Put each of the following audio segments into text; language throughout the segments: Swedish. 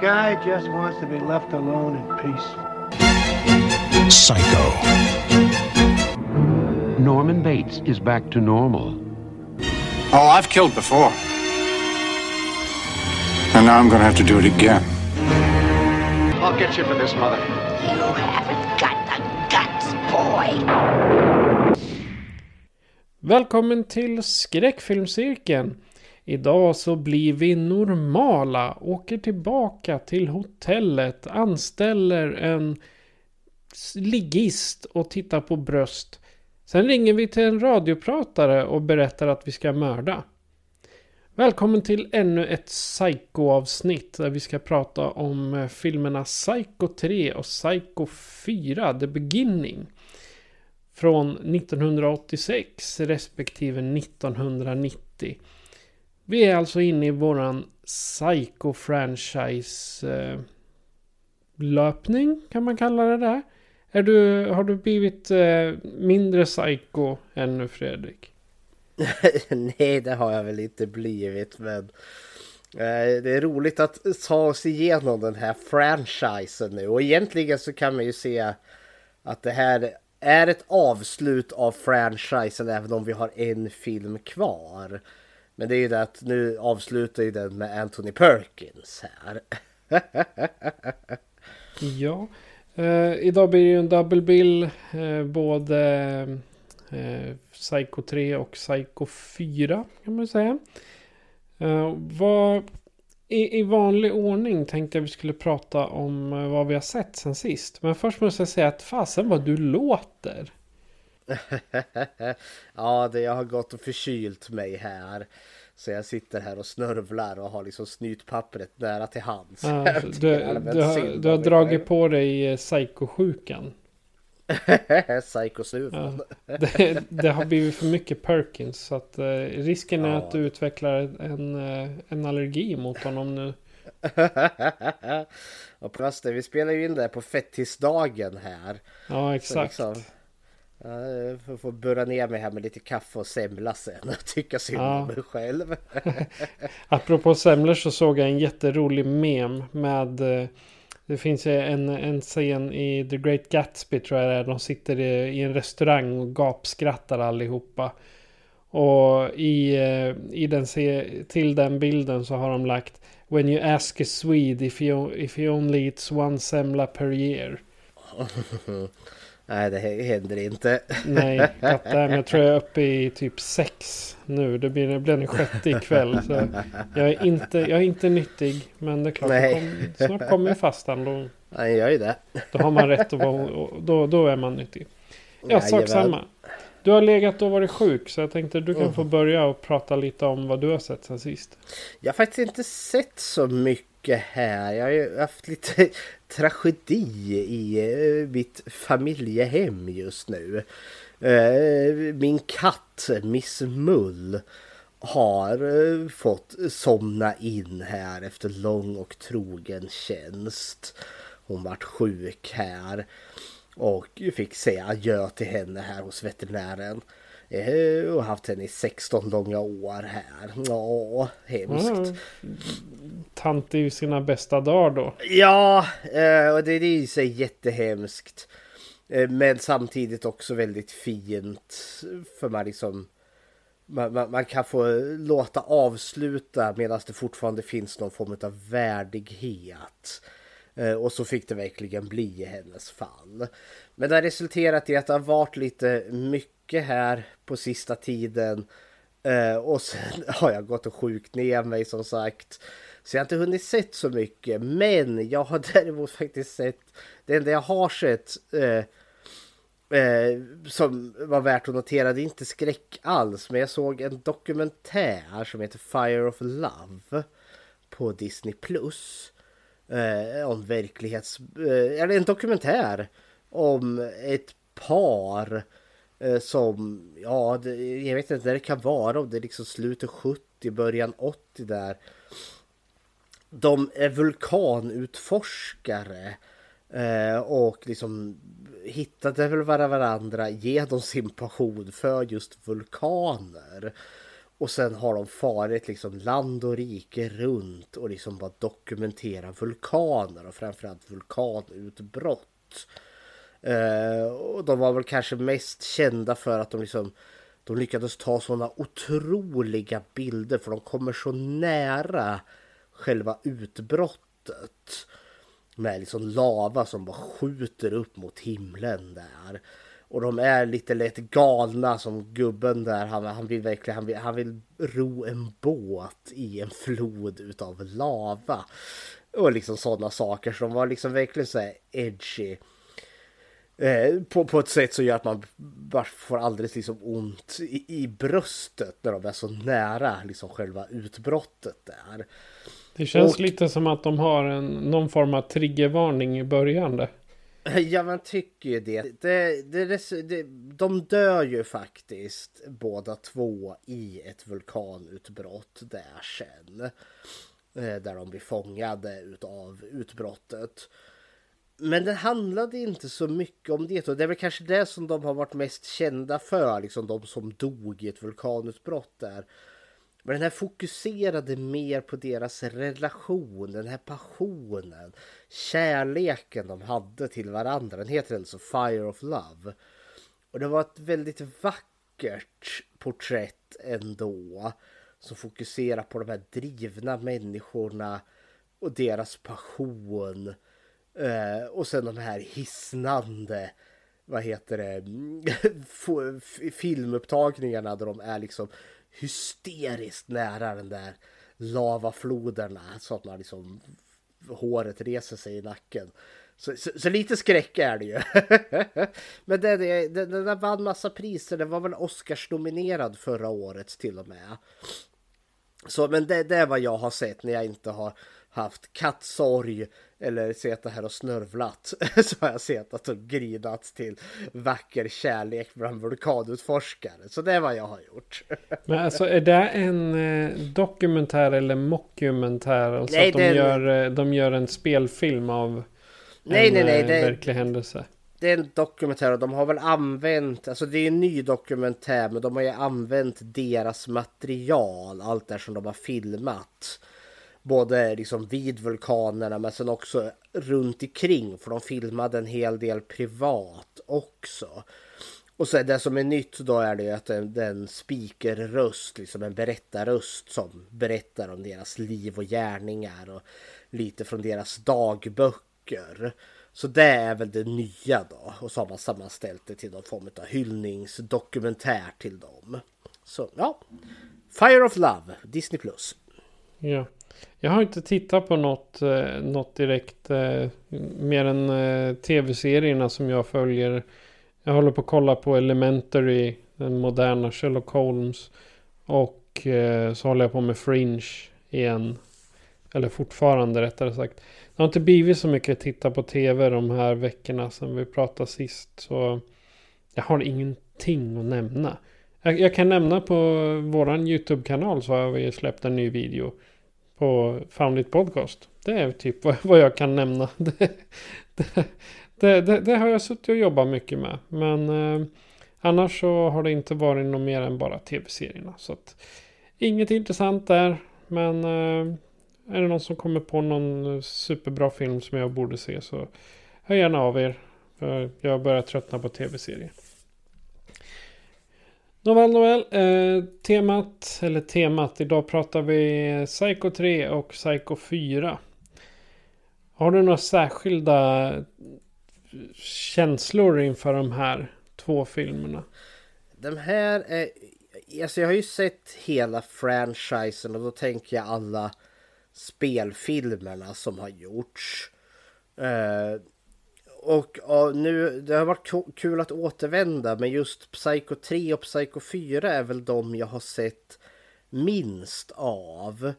Guy just wants to be left alone in peace. Psycho. Norman Bates is back to normal. Oh, I've killed before. And now I'm gonna have to do it again. I'll get you for this, mother. You haven't got the guts, boy. Välkommen till skräckfilmscirkeln. Idag så blir vi normala, åker tillbaka till hotellet, anställer en ligist och tittar på bröst. Sen ringer vi till en radiopratare och berättar att vi ska mörda. Välkommen till ännu ett Psycho-avsnitt där vi ska prata om eh, filmerna Psycho 3 och Psycho 4, The Beginning. Från 1986 respektive 1990. Vi är alltså inne i våran psycho-franchise-löpning, kan man kalla det där. Är du, har du blivit eh, mindre psycho ännu Fredrik? Nej, det har jag väl inte blivit, men eh, det är roligt att ta oss igenom den här franchisen nu. Och egentligen så kan man ju se att det här är ett avslut av franchisen även om vi har en film kvar. Men det är ju det att nu avslutar ju den med Anthony Perkins här. ja, eh, idag blir det ju en double bill. Eh, både eh, Psycho 3 och Psycho 4 kan man säga. Eh, vad, i, I vanlig ordning tänkte jag vi skulle prata om eh, vad vi har sett sen sist. Men först måste jag säga att fasen vad du låter. ja, det jag har gått och förkylt mig här. Så jag sitter här och snörvlar och har liksom snytpappret nära till hands. Ja, du, du, har, du har dragit på dig eh, psykosjukan. Psykosnuven. Ja, det, det, har blivit för mycket Perkins. Så att, eh, risken är Ja. att du utvecklar en, eh, en allergi mot honom nu. och det, vi spelar ju in det här på fettisdagen här. Ja, Så exakt. liksom, ja, jag får- får burra ner mig här med lite kaffe och semla sen och tycka synd Ja. om mig själv. Apropå semlor så såg jag en jätterolig mem med eh, det finns en, en scen i The Great Gatsby tror jag det är. De sitter i, i en restaurang och gapskrattar allihopa. Och i, eh, i den till den bilden så har de lagt When you ask a Swede if he, if he only eats one semla per year. Nej, det händer inte. Nej, goddamn, jag tror jag är uppe i typ sex nu. Det blir, det blir den sjätte ikväll. Så jag, är inte, jag är inte nyttig. Men det är klart, Nej. kom, snart kommer ju fastan. Då, Han gör ju det. då har man rätt att vara... och Då, då är man nyttig. Ja, sak samma. Du har legat och varit sjuk. Så jag tänkte du kan få börja och prata lite om vad du har sett sen sist. Jag har faktiskt inte sett så mycket här. Jag har ju haft lite tragedi i eh, mitt familjehem just nu. Eh, min katt Miss Mull har eh, fått somna in här efter lång och trogen tjänst. Hon vart sjuk här och fick säga adjö till henne här hos veterinären. Eh, Och haft henne i 16 långa år här. Ja, hemskt. Ja, tant i sina bästa dagar då. Ja, eh, och det, är ju så jättehemskt. Eh, Men samtidigt också väldigt fint. För man liksom... Man, man, man kan få låta avsluta medan det fortfarande finns någon form av värdighet. Eh, Och så fick det verkligen bli i hennes fall. Men det har resulterat i att det har varit lite mycket här på sista tiden. Eh, Och sen har jag gått och sjukt ner mig som sagt. Så jag har inte hunnit sett så mycket. Men jag har däremot faktiskt sett. Det enda jag har sett. Eh, Eh, som var värt att notera. Det är inte skräck alls. Men jag såg en dokumentär som heter Fire of Love. På Disney Plus. Eh, om verklighets... Eh, eller en dokumentär. Om ett par. Eh, som, ja, det, jag vet inte när det kan vara. Om det är liksom slutet 70, början 80 där. De är vulkanutforskare. Eh, och liksom hittade väl varandra genom sin passion för just vulkaner. Och sen har de farit liksom land och rike runt och liksom bara dokumentera vulkaner och framförallt vulkanutbrott. Eh, och de var väl kanske mest kända för att de liksom de lyckades ta sådana otroliga bilder för de kommer så nära själva utbrottet med liksom lava som bara skjuter upp mot himlen där. Och de är lite lätt galna som gubben där. Han, han vill verkligen han vill, han vill ro en båt i en flod utav lava. Och liksom sådana saker. Så de var liksom verkligen så här edgy. Eh, på, på ett sätt som gör att man bara får alldeles liksom ont i, i bröstet när de är så nära liksom själva utbrottet där. Det känns Och- lite som att de har en, någon form av triggervarning i början där. Ja, man tycker ju det. Det, det, det, det. De dör ju faktiskt båda två i ett vulkanutbrott där sen. Eh, Där de blir fångade utav utbrottet. Men det handlade inte så mycket om det. Och det är väl kanske det som de har varit mest kända för. Liksom de som dog i ett vulkanutbrott där. Men den här fokuserade mer på deras relation, den här passionen, kärleken de hade till varandra. Den heter alltså Fire of Love. Och det var ett väldigt vackert porträtt ändå. Som fokuserar på de här drivna människorna och deras passion. Eh, och sen de här hisnande, vad heter det, filmupptagningarna där de är liksom hysteriskt nära den där lavafloderna så att man liksom håret reser sig i nacken. Så, så, så lite skräck är det ju. Men den, den, den där vann massa priser. Den var väl Oscars nominerad förra året till och med. Så men det, det är vad jag har sett när jag inte har haft kattsorg eller suttit här och snörvlat. Så har jag sett och grinat till vacker kärlek bland vulkanutforskare. Så det är vad jag har gjort. Men alltså är det en eh, dokumentär eller mockumentär? Alltså Nej, att de, det gör, eh, de gör en spelfilm av Nej, en nej, nej, eh, det- verklig händelse. Det är en dokumentär och de har väl använt, alltså det är en ny dokumentär men de har ju använt deras material, allt där som de har filmat. Både liksom vid vulkanerna men sen också runt omkring för de filmade en hel del privat också. Och så det som är nytt då är det ju att det är en speakerröst, liksom en berättarröst som berättar om deras liv och gärningar och lite från deras dagböcker. Så det är väl det nya då. Och så har man sammanställt det till någon form av hyllningsdokumentär till dem. Så ja. Fire of Love, Disney Ja. Jag har inte tittat på något, eh, något direkt eh, mer än eh, tv-serierna som jag följer. Jag håller på att kolla på Elementary, den moderna Sherlock Holmes. Och så håller jag på med Fringe igen. Eller fortfarande rättare sagt. Det har inte blivit så mycket att titta på tv de här veckorna sedan vi pratade sist. Så jag har ingenting att nämna. Jag, jag kan nämna på våran YouTube-kanal så har vi släppt en ny video på Found It Podcast. Det är typ vad, vad jag kan nämna. Det, det, det, det, det har jag suttit och jobbat mycket med. Men eh, annars så har det inte varit något mer än bara tv-serierna. Så att, inget intressant där. Men eh, är det någon som kommer på någon superbra film som jag borde se så hör gärna av er. För jag börjar tröttna på tv-serier. Nåväl, nåväl. Eh, temat, eller temat. Idag pratar vi Psycho 3 och Psycho 4. Har du några särskilda känslor inför de här två filmerna? De här är... Alltså jag har ju sett hela franchisen och då tänker jag alla spelfilmerna som har gjorts. Eh, och ja, nu, det har varit kul att återvända men just Psycho 3 och Psycho 4 är väl de jag har sett minst av.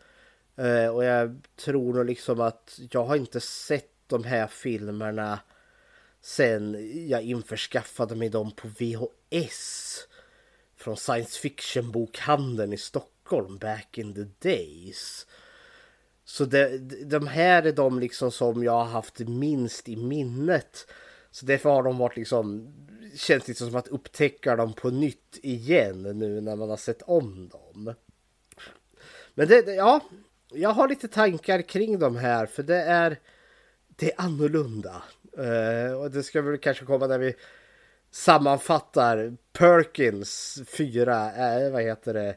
Eh, och jag tror nog liksom att jag har inte sett de här filmerna sen jag införskaffade mig dem på VHS. Från science fiction bokhandeln i Stockholm back in the days. Så det, de här är de liksom som jag har haft minst i minnet. Så därför har de varit liksom känns liksom som att upptäcka dem på nytt igen nu när man har sett om dem. Men det, ja, jag har lite tankar kring de här för det är det är annorlunda. Uh, och det ska väl kanske komma när vi sammanfattar Perkins fyra, eh, vad heter det,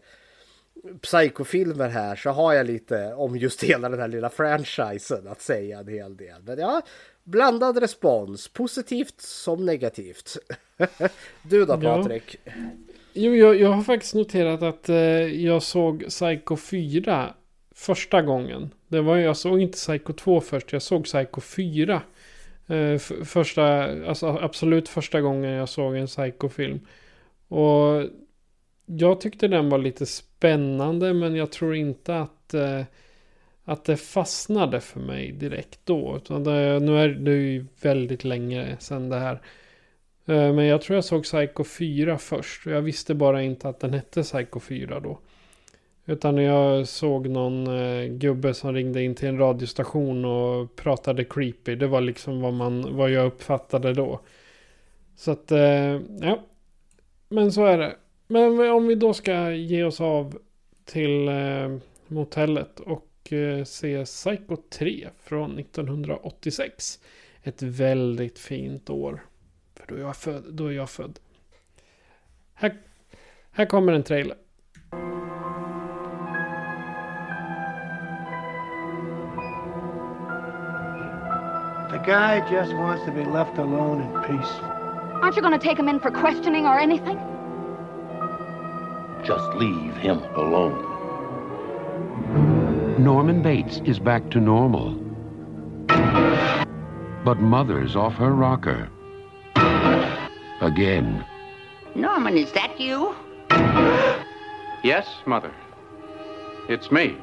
psykofilmer här så har jag lite om just hela den här lilla franchisen att säga en hel del. Men ja, blandad respons, positivt som negativt. du då Ja. Patrik? Jo, jag, jag har faktiskt noterat att eh, jag såg Psycho 4 första gången. Det var, jag såg inte Psycho 2 först, jag såg Psycho 4. Eh, första, alltså absolut första gången jag såg en Psycho-film. Och jag tyckte den var lite spännande men jag tror inte att, eh, att det fastnade för mig direkt då. Utan det, nu är det ju väldigt länge sedan det här. Eh, Men jag tror jag såg Psycho 4 först. Och jag visste bara inte att den hette Psycho 4 då. Utan jag såg någon eh, gubbe som ringde in till en radiostation och pratade creepy. Det var liksom vad, man, vad jag uppfattade då. Så att, eh, ja. Men så är det. Men om vi då ska ge oss av till eh, motellet och eh, se Psycho 3 från 1986. Ett väldigt fint år. För då är jag född. Då är jag född. Här, här kommer en trailer. The guy just wants to be left alone in peace. Aren't you going to take him in for questioning or anything? Just leave him alone. Norman Bates is back to normal. But Mother's off her rocker. Again. Norman, is that you? Yes, Mother. It's me.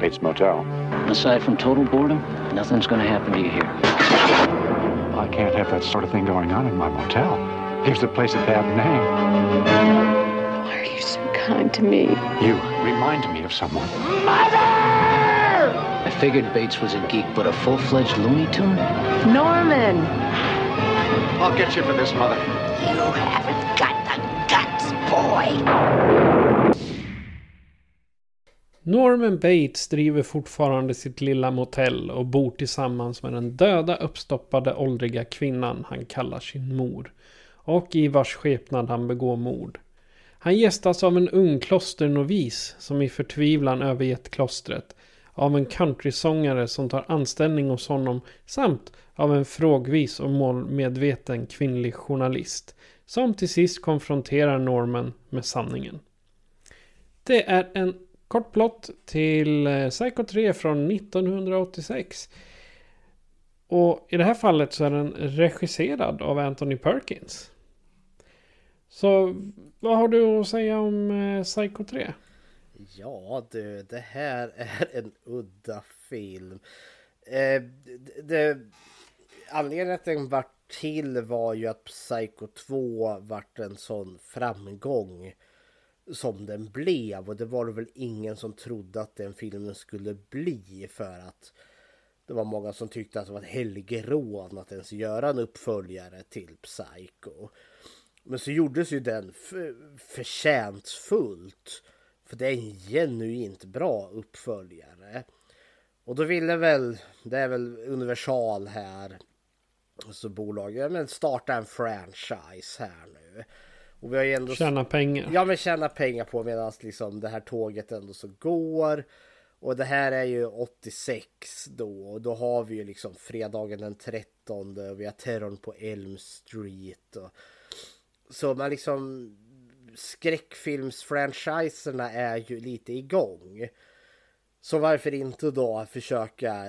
Bates Motel. Aside from total boredom, nothing's gonna happen to you here. I can't have that sort of thing going on in my motel. Gives the place a bad name. Why are you so kind to me? You remind me of someone. Mother! I figured Bates was a geek, but a full-fledged Looney Tune? Norman! I'll get you for this, Mother. You haven't got the guts, boy. Norman Bates driver fortfarande sitt lilla motell och bor tillsammans med den döda uppstoppade åldriga kvinnan han kallar sin mor. Och i vars skepnad han begår mord. Han gästas av en ung klosternovis som i förtvivlan övergett klostret. Av en countrysångare som tar anställning hos honom samt av en frågvis och målmedveten kvinnlig journalist. Som till sist konfronterar Norman med sanningen. Det är en kort plott till eh, Psycho 3 från 1986. Och i det här fallet så är den regisserad av Anthony Perkins. Så vad har du att säga om eh, Psycho 3? Ja du, det här är en udda film. Eh, det, det, anledningen att den vart till var ju att Psycho 2 vart en sån framgång som den blev och det var det väl ingen som trodde att den filmen skulle bli för att det var många som tyckte att det var ett helgerån att ens göra en uppföljare till Psycho. Men så gjordes ju den förtjänstfullt. För det är en genuint bra uppföljare. Och då ville väl, det är väl Universal här, så bolaget, men starta en franchise här nu. Och vi har ju ändå... Tjäna pengar. Ja men tjäna pengar på medan liksom det här tåget ändå så går. Och det här är ju 86 då och då har vi ju liksom fredagen den 13 och vi har terrorn på Elm Street. Och... Så man liksom skräckfilmsfranchiserna är ju lite igång. Så varför inte då försöka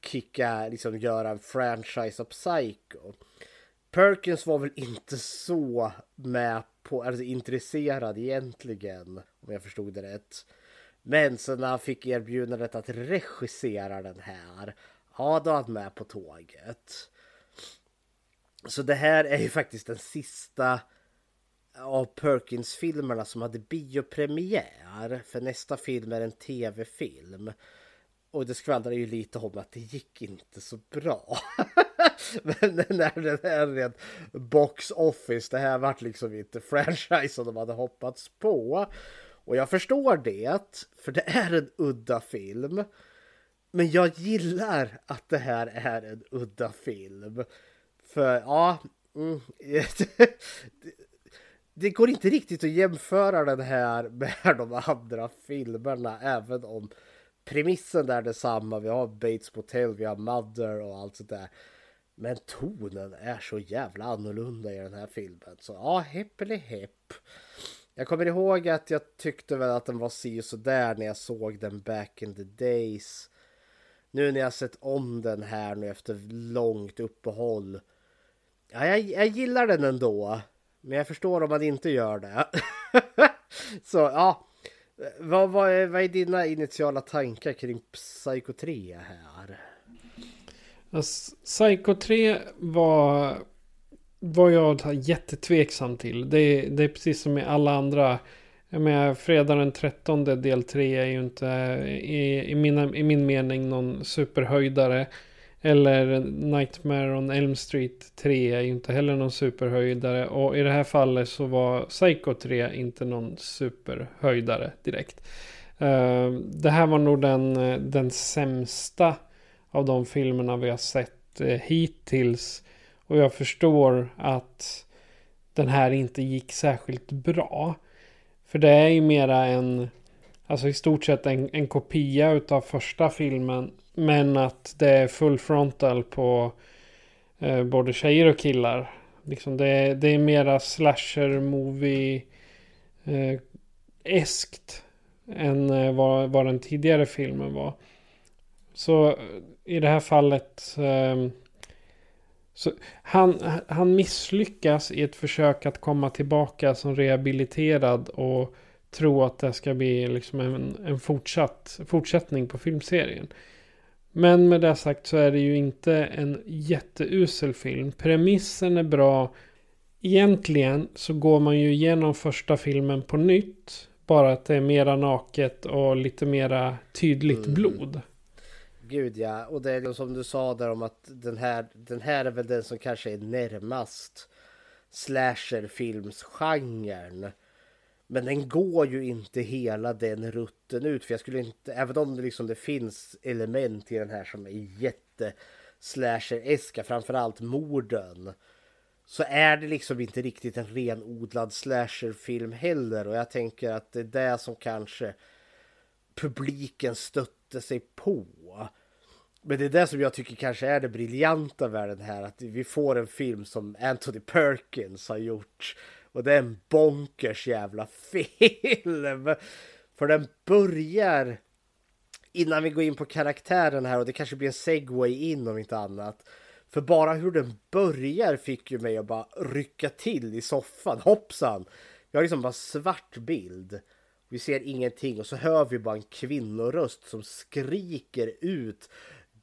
kicka, liksom göra en franchise av Psycho? Perkins var väl inte så med på, alltså intresserad egentligen, om jag förstod det rätt. Men sen när han fick erbjudandet att regissera den här, ja då var han med på tåget. Så det här är ju faktiskt den sista av Perkins-filmerna som hade biopremiär. För nästa film är en tv-film. Och det skvallrar ju lite om att det gick inte så bra. Men när den här rent box office, det här vart liksom inte franchise som de hade hoppats på. Och jag förstår det, för det är en udda film. Men jag gillar att det här är en udda film. För ja, mm, det går inte riktigt att jämföra den här med de andra filmerna, även om premissen är detsamma. Vi har Bates Motel, vi har Mother och allt sånt där. Men tonen är så jävla annorlunda i den här filmen. Så ja, hepp hepp. Jag kommer ihåg att jag tyckte väl att den var si och så där när jag såg den back in the days. Nu när jag sett om den här nu efter långt uppehåll. Ja, jag, jag gillar den ändå. Men jag förstår om man inte gör det. så ja. Vad, vad, är, vad är dina initiala tankar kring Psycho 3 här? Alltså, Psycho 3 var, var jag jättetveksam till. Det, det är precis som med alla andra. Jag menar, fredag den 13 del 3 är ju inte i, i, mina, i min mening någon superhöjdare. Eller Nightmare on Elm Street 3 är ju inte heller någon superhöjdare. Och i det här fallet så var Psycho 3 inte någon superhöjdare direkt. Uh, det här var nog den, eh, den sämsta av de filmerna vi har sett eh, hittills. Och jag förstår att den här inte gick särskilt bra. För det är ju mera en, alltså i stort sett en, en kopia utav första filmen men att det är full frontal på eh, både tjejer och killar. Liksom det, det är mera slasher movie eh, eskt än eh, vad, vad den tidigare filmen var. Så eh, i det här fallet eh, så han, han misslyckas i ett försök att komma tillbaka som rehabiliterad och tro att det ska bli liksom en, en fortsatt, fortsättning på filmserien. Men med det sagt så är det ju inte en jätteusel film. Premissen är bra. Egentligen så går man ju igenom första filmen på nytt. Bara att det är mera naket och lite mera tydligt mm. blod. Gud ja, och det är liksom som du sa där om att den här, den här är väl den som kanske är närmast slasherfilmsgenren. Men den går ju inte hela den rutten ut. För jag skulle inte, även om det liksom det finns element i den här som är jätte slasher-eska, framförallt morden. Så är det liksom inte riktigt en renodlad slasherfilm heller. Och jag tänker att det är det som kanske publiken stöttar sätter sig på. Men det är det som jag tycker kanske är det briljanta med den här. Att vi får en film som Anthony Perkins har gjort och det är en bonkers jävla film. För den börjar innan vi går in på karaktären här och det kanske blir en segway in om inte annat. För bara hur den börjar fick ju mig att bara rycka till i soffan. Hoppsan! Jag har liksom bara svart bild. Vi ser ingenting och så hör vi bara en kvinnoröst som skriker ut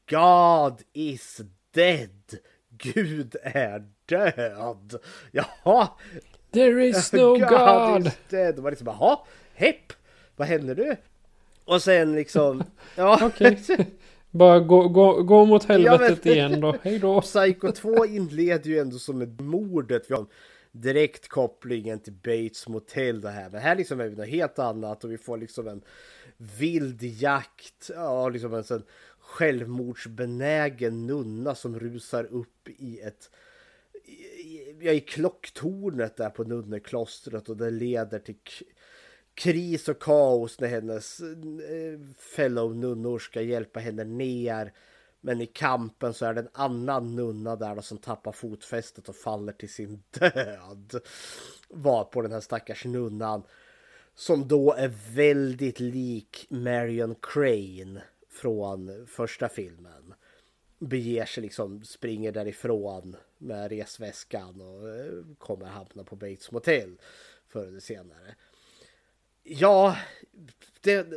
God is dead! Gud är död! Jaha, There is no God! God. Is var liksom bara, hepp, vad händer nu? Och sen liksom, ja. Okej. Bara gå, gå, gå mot helvetet ja, men, igen då, hej då. Psycho 2 inleder ju ändå som ett mordet. Direkt kopplingen till Bates Motel det här. Men här liksom är det något helt annat och vi får liksom en vild jakt. Ja, liksom en sån självmordsbenägen nunna som rusar upp i ett jag i klocktornet där på nunneklostret och det leder till kris och kaos när hennes eh, fellow nunnor ska hjälpa henne ner. Men i kampen så är det en annan nunna där som tappar fotfästet och faller till sin död. Var på den här stackars nunnan Som då är väldigt lik Marion Crane från första filmen. Beger sig liksom, springer därifrån med resväskan och eh, kommer hamna på Bates Motel förr eller senare. Ja, det,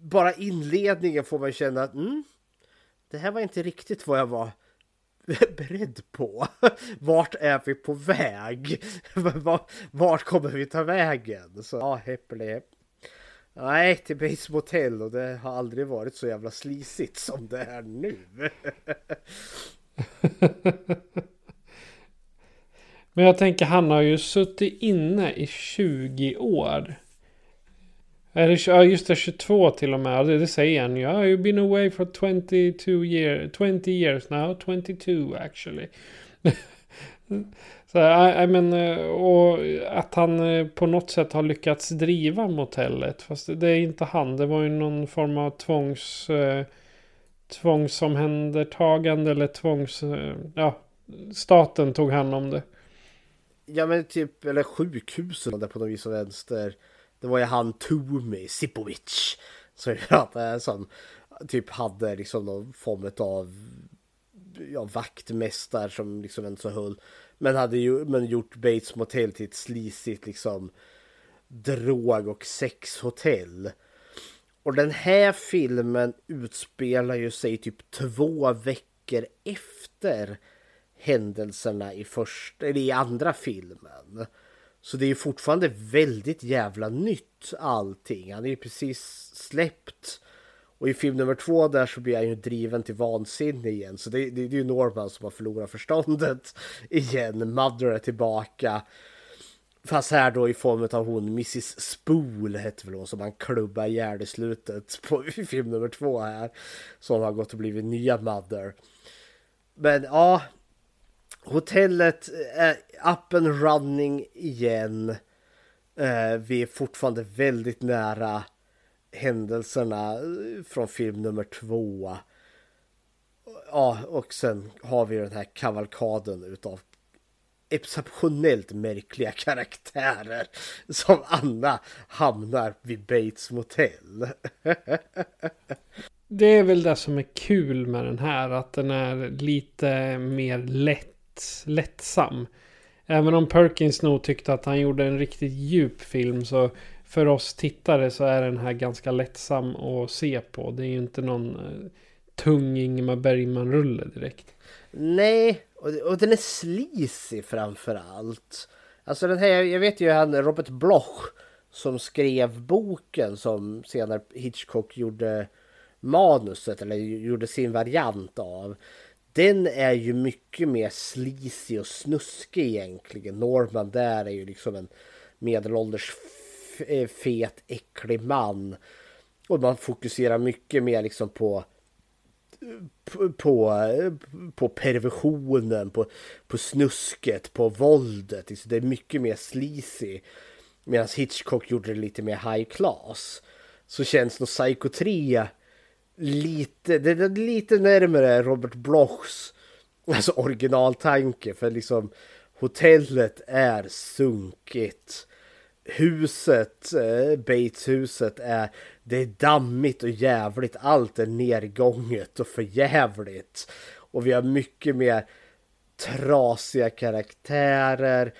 bara inledningen får man känna att mm, det här var inte riktigt vad jag var beredd på. Vart är vi på väg? Vart kommer vi ta vägen? Så ja, heppeli Nej, till Bates Motel och det har aldrig varit så jävla slisigt som det är nu. Men jag tänker han har ju suttit inne i 20 år. Ja just det, 22 till och med. Det, det säger han ju. You've been away for 22 years, 20 years now. 22 actually. Så, I, I mean, och att han eh, på något sätt har lyckats driva motellet. Fast det är inte han. Det var ju någon form av tvångs... Eh, tvångsomhändertagande eller tvångs... Eh, ja, staten tog hand om det. Ja men typ, eller sjukhusen där på något vis och vänster. Det var ju han Tumi Sipovic. Som vi pratade som typ hade liksom någon form av ja, vaktmästare som liksom inte så höll. Men hade ju men gjort Bates Motel till ett slisigt liksom drog och sexhotell. Och den här filmen utspelar ju sig typ två veckor efter händelserna i första, eller i andra filmen. Så det är fortfarande väldigt jävla nytt allting. Han är ju precis släppt. Och i film nummer två där så blir han ju driven till vansinne igen. Så det, det, det är ju Norman som har förlorat förståndet igen. Mother är tillbaka. Fast här då i form av hon Mrs Spool hette väl hon som han klubbar ihjäl i slutet på i film nummer två här. Som har gått och blivit nya Mother. Men ja, hotellet eh, är up and running igen. Eh, vi är fortfarande väldigt nära händelserna eh, från film nummer två. Ja, och sen har vi den här kavalkaden utav exceptionellt märkliga karaktärer som Anna hamnar vid Bates motell det är väl det som är kul med den här, att den är lite mer lätt, lättsam. Även om Perkins nog tyckte att han gjorde en riktigt djup film så för oss tittare så är den här ganska lättsam att se på. Det är ju inte någon eh, tung Ingmar Bergman-rulle direkt. Nej, och, och den är sleazy framför allt. Alltså den här, jag vet ju han Robert Bloch som skrev boken som senare Hitchcock gjorde manuset eller gjorde sin variant av. Den är ju mycket mer sleazy och snuskig egentligen. Norman där är ju liksom en medelålders eh, fet, äcklig man. Och man fokuserar mycket mer liksom på på, på perversionen, på, på snusket, på våldet. Liksom, det är mycket mer sleazy. Medan Hitchcock gjorde det lite mer high class. Så känns nog Psycho 3 lite, det är lite närmare Robert Blochs alltså originaltanke. För liksom hotellet är sunkigt huset, eh, Bateshuset är det är dammigt och jävligt. Allt är nergånget och förjävligt. Och vi har mycket mer trasiga karaktärer.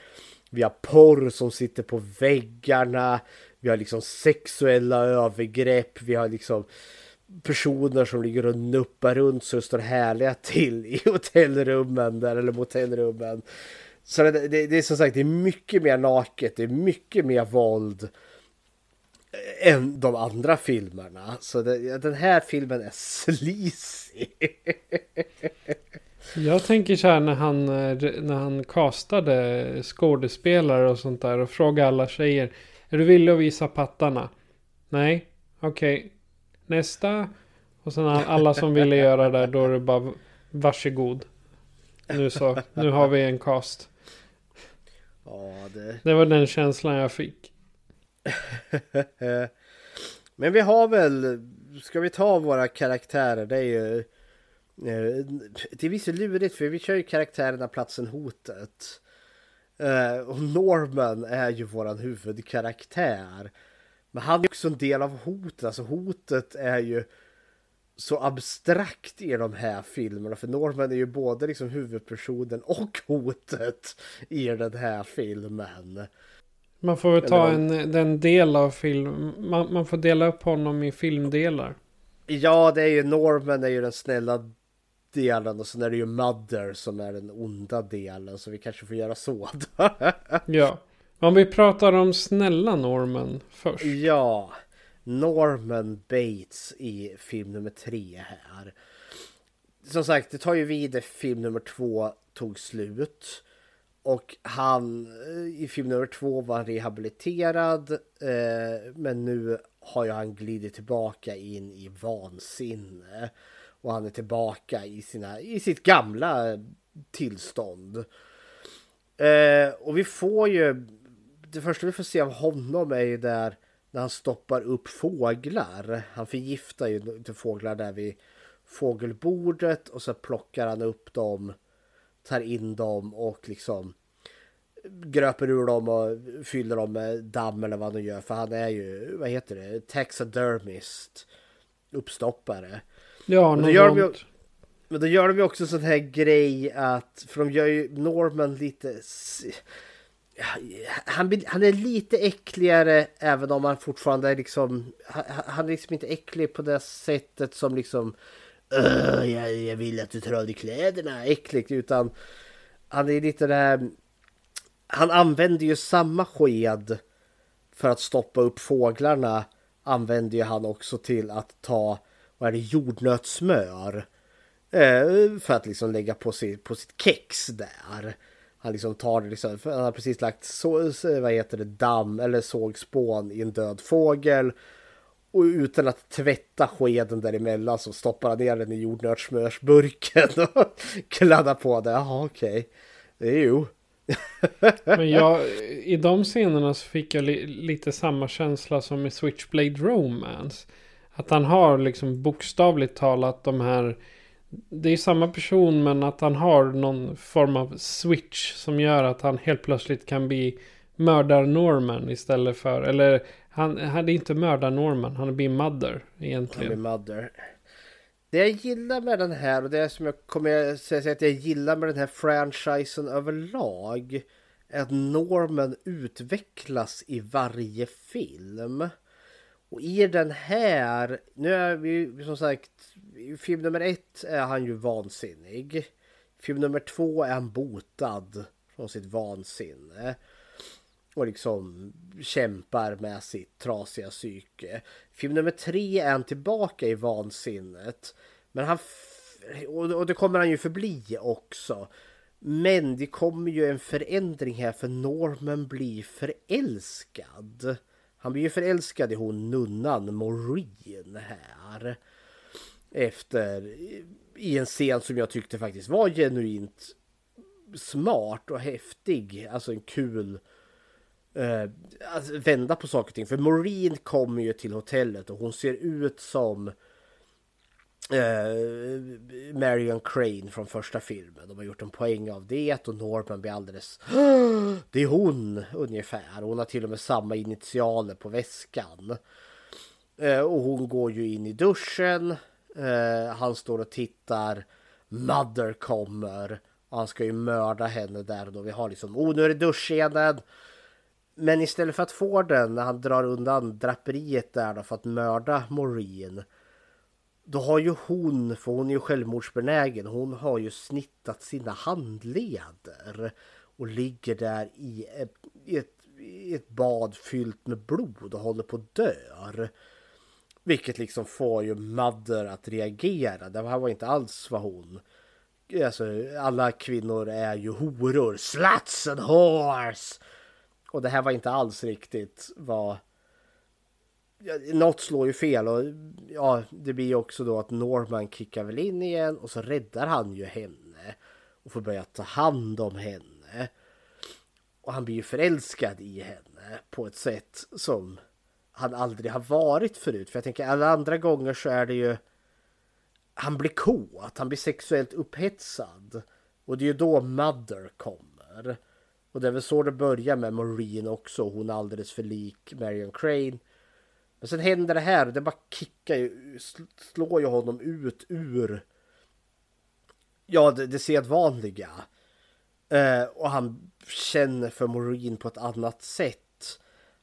Vi har porr som sitter på väggarna. Vi har liksom sexuella övergrepp. Vi har liksom personer som ligger och nuppar runt så det står härliga till i hotellrummen där eller motellrummen. Så det, det, det, är som sagt det är mycket mer naket, det är mycket mer våld än de andra filmerna. Så det, den här filmen är sleazy. Jag tänker så här när han, när han castade skådespelare och sånt där och frågade alla tjejer. Är du villig att visa pattarna? Nej, okej. Okay. Nästa. Och sen alla som ville göra det då är det bara varsågod. Nu så, nu har vi en cast. Ja, det... det var den känslan jag fick. Men vi har väl, ska vi ta våra karaktärer, det är ju eh, det är visst lurigt för vi kör ju karaktärerna platsen hotet. Eh, och Norman är ju våran huvudkaraktär. Men han är också en del av hotet. Alltså hotet är ju så abstrakt i de här filmerna. För Norman är ju både liksom huvudpersonen och hotet i den här filmen. Man får väl ta en, den del av film. Man, man får dela upp honom i filmdelar. Ja, det är ju Norman är ju den snälla delen och sen är det ju Mother som är den onda delen. Så vi kanske får göra så. Ja. Om vi pratar om snälla Norman först. ja, Norman Bates i film nummer tre här. Som sagt, det tar ju vid där film nummer två tog slut. Och han eh, i film nummer två var han rehabiliterad. Eh, men nu har ju han glidit tillbaka in i vansinne. Och han är tillbaka i, sina, i sitt gamla tillstånd. Eh, och vi får ju... Det första vi får se av honom är ju där när han stoppar upp fåglar. Han förgiftar ju fåglar där vid fågelbordet och så plockar han upp dem, tar in dem och liksom gröper ur dem och fyller dem med damm eller vad han gör. För han är ju, vad heter det, taxidermist, uppstoppare. Ja, något gör de ju, men då gör de ju också sån här grej att, för de gör ju Norman lite... Han, han är lite äckligare även om han fortfarande är liksom... Han, han är liksom inte äcklig på det sättet som liksom... "Öh, jag, jag vill att du tar av dig kläderna, äckligt. Utan han är lite det här... Han använder ju samma sked för att stoppa upp fåglarna. Använder ju han också till att ta, vad är det, jordnötssmör. Eh, för att liksom lägga på, sig, på sitt kex där. Han liksom tar det liksom, för han har precis lagt så, vad heter det, damm eller sågspån i en död fågel. Och utan att tvätta skeden däremellan så stoppar han ner den i jordnötssmörsburken och kladdar på det. Jaha okej. Okay. Jo. Men jag, i de scenerna så fick jag li, lite samma känsla som i Switchblade Romance. Att han har liksom bokstavligt talat de här... Det är samma person men att han har någon form av switch som gör att han helt plötsligt kan bli mördar-Norman istället för... Eller han, han är inte mördar-Norman, han blir mother Med egentligen. Mother. Det jag gillar med den här och det som jag kommer säga att jag gillar med den här franchisen överlag är att Norman utvecklas i varje film. Och i den här, nu är vi som sagt, i film nummer ett är han ju vansinnig. Film nummer två är han botad från sitt vansinne och liksom kämpar med sitt trasiga psyke. Film nummer tre är han tillbaka i vansinnet. Men han... Och och det kommer han ju förbli också. Men det kommer ju en förändring här för Norman blir förälskad. Han blir ju förälskad i hon nunnan Maureen här. Efter... I en scen som jag tyckte faktiskt var genuint smart och häftig. Alltså en kul eh, alltså vända på saker och ting. För Maureen kommer ju till hotellet och hon ser ut som eh, Marion Crane från första filmen. De har gjort en poäng av det och Norman blir alldeles... Det är hon ungefär. Hon har till och med samma initialer på väskan. Eh, och hon går ju in i duschen. Eh, han står och tittar. Mother kommer. Och han ska ju mörda henne där och då. Vi har liksom, oh nu är det duschscenen. Men istället för att få den när han drar undan draperiet där då för att mörda Maureen. Då har ju hon, för hon är ju självmordsbenägen, hon har ju snittat sina handleder. Och ligger där i ett, i ett, i ett bad fyllt med blod och håller på att dör. Vilket liksom får ju Mother att reagera. Det här var inte alls vad hon... Alltså, alla kvinnor är ju horor. Sluts and whores! Och det här var inte alls riktigt vad... Ja, Något slår ju fel och ja, det blir ju också då att Norman kickar väl in igen och så räddar han ju henne. Och får börja ta hand om henne. Och han blir ju förälskad i henne på ett sätt som han aldrig har varit förut. För jag tänker alla andra gånger så är det ju han blir kåt, han blir sexuellt upphetsad. Och det är ju då Mother kommer. Och det är väl så det börjar med Maureen också. Hon är alldeles för lik Marion Crane. Men sen händer det här. och Det bara kickar ju, slår ju honom ut ur ja, det, det sedvanliga. Eh, och han känner för Maureen på ett annat sätt.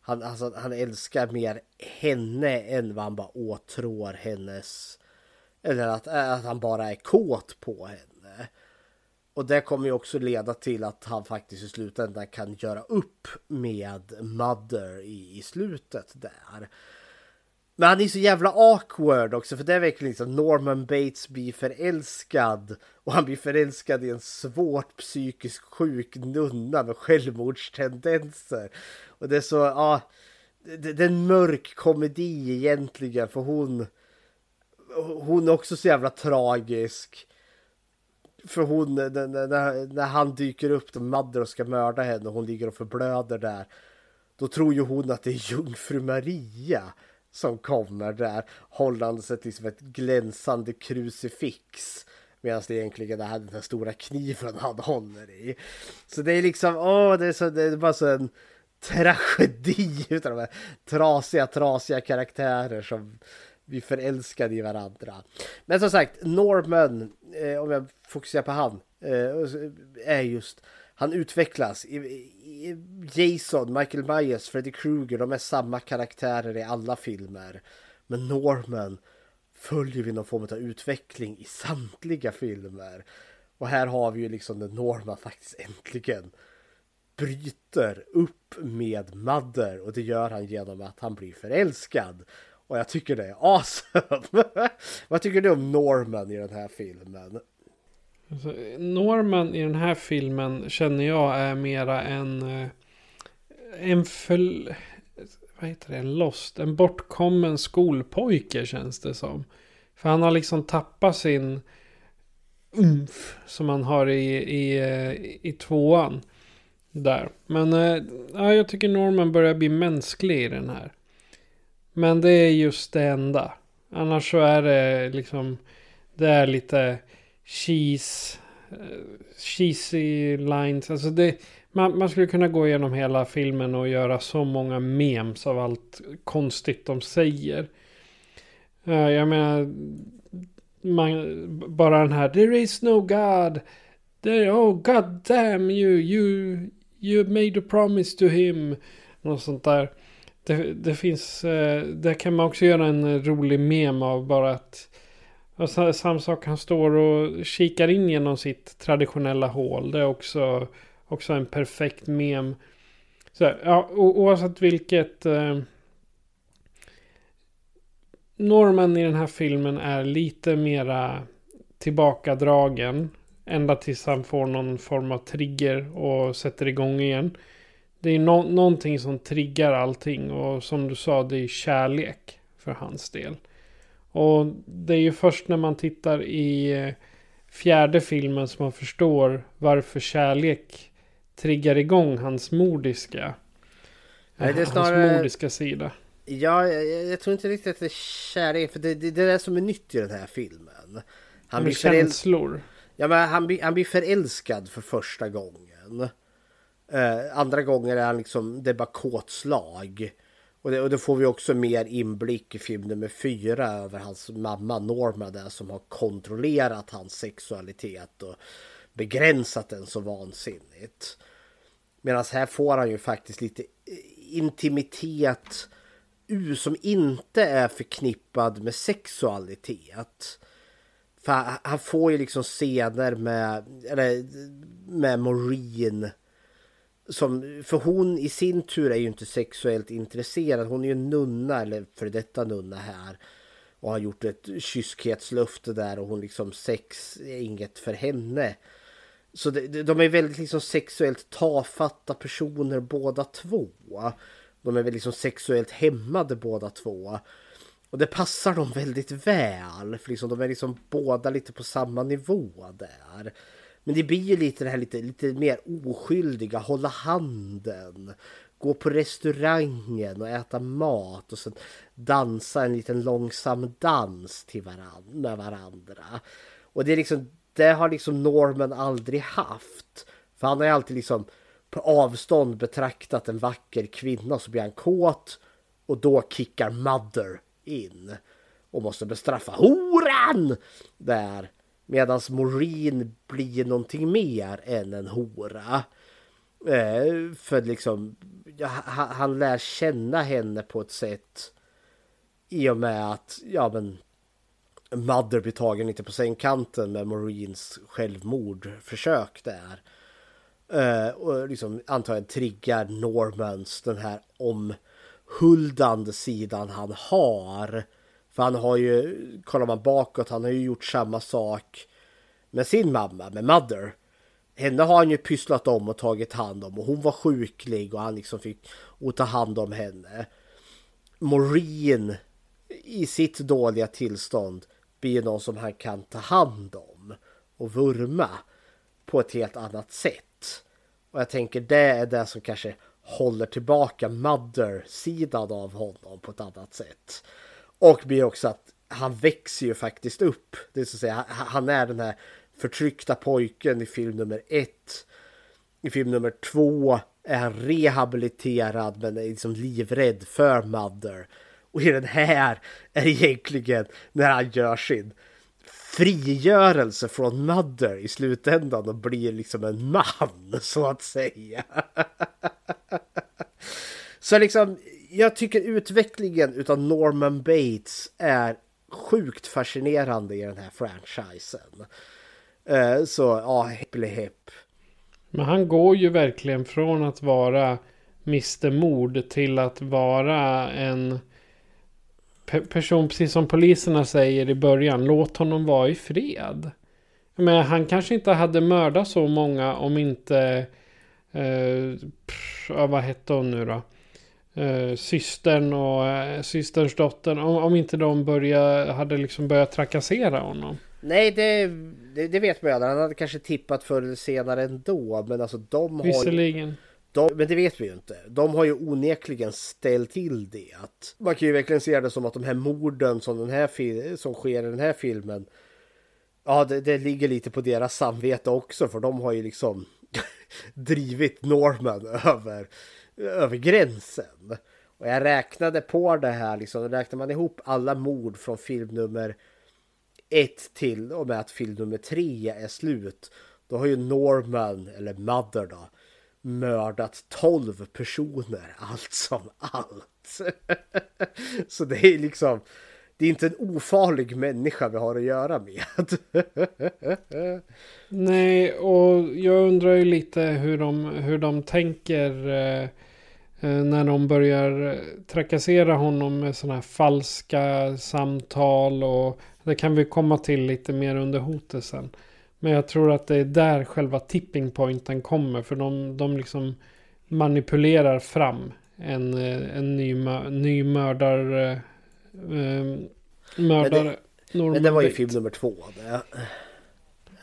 Han, alltså, han älskar mer henne än vad han bara åtrår hennes... Eller att, att han bara är kåt på henne. Och det kommer ju också leda till att han faktiskt i slutändan kan göra upp med Mother i, i slutet där. Men han är så jävla awkward också för det är verkligen liksom Norman Bates blir förälskad och han blir förälskad i en svårt psykiskt sjuk nunna med självmordstendenser. Och det är så, ja, det, det är en mörk komedi egentligen för hon, hon är också så jävla tragisk. För hon, när, när, när han dyker upp, de ska mörda henne och hon ligger och förblöder där. Då tror ju hon att det är jungfru Maria som kommer där hållande sig till som ett glänsande krucifix. Medan det egentligen är den här stora kniven han håller i. Så det är liksom, åh, det är, så, det är bara så en tragedi utav de här trasiga, trasiga karaktärer som vi förälskade i varandra. Men som sagt, Norman, eh, om jag fokuserar på han, eh, eh är just han utvecklas. Jason, Michael Myers, Freddy Krueger, de är samma karaktärer i alla filmer. Men Norman följer vi någon form av utveckling i samtliga filmer. Och här har vi ju liksom när Norman faktiskt äntligen bryter upp med Mother och det gör han genom att han blir förälskad. Och jag tycker det är awesome! Vad tycker du om Norman i den här filmen? Alltså, Norman i den här filmen känner jag är mera en... Eh, en för... Vad heter det? En lost. En bortkommen skolpojke känns det som. För han har liksom tappat sin umf som han har i, i, eh, i tvåan. Där. Men eh, ja, jag tycker Norman börjar bli mänsklig i den här. Men det är just det enda. Annars så är det liksom... Det är lite cheese, eh, cheesy lines. Alltså det, man, man skulle kunna gå igenom hela filmen och göra så många memes av allt konstigt de säger. Uh, jag menar, man, bara den här There is no God. There, oh God damn you, you, you made a promise to him. Något sånt där. Det, det finns, Eh, där kan man också göra en rolig mem av bara att och samma sak, han står och kikar in genom sitt traditionella hål. Det är också, också en perfekt mem. Så, ja, oavsett vilket... Eh, Norman i den här filmen är lite mera tillbakadragen. Ända tills han får någon form av trigger och sätter igång igen. Det är no någonting som triggar allting och som du sa, det är kärlek för hans del. Och det är ju först när man tittar i eh, fjärde filmen som man förstår varför kärlek triggar igång hans mordiska. Nej, det är snarare... Hans mordiska sida. Ja, jag, jag, tror inte riktigt att det är kärlek. För det, det, det är det som är nytt i den här filmen. Han blir känslor. Ja, men han, blir, han blir förälskad för första gången. Eh, andra gången är han liksom, det är bara kåtslag. Och det, och då får vi också mer inblick i film nummer fyra över hans mamma Norma där som har kontrollerat hans sexualitet och begränsat den så vansinnigt. Medan här får han ju faktiskt lite eh, intimitet som inte är förknippad med sexualitet. För han får ju liksom scener med, eller, med Maureen som, för hon i sin tur är ju inte sexuellt intresserad. Hon är ju nunna, eller för detta nunna här. Och har gjort ett kyskhetslöfte där och hon liksom sex är inget för henne. Så de, de är väldigt liksom sexuellt tafatta personer båda två. De är väl liksom sexuellt hämmade båda två. Och det passar dem väldigt väl. För liksom de är liksom båda lite på samma nivå där. Men det blir ju lite det här lite, lite mer oskyldiga, hålla handen, gå på restaurangen och äta mat och sen dansa en liten långsam dans till varandra, med varandra. Och det är liksom, det har liksom Norman aldrig haft. För han har ju alltid liksom på avstånd betraktat en vacker kvinna så blir han kåt och då kickar Mother in och måste bestraffa horan där. Medan Maureen blir någonting mer än en hora. Eh, för liksom, ja, han, han lär känna henne på ett sätt i och med att, ja men Mother blir tagen lite på sängkanten med Marines självmordförsök där. Eh, och liksom antagligen triggar Normans den här om huldande sidan han har. För han har ju, kollar man bakåt, han har ju gjort samma sak med sin mamma, med Mother. Henne har han ju pysslat om och tagit hand om och hon var sjuklig och han liksom fick ta hand om henne. Maureen i sitt dåliga tillstånd blir någon som han kan ta hand om och vurma på ett helt annat sätt. Och jag tänker det är det som kanske håller tillbaka Mother-sidan av honom på ett annat sätt. Och blir också att han växer ju faktiskt upp. Det är så att säga, han är den här förtryckta pojken i film nummer ett. I film nummer två är han rehabiliterad men är liksom livrädd för Mother. Och i den här är det egentligen när han gör sin frigörelse från Mother i slutändan och blir liksom en man så att säga. så liksom, jag tycker utvecklingen utav Norman Bates är sjukt fascinerande i den här franchisen. Eh, så ja, hepp Men han går ju verkligen från att vara Mr Mord till att vara en person, precis som poliserna säger i början, låt honom vara i fred. Men han kanske inte hade mördat så många om inte, eh, pff, vad hette hon nu då? Eh, systern och eh, systerns dotter, om, om inte de började, hade liksom börjat trakassera honom. Nej, det, det, det vet man ju. Han hade kanske tippat förr eller senare ändå. Men alltså de har Visserligen. De, men det vet vi ju inte. De har ju onekligen ställt till det. Att man kan ju verkligen se det som att de här morden som, den här som sker i den här filmen. Ja, det, det ligger lite på deras samvete också. För de har ju liksom drivit Norman över, över gränsen. Och jag räknade på det här, liksom, räknar man ihop alla mord från film nummer ett till och med att film nummer tre är slut. Då har ju Norman, eller Mother då, mördat 12 personer allt som allt. Så det är liksom det är inte en ofarlig människa vi har att göra med. Nej, och jag undrar ju lite hur de, hur de tänker eh, eh, när de börjar trakassera honom med sådana här falska samtal och det kan vi komma till lite mer under hotet sen. Men jag tror att det är där själva tipping pointen kommer. För de, de liksom manipulerar fram en, eh, en ny, ny mördar, eh, eh, mördare. Men det, men det var ju film nummer två. Det.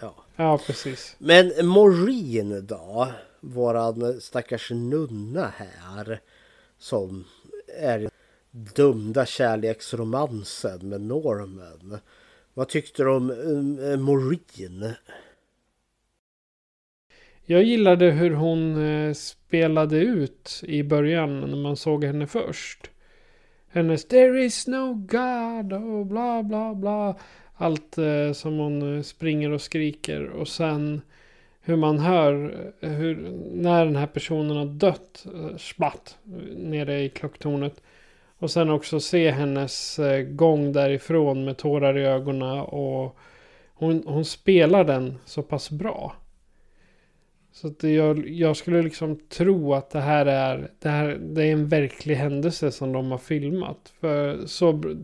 Ja. ja, precis. Men Maureen då? Våran stackars nunna här. Som är dömda kärleksromansen med Norman. Vad tyckte du om um, eh, Maureen? Jag gillade hur hon eh, spelade ut i början när man såg henne först. Hennes There is no God och bla bla bla. Allt eh, som hon eh, springer och skriker och sen hur man hör hur, när den här personen har dött, spatt, nere i klocktornet. Och sen också se hennes eh, gång därifrån med tårar i ögonen. Och hon, hon spelar den så pass bra. Så att jag, jag skulle liksom tro att det här, är, det här det är en verklig händelse som de har filmat. För så,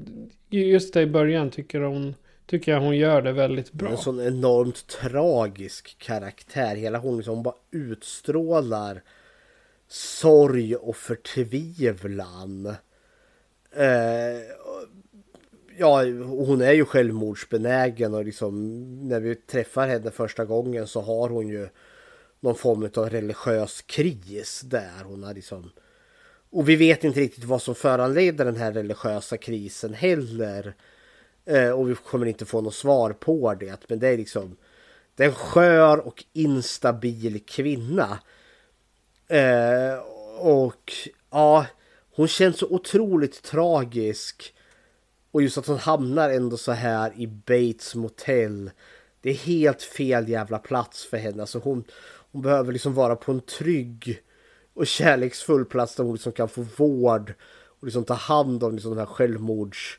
just det i början tycker, hon, tycker jag hon gör det väldigt bra. En sån enormt tragisk karaktär. Hela hon liksom bara utstrålar sorg och förtvivlan. Eh, ja, hon är ju självmordsbenägen och liksom när vi träffar henne första gången så har hon ju någon form av religiös kris där. Hon har liksom... Och vi vet inte riktigt vad som föranleder den här religiösa krisen heller. Eh, och vi kommer inte få något svar på det. Men det är liksom... Det är en skör och instabil kvinna. Eh, och ja, hon känns så otroligt tragisk. Och just att hon hamnar ändå så här i Bates motell. Det är helt fel jävla plats för henne. Alltså hon, hon behöver liksom vara på en trygg och kärleksfull plats där hon liksom kan få vård och liksom ta hand om liksom den här självmords...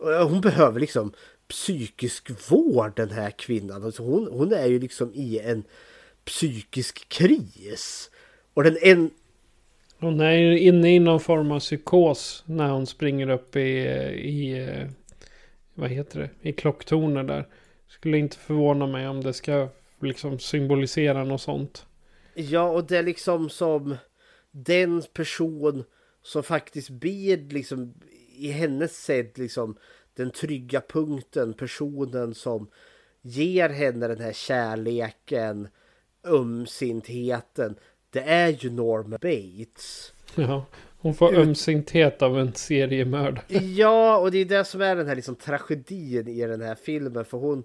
Eh, hon behöver liksom psykisk vård den här kvinnan. Alltså hon, hon är ju liksom i en psykisk kris. Och den en... Hon är inne i någon form av psykos när hon springer upp i, i vad heter det, i klocktornet där. Skulle inte förvåna mig om det ska liksom symbolisera något sånt. Ja, och det är liksom som den person som faktiskt blir liksom i hennes sätt liksom den trygga punkten, personen som ger henne den här kärleken, ömsintheten. Det är ju Norma Bates. Ja, hon får ömsinthet av en seriemördare. Ja, och det är det som är den här liksom tragedin i den här filmen. För hon,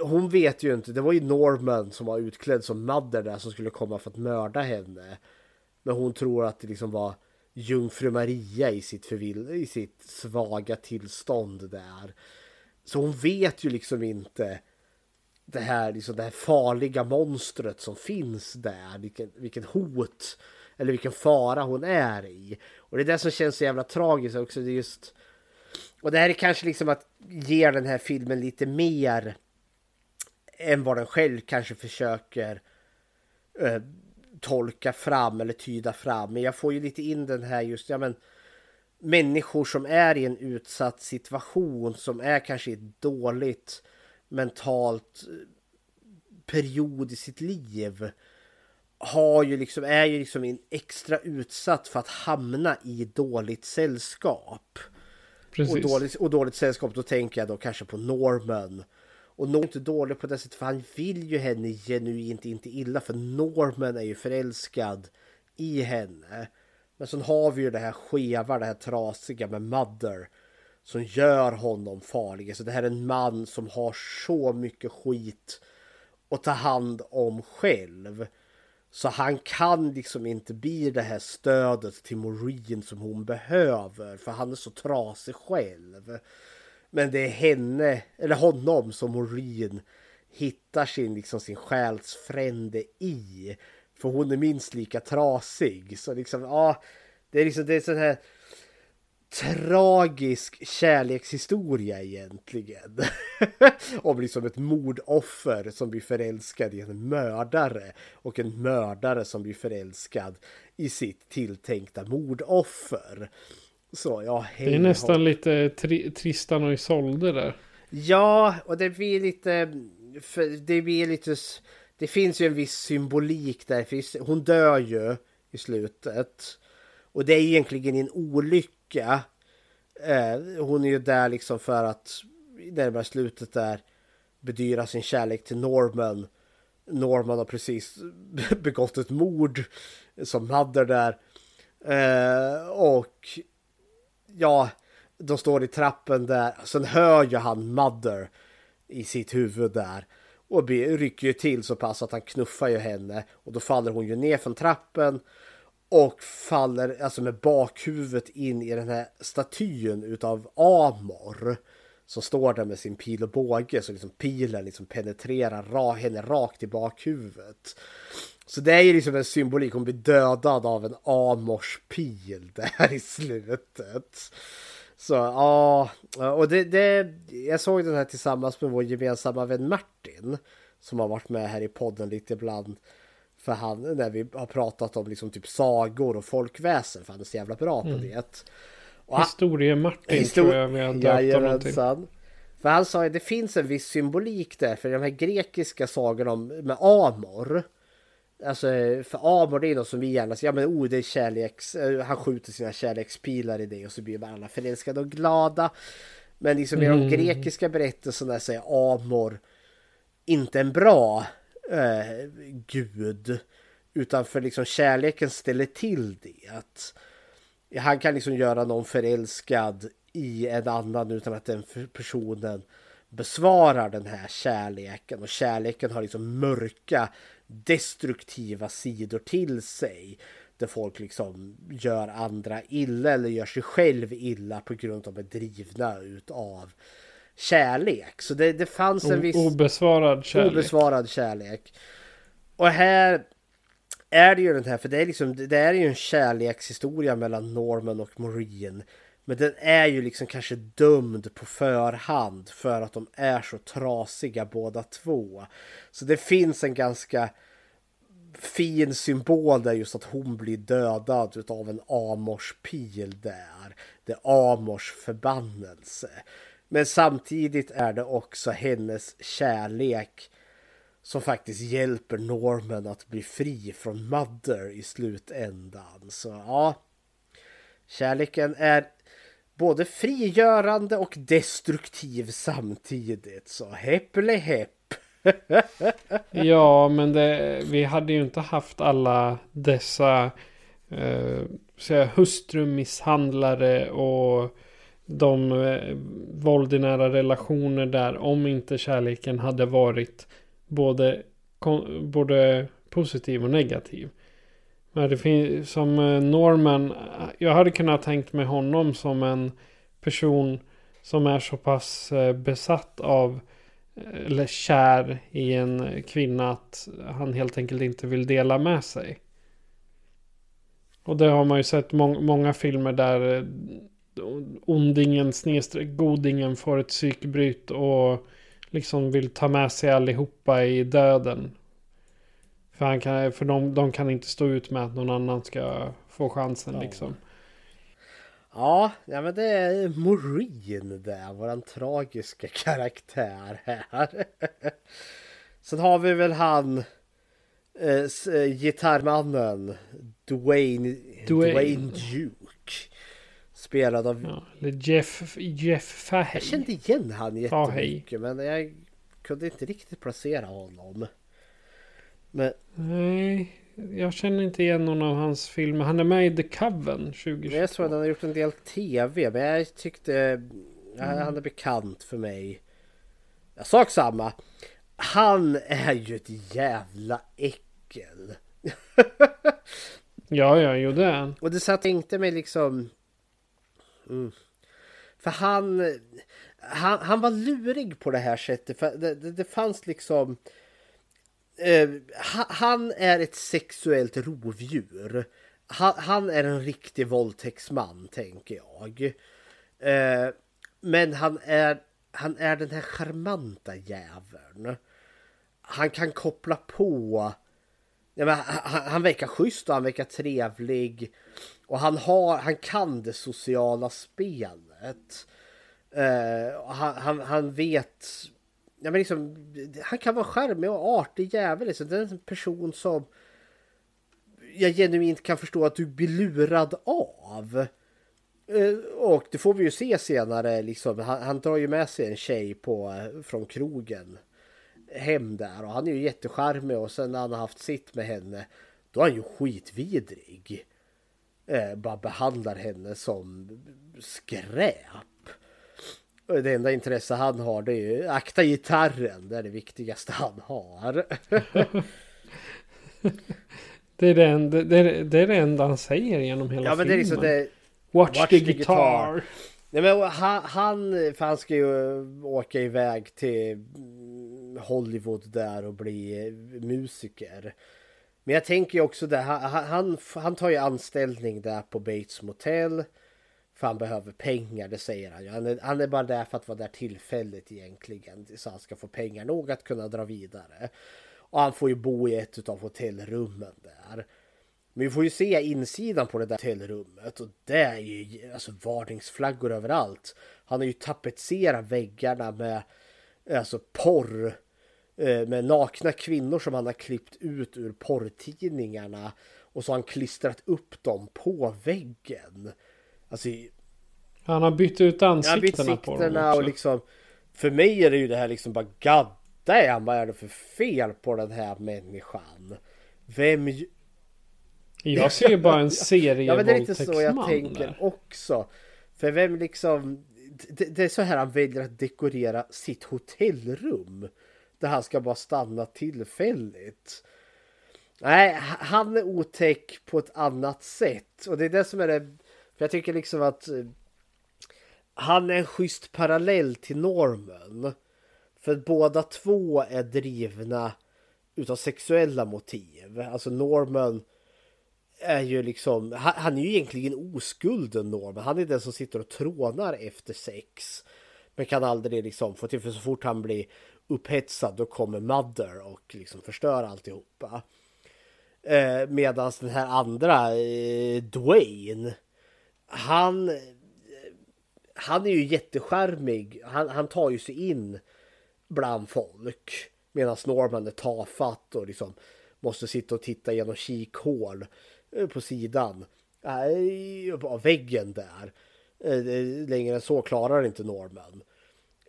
hon vet ju inte, det var ju Norman som var utklädd som Mother där som skulle komma för att mörda henne. Men hon tror att det liksom var jungfru Maria i sitt, förvill, i sitt svaga tillstånd där. Så hon vet ju liksom inte det här, liksom det här farliga monstret som finns där. Vilken, vilken hot eller vilken fara hon är i. Och det är det som känns så jävla tragiskt också. Det är just... Och det här är kanske liksom att ge den här filmen lite mer än vad den själv kanske försöker eh, tolka fram eller tyda fram. Men jag får ju lite in den här just, ja men människor som är i en utsatt situation som är kanske i ett dåligt mentalt eh, period i sitt liv har ju liksom, är ju liksom en extra utsatt för att hamna i dåligt sällskap. Precis. Och dåligt, och dåligt sällskap, då tänker jag då kanske på Norman och nog inte dålig på det sättet för han vill ju henne genuint inte illa för Norman är ju förälskad i henne. Men sen har vi ju det här skeva, det här trasiga med Mother som gör honom farlig. Så det här är en man som har så mycket skit att ta hand om själv. Så han kan liksom inte bli det här stödet till Maureen som hon behöver för han är så trasig själv. Men det är henne, eller honom, som Maureen hittar sin, liksom, sin själsfrände i. För hon är minst lika trasig. Så liksom, ja, det är liksom, det är sån här tragisk kärlekshistoria egentligen. Om liksom ett mordoffer som blir förälskad i en mördare och en mördare som blir förälskad i sitt tilltänkta mordoffer. Så ja, hej, Det är nästan hopp. lite tri Tristan och Isolde där. Ja, och det blir lite... Det blir lite... Det finns ju en viss symbolik där. Hon dör ju i slutet. Och det är egentligen en olycka. Eh, hon är ju där liksom för att närmare slutet där bedyra sin kärlek till Norman. Norman har precis begått ett mord som Mother där. Eh, och ja, de står i trappen där. Sen hör ju han Mother i sitt huvud där. Och rycker ju till så pass att han knuffar ju henne. Och då faller hon ju ner från trappen. Och faller alltså med bakhuvudet in i den här statyn utav Amor. Som står där med sin pil och båge. Så liksom pilen liksom penetrerar ra henne rakt i bakhuvudet. Så det är ju liksom en symbolik. Hon blir dödad av en Amors pil där i slutet. Så ja, och det, det, jag såg den här tillsammans med vår gemensamma vän Martin. Som har varit med här i podden lite ibland. För han, när vi har pratat om liksom typ sagor och folkväsen. För han är så jävla bra på mm. det. Och Historie-Martin histor tror jag vi har döpt honom. För han sa att det finns en viss symbolik där. För de här grekiska sagorna om, med Amor. Alltså för Amor det är något som vi gärna säger, ja men oh det är kärleks, eh, han skjuter sina kärlekspilar i det och så blir man alla förälskade och glada. Men liksom i mm. de grekiska berättelserna så är Amor inte en bra eh, gud. Utan för liksom kärleken ställer till det. Att han kan liksom göra någon förälskad i en annan utan att den personen besvarar den här kärleken och kärleken har liksom mörka destruktiva sidor till sig. Där folk liksom gör andra illa eller gör sig själv illa på grund av att de är drivna utav kärlek. Så det, det fanns en viss... Obesvarad kärlek. Obesvarad kärlek. Och här är det ju den här, för det är liksom, det är ju en kärlekshistoria mellan Norman och Maureen. Men den är ju liksom kanske dömd på förhand för att de är så trasiga båda två. Så det finns en ganska fin symbol där just att hon blir dödad av en Amors-pil där. Det är Amors förbannelse. Men samtidigt är det också hennes kärlek som faktiskt hjälper Norman att bli fri från Mother i slutändan. Så ja, kärleken är både frigörande och destruktiv samtidigt. Så häpple häpp. ja, men det, vi hade ju inte haft alla dessa eh, hustrumisshandlare och de eh, våld i nära relationer där om inte kärleken hade varit både, både positiv och negativ. Men det finns som eh, Norman. Eh, jag hade kunnat tänkt mig honom som en person som är så pass eh, besatt av eh, eller kär i en kvinna att han helt enkelt inte vill dela med sig. Och det har man ju sett må många filmer där eh, ondingen snedstreck godingen får ett psykbryt och liksom vill ta med sig allihopa i döden. För, han kan, för de, de kan inte stå ut med att någon annan ska få chansen ja. liksom. Ja, ja men det är Morin där, våran tragiska karaktär här. Sen har vi väl han eh, eh gitarrmannen Dwayne, Dwayne, Dwayne Duke. Spelad av... Ja, eller Jeff, Jeff Fahey. Jag kände igen han jättemycket men jag kunde inte riktigt placera honom. Men... Nej, jag känner inte igen någon av hans filmer. Han är med i The Coven 2022. Jag tror att han har gjort en del tv men jag tyckte... Mm. Han är bekant för mig. Jag sak samma. Han är ju ett jävla äckel. ja, ja, jo det är han. Och det satt inte mig liksom... Mm. För han, han, han var lurig på det här sättet. För det, det, det fanns liksom... Eh, han är ett sexuellt rovdjur. Han, han, är en riktig våldtäktsman, tänker jag. Eh, men han är, han är den här charmanta jäveln. Han kan koppla på... Ja, men han, han verkar schysst och han verkar trevlig. Och han, har, han kan det sociala spelet. Uh, han, han, han, vet... Ja, men liksom, han kan vara charmig och artig jävel. Liksom. Det är en person som jag genuint kan förstå att du blir lurad av. Uh, och det får vi ju se senare. Liksom. Han, han drar ju med sig en tjej på, eh, från krogen hem där. Och han är ju jättecharmig och sen när han har haft sitt med henne då är han ju skitvidrig eh, bara behandlar henne som skräp. Och det enda intresse han har det är ju akta gitarren. Det är det viktigaste han har. det, är det, enda, det, är, det är det enda han säger genom hela ja, men filmen. Det är liksom det, watch, watch the, guitar. guitar. Nej, men han, han, för han ska ju åka iväg till Hollywood där och bli eh, musiker. Men jag tänker också det han, han, han tar ju anställning där på Bates Motel. För han behöver pengar, det säger han ju. Han är, han är bara där för att vara där tillfälligt egentligen. Så han ska få pengar nog att kunna dra vidare. Och han får ju bo i ett av hotellrummen där. Men vi får ju se insidan på det där hotellrummet och det är ju alltså varningsflaggor överallt. Han har ju tapetserat väggarna med alltså porr med nakna kvinnor som han har klippt ut ur porrtidningarna och så har han klistrat upp dem på väggen. Alltså, han har bytt ut ansiktena, ja, på dem också. och liksom För mig är det ju det här liksom bara God damn, vad är det för fel på den här människan? Vem... Jag ser ju bara en serie Ja men det är lite så jag tänker där. också. För vem liksom det, det är så här han väljer att dekorera sitt hotellrum. Där han ska bara stanna tillfälligt. Nej, han är otäck på ett annat sätt. Och det är det som är det. För jag tycker liksom att eh, han är en schysst parallell till Norman. För båda två är drivna utav sexuella motiv. Alltså Norman är ju liksom, han, han är ju egentligen oskulden Norman. Han är den som sitter och trånar efter sex. Men kan aldrig liksom få till, för så fort han blir upphetsad då kommer Mother och liksom förstör alltihopa. Eh, Medan den här andra, eh, Dwayne, han, han är ju jättecharmig. Han, han tar ju sig in bland folk. Medan Norman är tafatt och liksom måste sitta och titta genom kikhål eh, på sidan. Av väggen där. Eh, längre än så klarar inte Norman.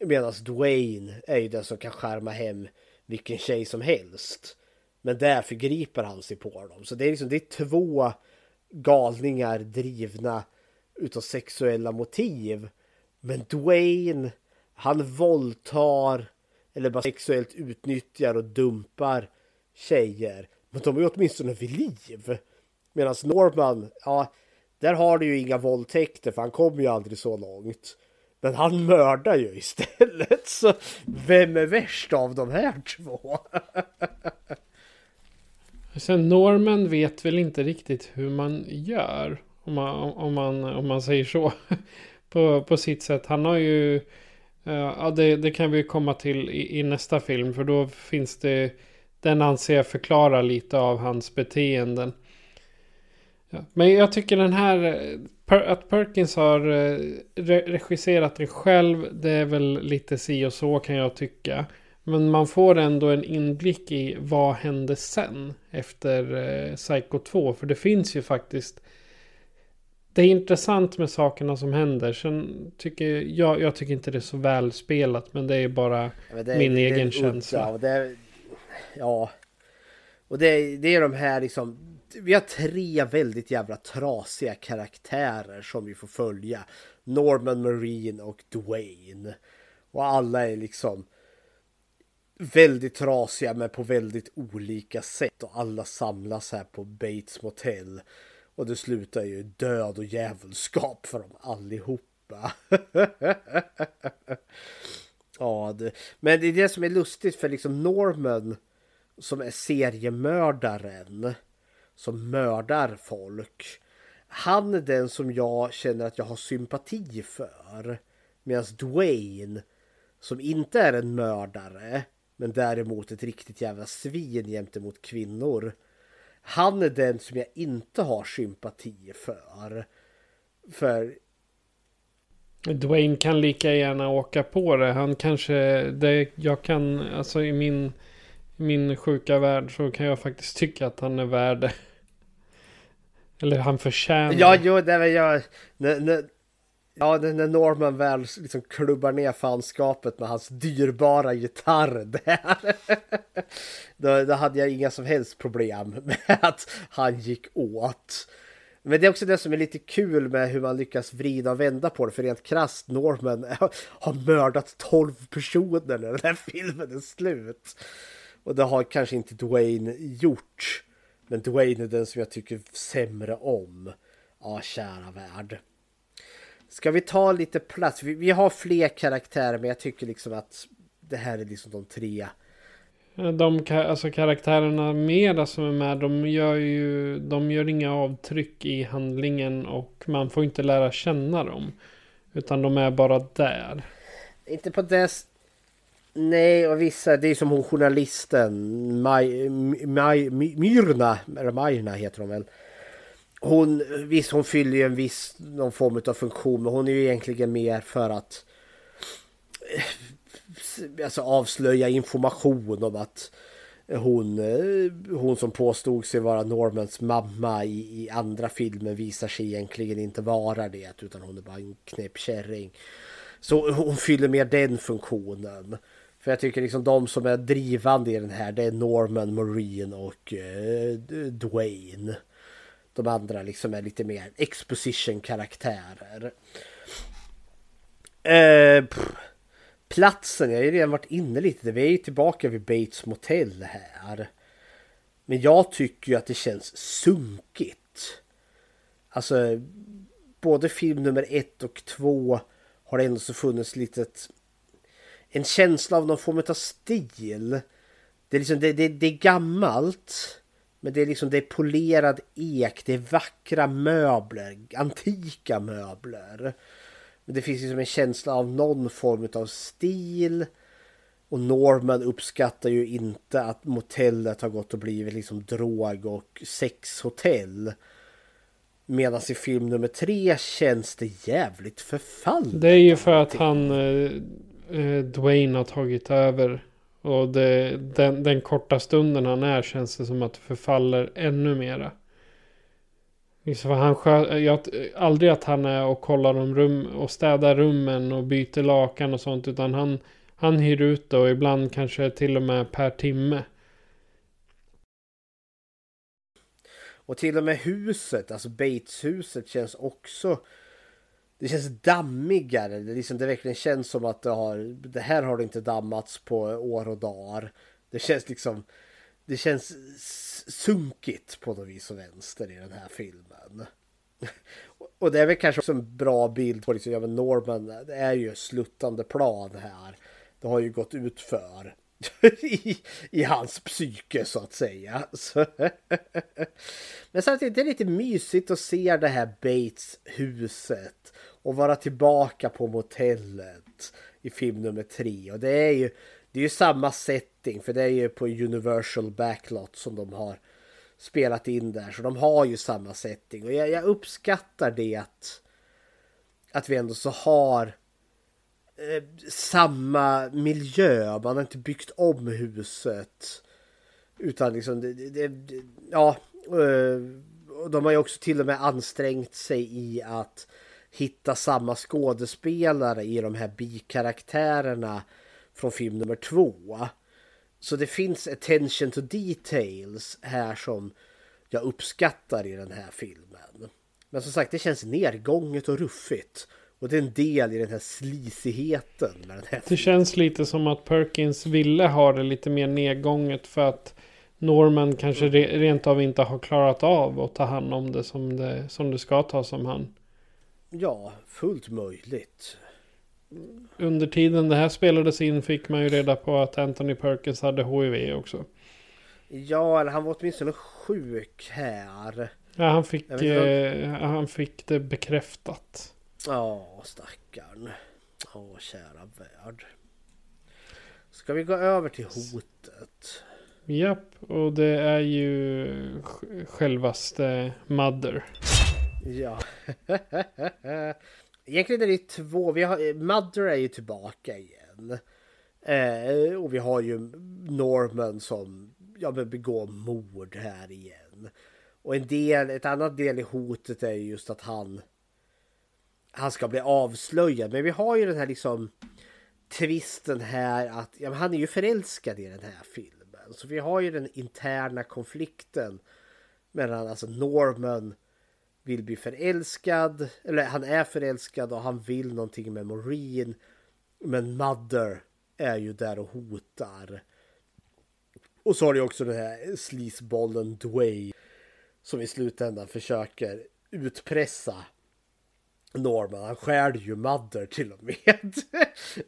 Medan Dwayne är ju den som kan skärma hem vilken tjej som helst. Men där förgriper han sig på dem. Så det är liksom det är två galningar drivna utav sexuella motiv. Men Dwayne, han våldtar eller bara sexuellt utnyttjar och dumpar tjejer. Men de är ju åtminstone vid liv. Medan Norman, ja, där har du ju inga våldtäkter för han kommer ju aldrig så långt. Men han mördar ju istället. Så vem är värst av de här två? Sen Norman vet väl inte riktigt hur man gör. Om man, om man, om man säger så. på, på sitt sätt. Han har ju... Eh, ja, det, det kan vi komma till i, i, nästa film. För då finns det... Den anser jag förklara lite av hans beteenden. Ja, men jag tycker den här... Att Perkins har uh, regisserat den själv. Det är väl lite si och så kan jag tycka. Men man får ändå en inblick i vad hände sen efter eh, Psycho 2. För det finns ju faktiskt det är intressant med sakerna som händer. Sen tycker jag, jag tycker inte det är så välspelat. Men det är bara ja, det, min det, egen det, känsla. Och det, ja. Och det, det är de här liksom. Vi har tre väldigt jävla trasiga karaktärer som vi får följa. Norman Marine och Dwayne. Och alla är liksom väldigt trasiga men på väldigt olika sätt. Och alla samlas här på Bates Motel. Och det slutar ju död och djävulskap för dem allihopa. ja, det, men det är det som är lustigt för liksom Norman som är seriemördaren som mördar folk. Han är den som jag känner att jag har sympati för. Medan Dwayne som inte är en mördare men däremot ett riktigt jävla svin gentemot kvinnor han är den som jag inte har sympati för. För... Dwayne kan lika gärna åka på det. Han kanske, det, jag kan, alltså i min, min sjuka värld så kan jag faktiskt tycka att han är värd det. Eller han förtjänar. Ja, jo, det är jag. När, Ja, när Norman väl liksom klubbar ner fanskapet med hans dyrbara gitarr där. Då, då hade jag inga som helst problem med att han gick åt. Men det är också det som är lite kul med hur man lyckas vrida och vända på det. För rent krasst, Norman har mördat 12 personer när den här filmen är slut. Och det har kanske inte Dwayne gjort. Men Dwayne är den som jag tycker sämre om. Ja, kära värld. Ska vi ta lite plats? Vi, vi, har fler karaktärer men jag tycker liksom att det här är liksom de tre. De alltså karaktärerna mera som är med de gör ju de gör inga avtryck i handlingen och man får inte lära känna dem. Utan de är bara där. Inte på det Nej, och vissa, det är som hon journalisten Maj, Maj, Myrna, eller Majna heter hon väl hon, visst hon fyller ju en viss någon form av funktion men hon är ju egentligen mer för att eh, alltså avslöja information om att hon, eh, hon som påstod sig vara Normans mamma i, i andra filmer visar sig egentligen inte vara det utan hon är bara en knäpp kärring. Så hon fyller mer den funktionen. För jag tycker liksom de som är drivande i den här det är Norman, Marine och eh, Dwayne. De andra liksom är lite mer exposition karaktärer. Eh, platsen, jag har ju redan varit inne lite. Vi är ju tillbaka vid Bates Motel här. Men jag tycker ju att det känns sunkigt. Alltså, både film nummer ett och två har det ändå så funnits litet en känsla av någon form av stil. Det är liksom, det, det, det är gammalt. Men det är liksom, det är polerad ek, det är vackra möbler, antika möbler. Men det finns liksom en känsla av någon form av stil. Och Norman uppskattar ju inte att motellet har gått och blivit liksom drog och sexhotell. Medan i film nummer tre känns det jävligt förfallet. Det är ju för att han, eh, eh, Dwayne har tagit över. Och det, den, den korta stunden han är känns det som att det förfaller ännu mera. Liksom han skö, jag, aldrig att han är och kollar om rum och städar rummen och byter lakan och sånt. Utan han, han hyr ut det och ibland kanske till och med per timme. Och till och med huset, alltså Bates-huset känns också... Det känns dammigare. Det, liksom, det verkligen känns som att det, har, det här har det inte dammats på år och dagar. Det känns liksom... Det känns sunkigt på något vis och vänster i den här filmen. Och det är väl kanske också en bra bild på liksom, ja, men Norman, det är ju sluttande plan här. Det har ju gått ut för i, i hans psyke så att säga. Så. Men samtidigt det är lite mysigt att se det här Bates-huset och vara tillbaka på motellet i film nummer tre. Och det är ju, det är ju samma setting för det är ju på Universal Backlot som de har spelat in där. Så de har ju samma setting och jag, jag uppskattar det att, att vi ändå så har Eh, samma miljö. Man har inte byggt om huset. Utan liksom, det, det, det, ja. Eh, och de har ju också till och med ansträngt sig i att hitta samma skådespelare i de här bikaraktärerna från film nummer två. Så det finns attention to details här som jag uppskattar i den här filmen. Men som sagt, det känns nergånget och ruffigt. Och det är en del i den här slisigheten. Med den här det känns lite som att Perkins ville ha det lite mer nedgånget för att Norman kanske re rent av inte har klarat av att ta hand om det som det, som det ska tas om hand. Ja, fullt möjligt. Under tiden det här spelades in fick man ju reda på att Anthony Perkins hade HIV också. Ja, eller han var åtminstone sjuk här. Ja, han fick, eh, han fick det bekräftat. Ja, stackarn. Åh, kära värld. Ska vi gå över till hotet? Japp, och det är ju självaste Mother. Ja. Egentligen är det två. Vi har, Mother är ju tillbaka igen. Eh, och vi har ju Norman som ja, begår mord här igen. Och en del, ett annat del i hotet är just att han han ska bli avslöjad. Men vi har ju den här liksom tvisten här att ja, han är ju förälskad i den här filmen. Så vi har ju den interna konflikten mellan alltså Norman vill bli förälskad, eller han är förälskad och han vill någonting med Maureen. Men Mother är ju där och hotar. Och så har du också den här slisbollen Dwayne som i slutändan försöker utpressa Norman, han skär ju Mother till och med.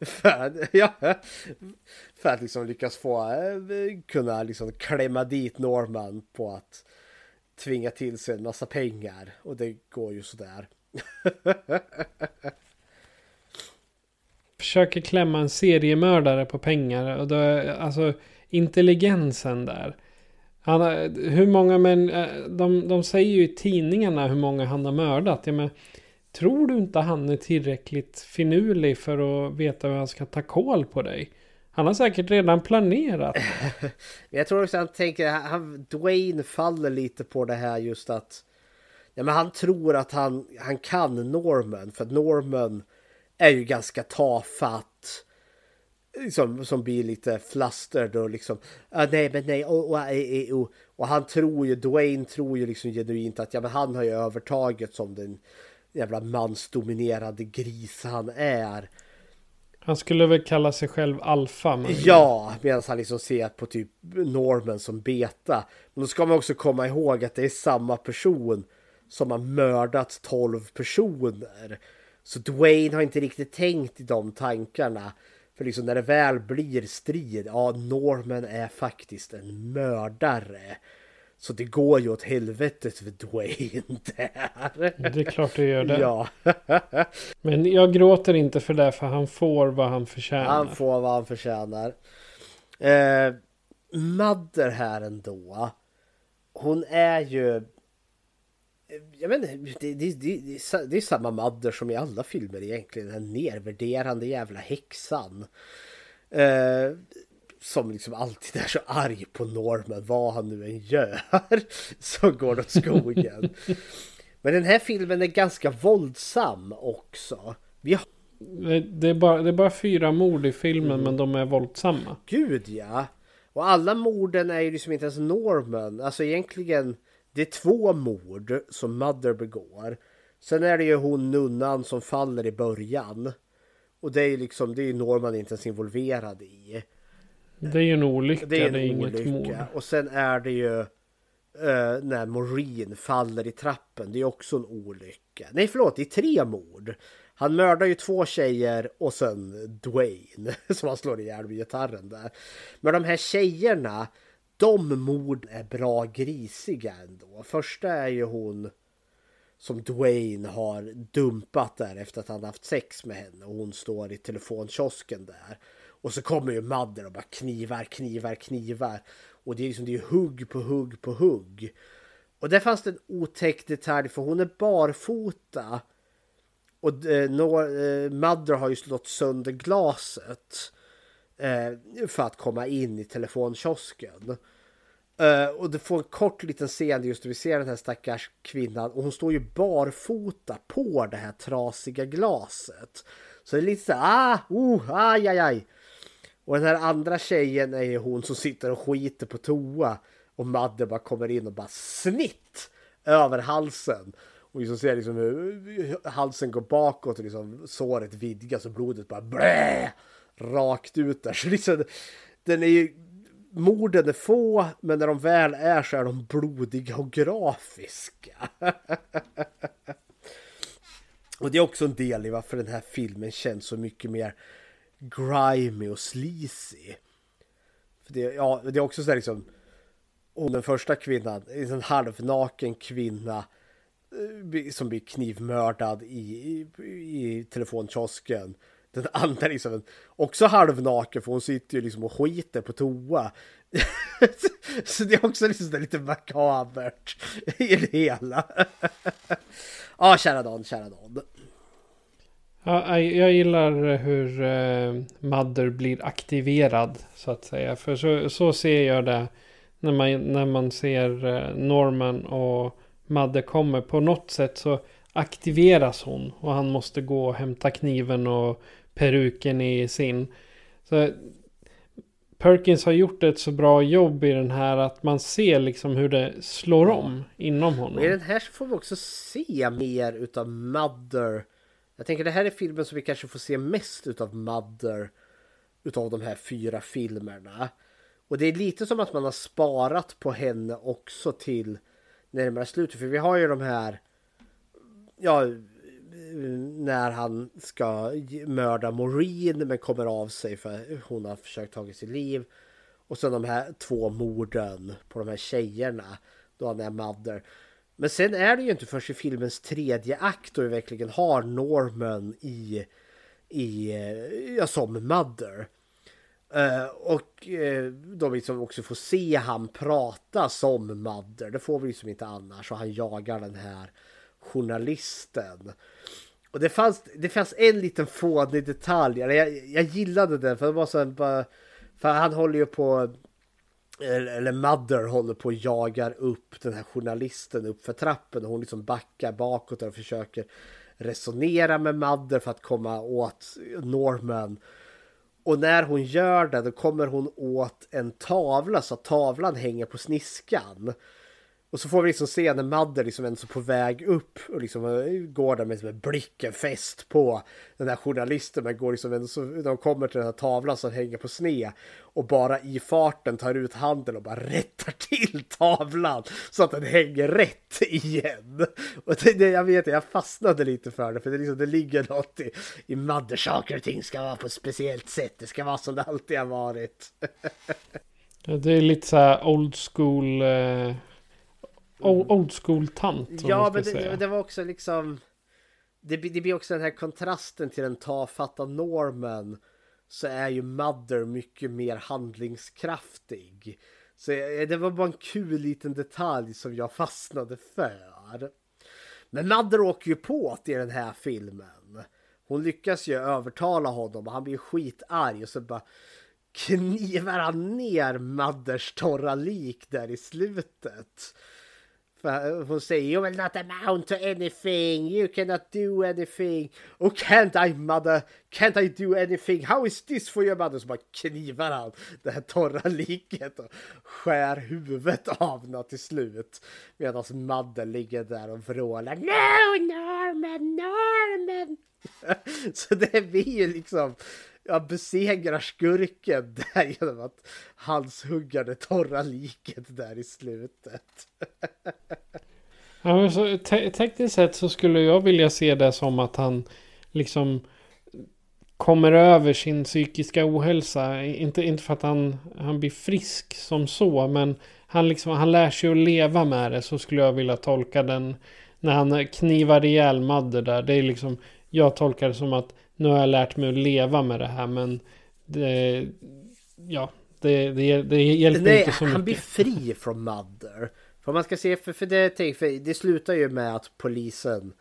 för, ja, för att liksom lyckas få eh, kunna liksom klämma dit Norman på att tvinga till sig en massa pengar. Och det går ju sådär. Försöker klämma en seriemördare på pengar. Och då, alltså intelligensen där. Han eh, hur många men eh, de, de säger ju i tidningarna hur många han har mördat. Ja, men, Tror du inte han är tillräckligt finurlig för att veta hur han ska ta koll på dig? Han har säkert redan planerat. jag tror också han tänker, han, Dwayne faller lite på det här just att ja, men han tror att han, han kan Norman för att Norman är ju ganska tafatt. Liksom, som blir lite flustered och liksom ah, nej men nej och, och, och, och, han tror ju Dwayne tror ju liksom genuint att ja men han har ju övertaget som den jävla mansdominerade gris han är. Han skulle väl kalla sig själv alfa. Men... Ja, medan han liksom ser på typ Norman som beta. Men då ska man också komma ihåg att det är samma person som har mördat 12 personer. Så Dwayne har inte riktigt tänkt i de tankarna. För liksom när det väl blir strid, ja Norman är faktiskt en mördare. Så det går ju åt helvetet för Dwayne där. Det är klart det gör det. Ja. Men jag gråter inte för det för han får vad han förtjänar. Han får vad han förtjänar. Eh, Mother här ändå. Hon är ju... Jag inte, det, det, det, det är samma Mother som i alla filmer egentligen. Den nervärderande jävla häxan. Eh, som liksom alltid är så arg på Norman vad han nu än gör. Så går det åt skogen. Men den här filmen är ganska våldsam också. Vi har... det, är bara, det är bara fyra mord i filmen mm. men de är våldsamma. Gud ja. Och alla morden är ju liksom inte ens Norman. Alltså egentligen. Det är två mord som Mother begår. Sen är det ju hon nunnan som faller i början. Och det är ju liksom, det är Norman inte ens involverad i. Det är ju en olycka, det är, en det är inget mord. Och sen är det ju uh, när Maureen faller i trappen. Det är också en olycka. Nej förlåt, det är tre mord. Han mördar ju två tjejer och sen Dwayne som han slår ihjäl med gitarren där. Men de här tjejerna, de mord är bra grisiga ändå. Första är ju hon som Dwayne har dumpat där efter att han haft sex med henne och hon står i telefonkiosken där. Och så kommer ju Madden och bara knivar, knivar, knivar. Och det är liksom det är hugg på hugg på hugg. Och där fanns det en otäck detalj för hon är barfota. Och eh, eh, har ju slått sönder glaset. Eh, för att komma in i telefonkiosken. Eh, och det får en kort liten scen just när vi ser den här stackars kvinnan och hon står ju barfota på det här trasiga glaset. Så det är lite så här, ah, oh, aj, aj, aj. Och den här andra tjejen är ju hon som sitter och skiter på toa. Och Madde bara kommer in och bara snitt över halsen. Och liksom ser liksom hur halsen går bakåt och liksom såret vidgas och blodet bara blä rakt ut där. Så liksom, den är ju, morden är få men när de väl är så är de blodiga och grafiska. och det är också en del i varför den här filmen känns så mycket mer grimy och sleazy. För det, ja, det är också så här liksom och den första kvinnan, en halvnaken kvinna eh, som blir knivmördad i, i, i telefonkiosken. Den andra liksom också halvnaken för hon sitter ju liksom och skiter på toa. så det är också liksom lite makabert i det hela. Ja, ah, kära Dan, kära Dan. Ja, jag gillar hur eh, Mother blir aktiverad så att säga. För så, så ser jag det när man, när man ser eh, Norman och Mother kommer. På något sätt så aktiveras hon och han måste gå och hämta kniven och peruken i sin. Så Perkins har gjort ett så bra jobb i den här att man ser liksom hur det slår om inom honom. Och I den här så får vi också se mer utav Mother jag tänker det här är filmen som vi kanske får se mest utav Mother utav de här fyra filmerna. Och det är lite som att man har sparat på henne också till närmare slutet. För vi har ju de här, ja, när han ska mörda Maureen men kommer av sig för hon har försökt ta sitt liv. Och sen de här två morden på de här tjejerna. Då han är Mother. Men sen är det ju inte först i filmens tredje akt då vi verkligen har Norman i, i eh, ja, som Mother. Uh, och eh, uh, då liksom också får se han prata som Mother. Det får vi liksom inte annars. Och han jagar den här journalisten. Och det fanns, det fanns en liten fånig detalj. Jag, jag gillade den för det var så här, bara, För han håller ju på eller Mother håller på och jagar upp den här journalisten upp för trappen och hon liksom backar bakåt och försöker resonera med Mother för att komma åt Norman. Och när hon gör det då kommer hon åt en tavla så att tavlan hänger på sniskan. Och så får vi liksom se när Madde liksom är på väg upp och liksom eh, går där med, med blicken fäst på den här journalisten. Men går liksom, så, de kommer till den här tavlan som hänger på sne och bara i farten tar ut handen och bara rättar till tavlan så att den hänger rätt igen. Och det, det, jag vet, jag fastnade lite för det för det, liksom, det ligger något i, i Madde. Saker och ting ska vara på ett speciellt sätt. Det ska vara som det alltid har varit. Det är lite så här old school eh, old school-tant. Ja, men det, det, var också liksom... Det, det blir också den här kontrasten till den tafatta normen. Så är ju Mother mycket mer handlingskraftig. Så det var bara en kul liten detalj som jag fastnade för. Men Mother åker ju på i den här filmen. Hon lyckas ju övertala honom och han blir skitarg och så bara knivar han ner Mothers torra lik där i slutet. För hon säger you will not amount to anything, you cannot do anything. Oh can't I mother, can't I do anything, how is this for your mother? Så bara knivar han det här torra liket och skär huvudet av henne till slut. Medan Madde ligger där och vrålar No Norman, Norman! Så det blir ju liksom jag besegrar skurken där genom att halshugga det torra liket där i slutet. ja, men så, te tekniskt sett så skulle jag vilja se det som att han liksom kommer över sin psykiska ohälsa. Inte, inte för att han, han blir frisk som så, men han, liksom, han lär sig att leva med det. Så skulle jag vilja tolka den. När han knivar ihjäl Madde där. Det är liksom, jag tolkar det som att nu har jag lärt mig att leva med det här men det, ja, det, det, det hjälper Nej, inte så mycket. Han blir fri från Mother. För man ska se, för, för, det, för det slutar ju med att polisen,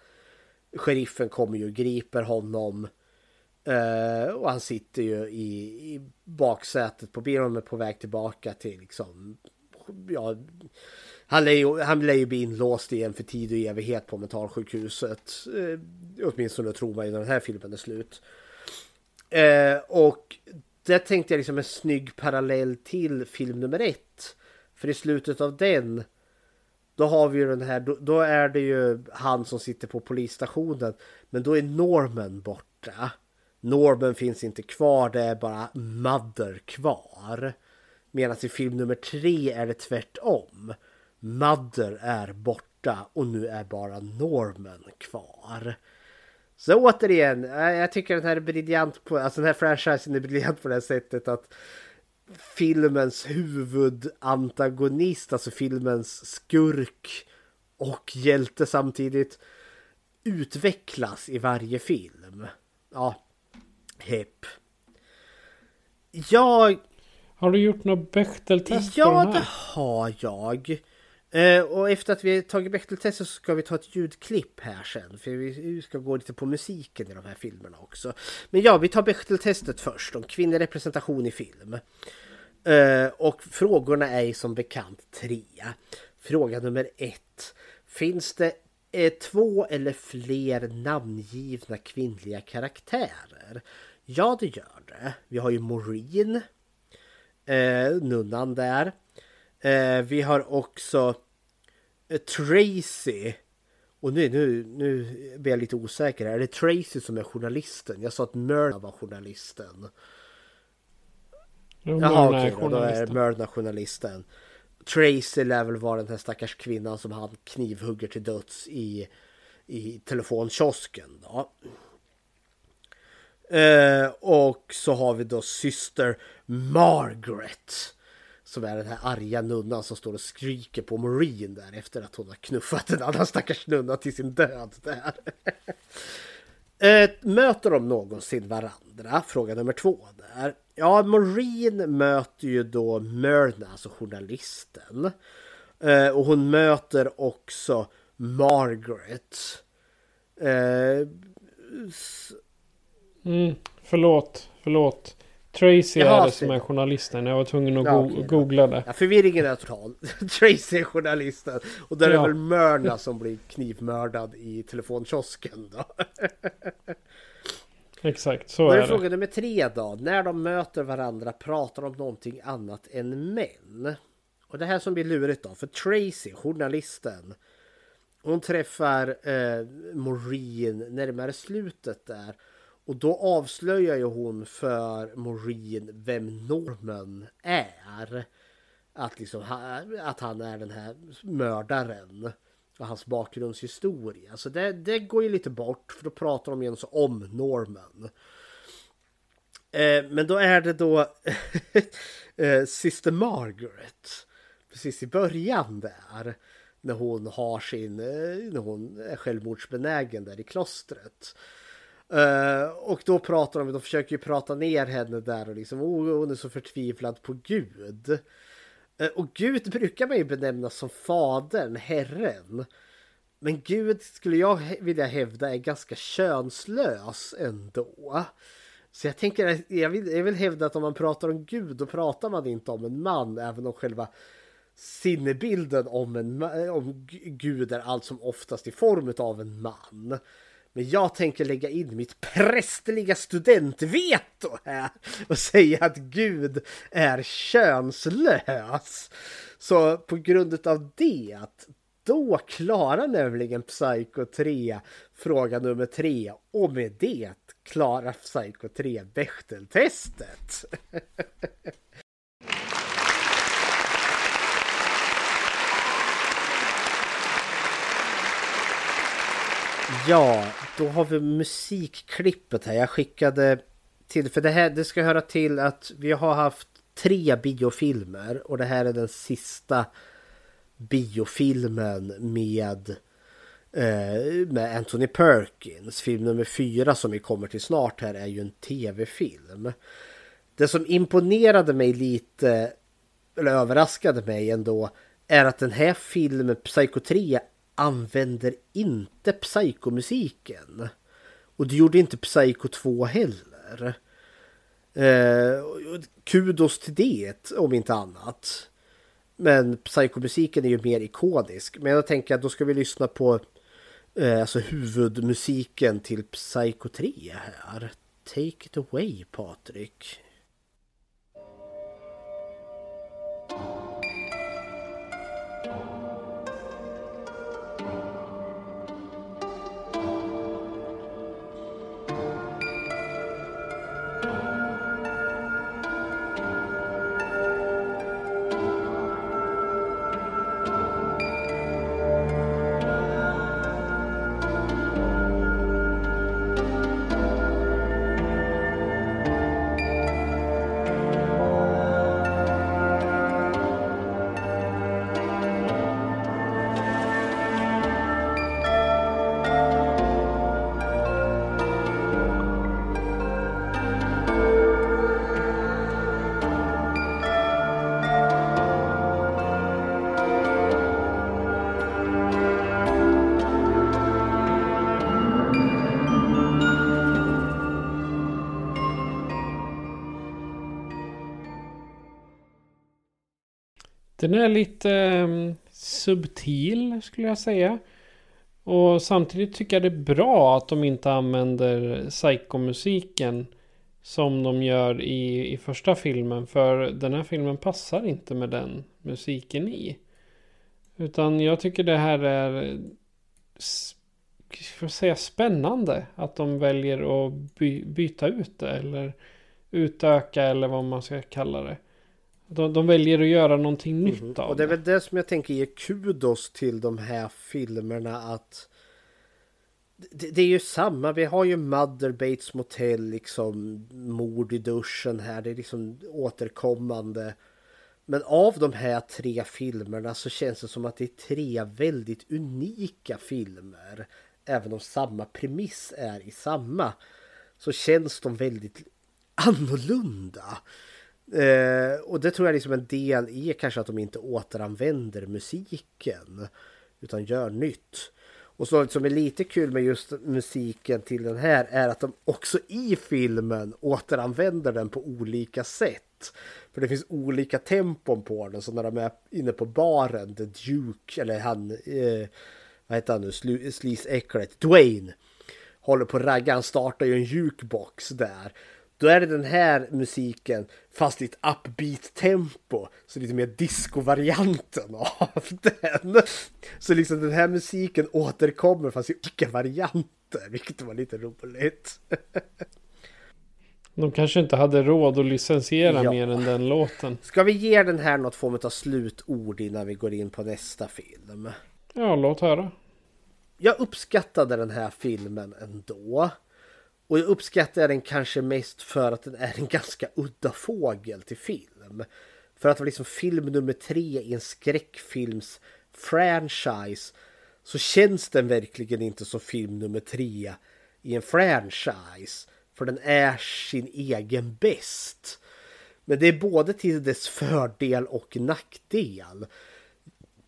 sheriffen kommer ju och griper honom. Uh, och han sitter ju i, i baksätet på bilen på väg tillbaka till liksom, ja, han lär, ju, han lär ju bli inlåst igen för tid och evighet på mentalsjukhuset. Eh, åtminstone tror man ju när den här filmen är slut. Eh, och det tänkte jag liksom en snygg parallell till film nummer ett. För i slutet av den då har vi ju den här, då, då, är det ju han som sitter på polisstationen. Men då är Norman borta. Norman finns inte kvar, det är bara Mother kvar. Medan i film nummer tre är det tvärtom. Mother är borta och nu är bara Norman kvar. Så återigen, jag tycker den här är briljant på, alltså den här franchisen är briljant på det här sättet att filmens huvudantagonist, alltså filmens skurk och hjälte samtidigt utvecklas i varje film. Ja, hepp. Jag... Har du gjort något Bechteltest? Ja, det har jag. Eh, och efter att vi tagit Bechteltestet så ska vi ta ett ljudklipp här sen. För vi ska gå lite på musiken i de här filmerna också. Men ja, vi tar Bechteltestet först om kvinnlig representation i film. Eh, och frågorna är som bekant tre. Fråga nummer ett. Finns det eh, två eller fler namngivna kvinnliga karaktärer? Ja, det gör det. Vi har ju Maureen. Eh, nunnan där. Eh, vi har också eh, Tracy. Och nu, nu, nu blir jag lite osäker här. Är det Tracy som är journalisten? Jag sa att Myrna var journalisten. Jo, Jaha okej, okay, då är Myrna journalisten. Tracy lär väl vara den här stackars kvinnan som han knivhugger till döds i, i telefonkiosken. Då. Eh, och så har vi då syster Margaret. Som är den här arga nunnan som står och skriker på Maureen där efter att hon har knuffat en annan stackars nunna till sin död där. Eh, möter de någonsin varandra? Fråga nummer två där. Ja, Maureen möter ju då Myrna, alltså journalisten. Eh, och hon möter också Margaret. Eh, mm, förlåt, förlåt. Tracy Jaha, är det som är journalisten. Jag var tvungen att ja, go googla det. Ja, förvirringen är total. Tracy är journalisten. Och där ja. är väl Mörna som blir knivmördad i telefonkiosken då. Exakt, så då är, är det. Fråga nummer tre då. När de möter varandra pratar de om någonting annat än män. Och det här som blir lurigt då, för Tracy, journalisten, hon träffar eh, Maureen närmare slutet där. Och då avslöjar ju hon för Maureen vem Norman är. Att, liksom, att han är den här mördaren. Och hans bakgrundshistoria. Så det, det går ju lite bort för då pratar de ju om Norman. Eh, men då är det då eh, Sister Margaret. Precis i början där. När hon har sin, eh, när hon är självmordsbenägen där i klostret. Uh, och då pratar de, de försöker ju prata ner henne där och liksom, oh, hon är så förtvivlad på Gud. Uh, och Gud brukar man ju benämna som fadern, Herren. Men Gud skulle jag vilja hävda är ganska könslös ändå. Så jag tänker, jag vill, jag vill hävda att om man pratar om Gud då pratar man inte om en man även om själva sinnebilden om, en, om Gud är allt som oftast i form av en man. Men jag tänker lägga in mitt prästerliga studentveto här och säga att Gud är könslös. Så på grund av det, då klarar nämligen Psycho 3 fråga nummer 3 och med det klarar Psycho 3 Bechteltestet. Ja, då har vi musikklippet här. Jag skickade till, för det här det ska höra till att vi har haft tre biofilmer och det här är den sista biofilmen med eh, med Anthony Perkins. Film nummer fyra som vi kommer till snart här är ju en tv-film. Det som imponerade mig lite, eller överraskade mig ändå, är att den här filmen, Psycho 3, använder inte Psycho-musiken. Och det gjorde inte Psycho 2 heller. Eh, kudos till det, om inte annat. Men Psycho-musiken är ju mer ikonisk. Men jag tänker att då ska vi lyssna på eh, alltså huvudmusiken till Psycho 3 här. Take it away, Patrik. Den är lite ehm, subtil skulle jag säga. Och samtidigt tycker jag det är bra att de inte använder psykomusiken som de gör i, i första filmen. För den här filmen passar inte med den musiken i. Utan jag tycker det här är för att säga spännande. Att de väljer att by, byta ut det. Eller utöka eller vad man ska kalla det. De, de väljer att göra någonting nytt mm. av Och det är väl det som jag tänker ge kudos till de här filmerna att det, det, är ju samma, vi har ju Mother Bates Motel, liksom mord i duschen här, det är liksom återkommande. Men av de här tre filmerna så känns det som att det är tre väldigt unika filmer. Även om samma premiss är i samma. Så känns de väldigt annorlunda. Eh, och det tror jag liksom en del är kanske att de inte återanvänder musiken utan gör nytt. Och så som är lite kul med just musiken till den här är att de också i filmen återanvänder den på olika sätt. För det finns olika tempon på den. Så när de är inne på baren, The Duke, eller han, eh, vad heter han nu, Sleaze-äcklet, Dwayne. Håller på att ragga, han startar ju en jukebox där då är det den här musiken fast i ett upbeat tempo. Så lite mer disco-varianten av den. Så liksom den här musiken återkommer fast i olika varianter. Vilket var lite roligt. De kanske inte hade råd att licensiera Ja. mer än den låten. Ska vi ge den här något form av slutord innan vi går in på nästa film? Ja, låt höra. Jag uppskattade den här filmen ändå. Och jag uppskattar den kanske mest för att den är en ganska udda fågel till film. För att vara liksom film nummer tre i en skräckfilms franchise så känns den verkligen inte som film nummer tre i en franchise. För den är sin egen bäst. Men det är både till dess fördel och nackdel.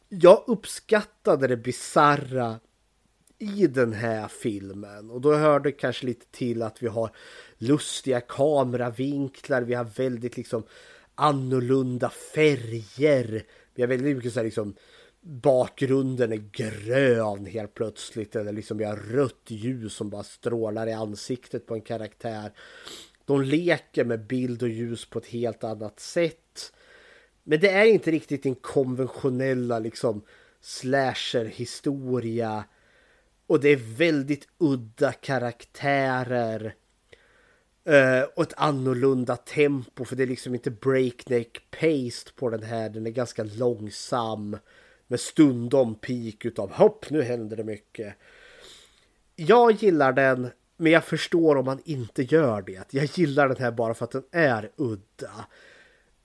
Jag uppskattade det bizarra i den här filmen och då hörde kanske lite till att vi har lustiga kameravinklar, vi har väldigt liksom annorlunda färger. Vi har väldigt mycket så här liksom bakgrunden är grön helt plötsligt eller liksom vi har rött ljus som bara strålar i ansiktet på en karaktär. De leker med bild och ljus på ett helt annat sätt. Men det är inte riktigt en konventionella liksom slasher-historia. Och det är väldigt udda karaktärer. Uh, och ett annorlunda tempo för det är liksom inte breakneck-paste på den här. Den är ganska långsam. Med stundom peak utav hopp nu händer det mycket. Jag gillar den men jag förstår om man inte gör det. Jag gillar den här bara för att den är udda.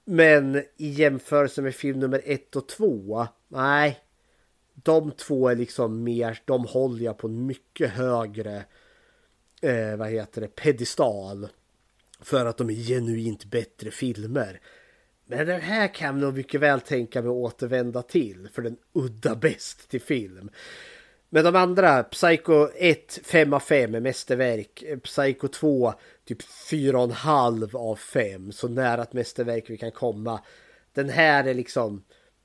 Men i jämförelse med film nummer ett och två, nej. De två är liksom mer, de håller jag på en mycket högre, eh, vad heter det, pedestal. För att de är genuint bättre filmer. Men den här kan jag nog mycket väl tänka mig att återvända till. För den udda bäst till film. Men de andra, Psycho 1, 5 av 5 är mästerverk. Psycho 2, typ 4,5 av 5. Så nära ett mästerverk vi kan komma. Den här är liksom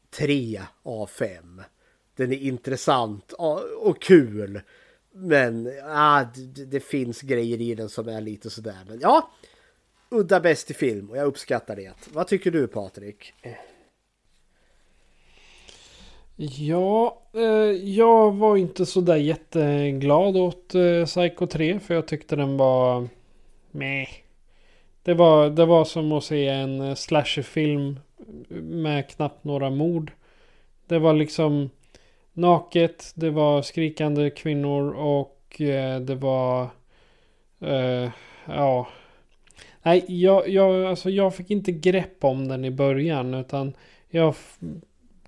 3 av 5. Den är intressant och kul. Men ah, det, det finns grejer i den som är lite sådär. Men ja, udda bäst i film och jag uppskattar det. Vad tycker du Patrik? Ja, eh, jag var inte sådär jätteglad åt eh, Psycho 3 för jag tyckte den var... Meh. Det var, det var som att se en slasherfilm med knappt några mord. Det var liksom naket, det var skrikande kvinnor och eh, det var... Eh, ja... Nej, jag, jag, alltså jag fick inte grepp om den i början utan jag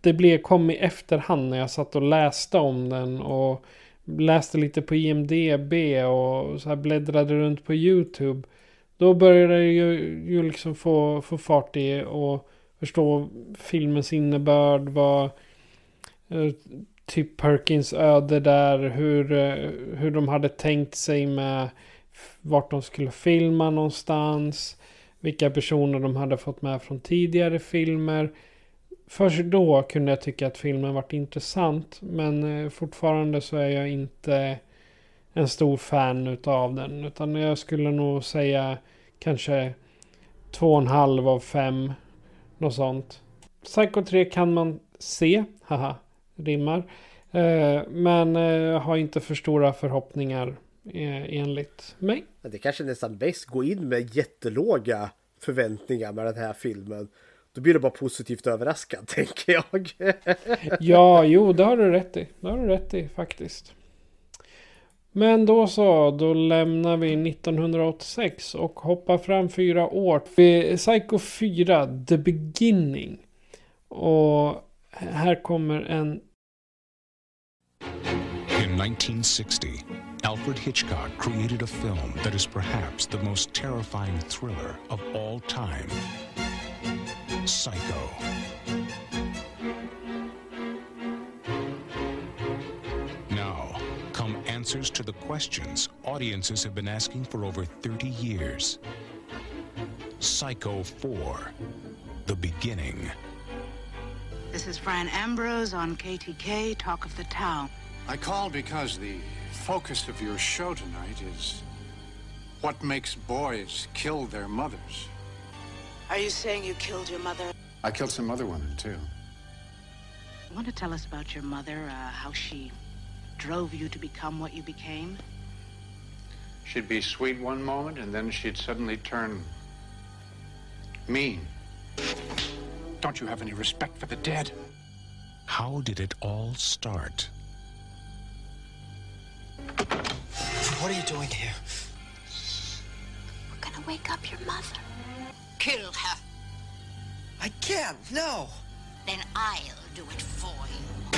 det blev, kom i efterhand när jag satt och läste om den och läste lite på IMDB och så här bläddrade runt på YouTube. Då började jag ju, ju liksom få, få fart i och förstå filmens innebörd. Vad eh, typ Perkins öde där. Hur, eh, hur de hade tänkt sig med vart de skulle filma någonstans. Vilka personer de hade fått med från tidigare filmer. Först då kunde jag tycka att filmen varit intressant. Men eh, fortfarande så är jag inte en stor fan utav den. Utan jag skulle nog säga kanske två och en halv av fem. Något sånt. Psycho 3 kan man se. Haha, rimmar. Eh, men eh, har inte för stora förhoppningar eh, enligt mig. Det kanske är nästan bäst gå in med jättelåga förväntningar med den här filmen. Då blir det bara positivt överraskad tänker jag. Ja, jo, det har du rätt i. Det har du rätt i faktiskt. Men då så, då lämnar vi 1986 och hoppar fram fyra år. Psycho 4, The Beginning. Och här kommer en... In 1960, Alfred Hitchcock created a film that is perhaps the most terrifying thriller of all time Psycho. Now, come answers to the questions audiences have been asking for over 30 years. Psycho 4 The Beginning. This is Fran Ambrose on KTK, Talk of the Town. I called because the focus of your show tonight is What makes boys kill their mothers? Are you saying you killed your mother? I killed some other women, too. You want to tell us about your mother, uh, how she drove you to become what you became? She'd be sweet one moment, and then she'd suddenly turn mean. Don't you have any respect for the dead? How did it all start? What are you doing here? We're gonna wake up your mother. Kill her. I can't, no. Then I'll do it for you.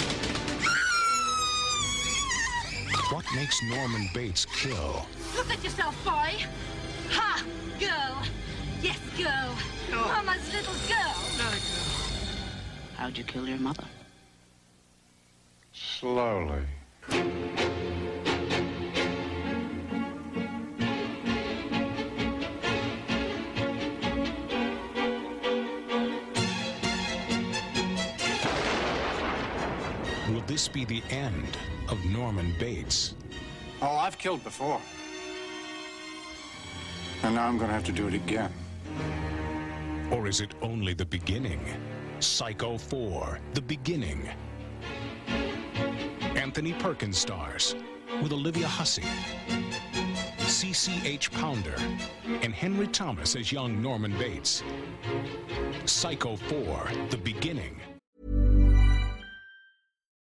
What makes Norman Bates kill? Look at yourself, boy. Ha! Girl. Yes, girl. Oh. Mama's little girl. How'd you kill your mother? Slowly. Will this be the end of Norman Bates? Oh, I've killed before. And now I'm gonna have to do it again. Or is it only the beginning? Psycho 4, The Beginning. Anthony Perkins stars with Olivia Hussey, CCH Pounder, and Henry Thomas as young Norman Bates. Psycho 4, The Beginning.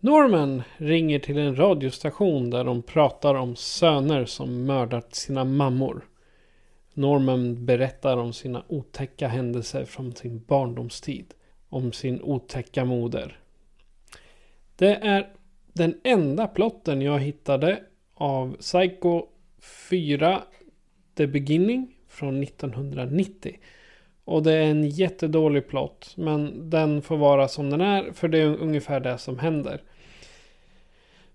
Norman ringer till en radiostation där de pratar om söner som mördat sina mammor. Norman berättar om sina otäcka händelser från sin barndomstid. Om sin otäcka moder. Det är den enda plotten jag hittade av Psycho 4 The Beginning från 1990. Och det är en jättedålig plott. Men den får vara som den är. För det är ungefär det som händer.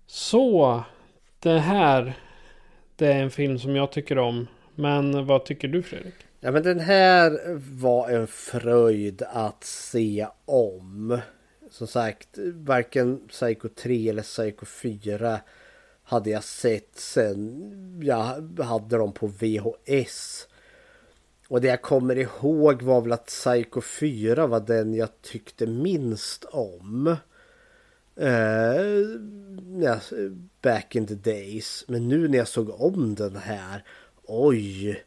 Så. Det här. Det är en film som jag tycker om. Men vad tycker du Fredrik? Ja men den här var en fröjd att se om. Som sagt, varken Psycho 3 eller Psycho 4 hade jag sett sen jag hade dem på VHS. Och det jag kommer ihåg var väl att Psycho 4 var den jag tyckte minst om. Uh, ja, back in the days. Men nu när jag såg om den här. Oj.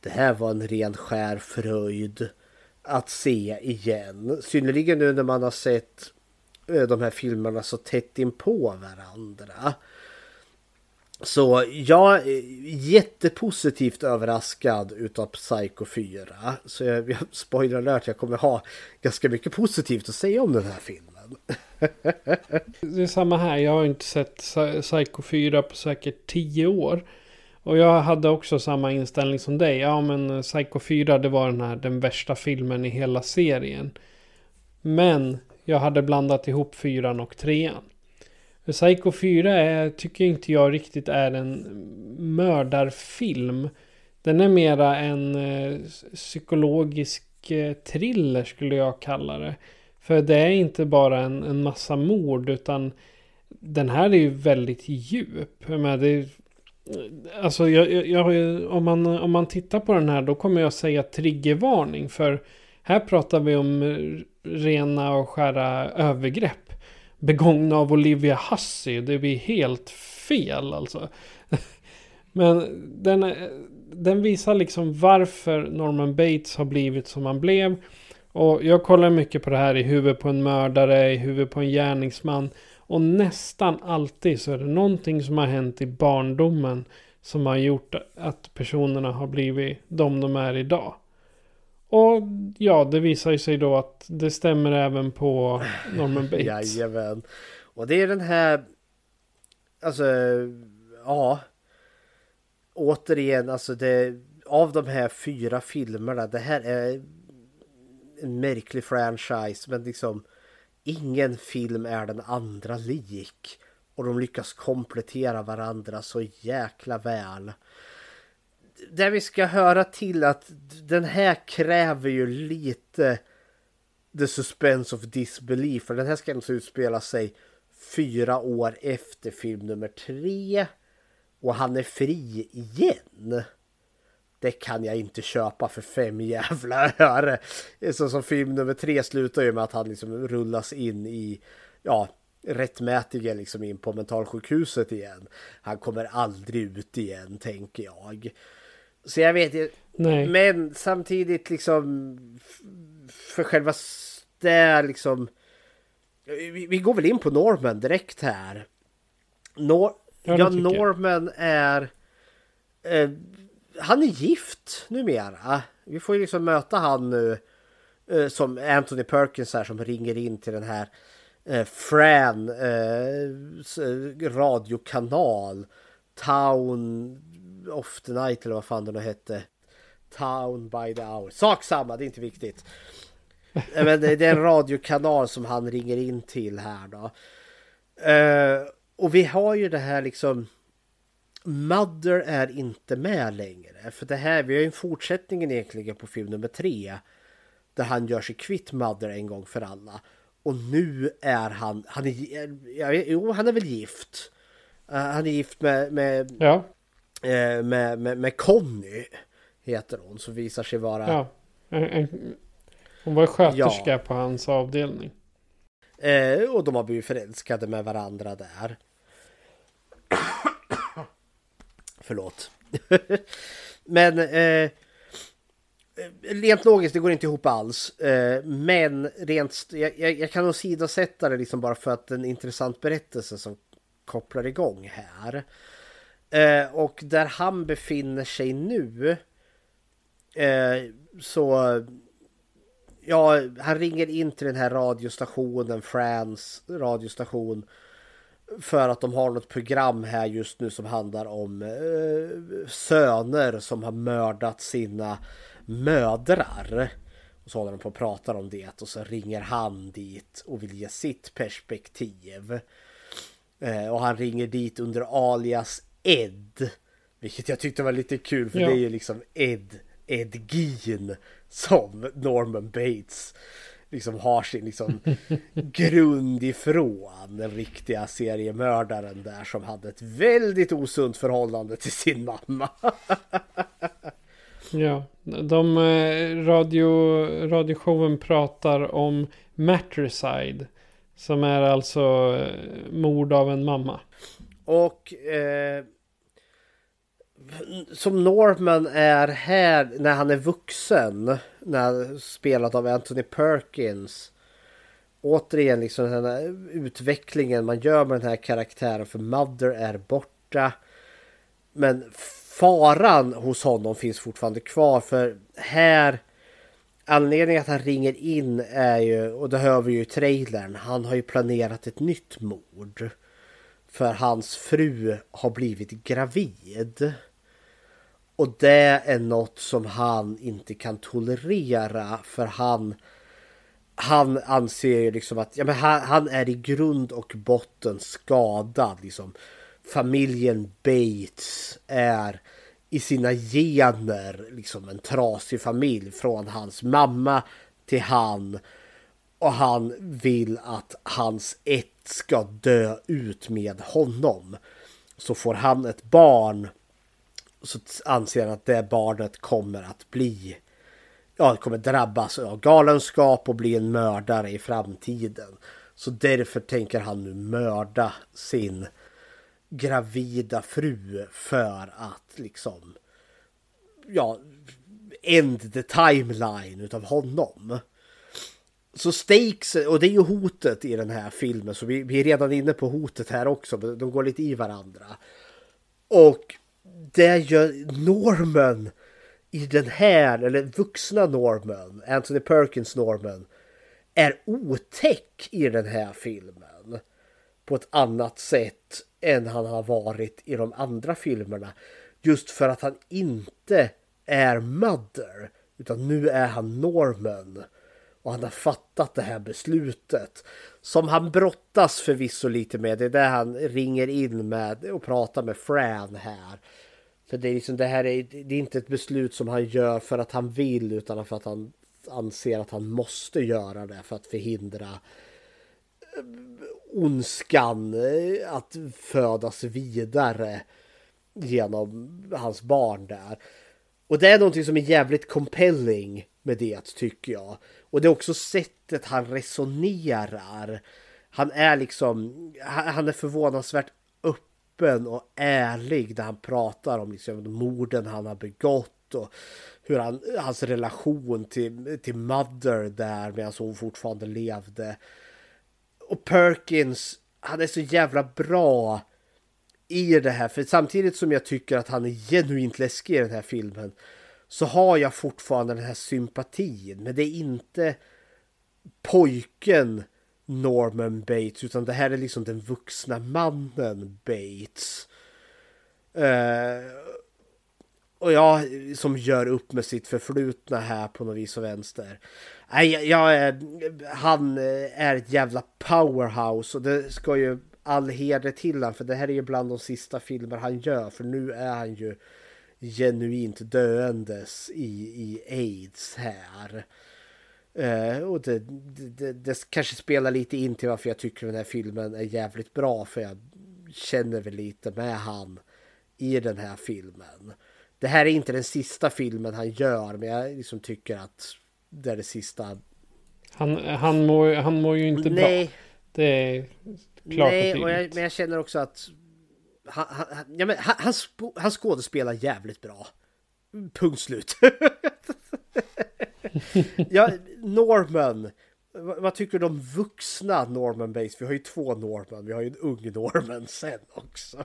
Det här var en ren skär fröjd. Att se igen. Synnerligen nu när man har sett eh, de här filmerna så tätt in på varandra. Så jag är jättepositivt överraskad utav Psycho 4. Så jag, jag spoiler alert, jag kommer ha ganska mycket positivt att säga om den här filmen. det är samma här, jag har inte sett Psycho 4 på säkert 10 år. Och jag hade också samma inställning som dig. Ja men Psycho 4 det var den här den värsta filmen i hela serien. Men jag hade blandat ihop 4 och Psycho 4 är, tycker inte jag riktigt är en mördarfilm. Den är mera en eh, psykologisk eh, thriller skulle jag kalla det. För det är inte bara en, en massa mord utan den här är ju väldigt djup. Men det, alltså jag, jag, om, man, om man tittar på den här då kommer jag säga triggervarning. För här pratar vi om rena och skära övergrepp begångna av Olivia Hussey. Det blir helt fel alltså. Men den, den visar liksom varför Norman Bates har blivit som han blev. Och jag kollar mycket på det här i huvudet på en mördare, i huvudet på en gärningsman. Och nästan alltid så är det någonting som har hänt i barndomen som har gjort att personerna har blivit de de är idag. Och ja, det visar ju sig då att det stämmer även på Norman Bates. Jajamän. Och det är den här... Alltså, ja. Återigen, alltså det... Av de här fyra filmerna, det här är en märklig franchise, men liksom ingen film är den andra lik. Och de lyckas komplettera varandra så jäkla väl. Det vi ska höra till att den här kräver ju lite the suspense of disbelief. För den här ska alltså utspela sig fyra år efter film nummer tre. Och han är fri igen. Det kan jag inte köpa för fem jävla öre. Så som film nummer tre slutar ju med att han liksom rullas in i, ja, rättmätiga liksom in på mentalsjukhuset igen. Han kommer aldrig ut igen, tänker jag. Så jag vet inte. Men samtidigt liksom för själva det liksom. Vi, vi, går väl in på Norman direkt här. Nor ja, ja Norman är. Eh, han är gift numera. Vi får ju liksom möta han nu. Eh, som Anthony Perkins här som ringer in till den här eh, Fran eh, radiokanal. Town off the Night eller vad fan den hette. Town by the hour. Sak samma, det är inte viktigt. Eh, men det är en radiokanal som han ringer in till här då. Uh, och vi har ju det här liksom Mother är inte med längre. För det här, vi har ju en fortsättningen egentligen på film nummer tre. Där han gör sig kvitt Mother en gång för alla. Och nu är han, han är, jo han är väl gift. Uh, han är gift med, med, ja uh, med, med, med Conny. Heter hon, som visar sig vara... Ja, en, en, hon var sköterska ja. på hans avdelning. Uh, och de har blivit förälskade med varandra där. Förlåt. Men eh, rent logiskt, det går inte ihop alls. Eh, men rent, jag, jag kan nog sidosätta det liksom bara för att det är en intressant berättelse som kopplar igång här. Eh, och där han befinner sig nu eh, så ja, han ringer in till den här radiostationen, Frans radiostation för att de har något program här just nu som handlar om eh, söner som har mördat sina mödrar. Och så håller de på och pratar om det och så ringer han dit och vill ge sitt perspektiv. Eh, och han ringer dit under alias Ed. Vilket jag tyckte var lite kul för ja. det är ju liksom Ed, Ed Gein som Norman Bates liksom har sin liksom grund ifrån den riktiga seriemördaren där som hade ett väldigt osunt förhållande till sin mamma. ja, de eh, radio, radioshowen pratar om matricide. Som är alltså eh, mord av en mamma. Och eh, som Norman är här när han är vuxen. När spelat av Anthony Perkins. Återigen liksom den här utvecklingen man gör med den här karaktären. För Mother är borta. Men faran hos honom finns fortfarande kvar. För här Anledningen att han ringer in är ju, och det hör vi ju i trailern, han har ju planerat ett nytt mord. För hans fru har blivit gravid. Och det är något som han inte kan tolerera för han han anser ju liksom att ja, men han, han, är i grund och botten skadad. Liksom. Familjen Bates är i sina gener liksom en trasig familj från hans mamma till han. Och han vill att hans ett ska dö ut med honom. Så får han ett barn så anser han att det barnet kommer att bli ja, kommer drabbas av galenskap och bli en mördare i framtiden. Så därför tänker han nu mörda sin gravida fru för att liksom ja, end the timeline utav honom. Så stakes, och det är ju hotet i den här filmen, så vi, vi är redan inne på hotet här också, de går lite i varandra. Och det gör Norman i den här, eller vuxna Norman, Anthony Perkins Norman, är otäck i den här filmen. På ett annat sätt än han har varit i de andra filmerna. Just för att han inte är Mother, utan nu är han Norman. Och han har fattat det här beslutet. Som han brottas förvisso lite med. Det är där han ringer in med och pratar med Fran här. För det är liksom det här är, det är inte ett beslut som han gör för att han vill utan för att han anser att han måste göra det för att förhindra eh, ondskan eh, att födas vidare genom hans barn där. Och det är någonting som är jävligt compelling med det tycker jag. Och det är också sättet han resonerar. Han är liksom, han är förvånansvärt öppen och ärlig när han pratar om liksom morden han har begått och hur han, hans relation till, till Mother där medan hon fortfarande levde. Och Perkins, han är så jävla bra i det här. För samtidigt som jag tycker att han är genuint läskig i den här filmen så har jag fortfarande den här sympatin. Men det är inte pojken Norman Bates utan det här är liksom den vuxna mannen Bates. Uh, och jag som gör upp med sitt förflutna här på något vis och vänster. Nej, jag, jag, han är ett jävla powerhouse och det ska ju all heder till han för det här är ju bland de sista filmer han gör för nu är han ju genuint döendes i, i aids här. Uh, och det, det, det, kanske spelar lite in till varför jag tycker den här filmen är jävligt bra för jag känner väl lite med han i den här filmen. Det här är inte den sista filmen han gör men jag liksom tycker att det är det sista. Han, han, mår, han mår ju inte Nej. bra. Det är klart Nej, och och jag, men jag känner också att han, han, ja, men han, han, han skådespelar jävligt bra. Punkt slut. ja, Norman. Vad, tycker du om vuxna Norman Bates? Vi har ju två Norman. Vi har ju en ung Norman sen också.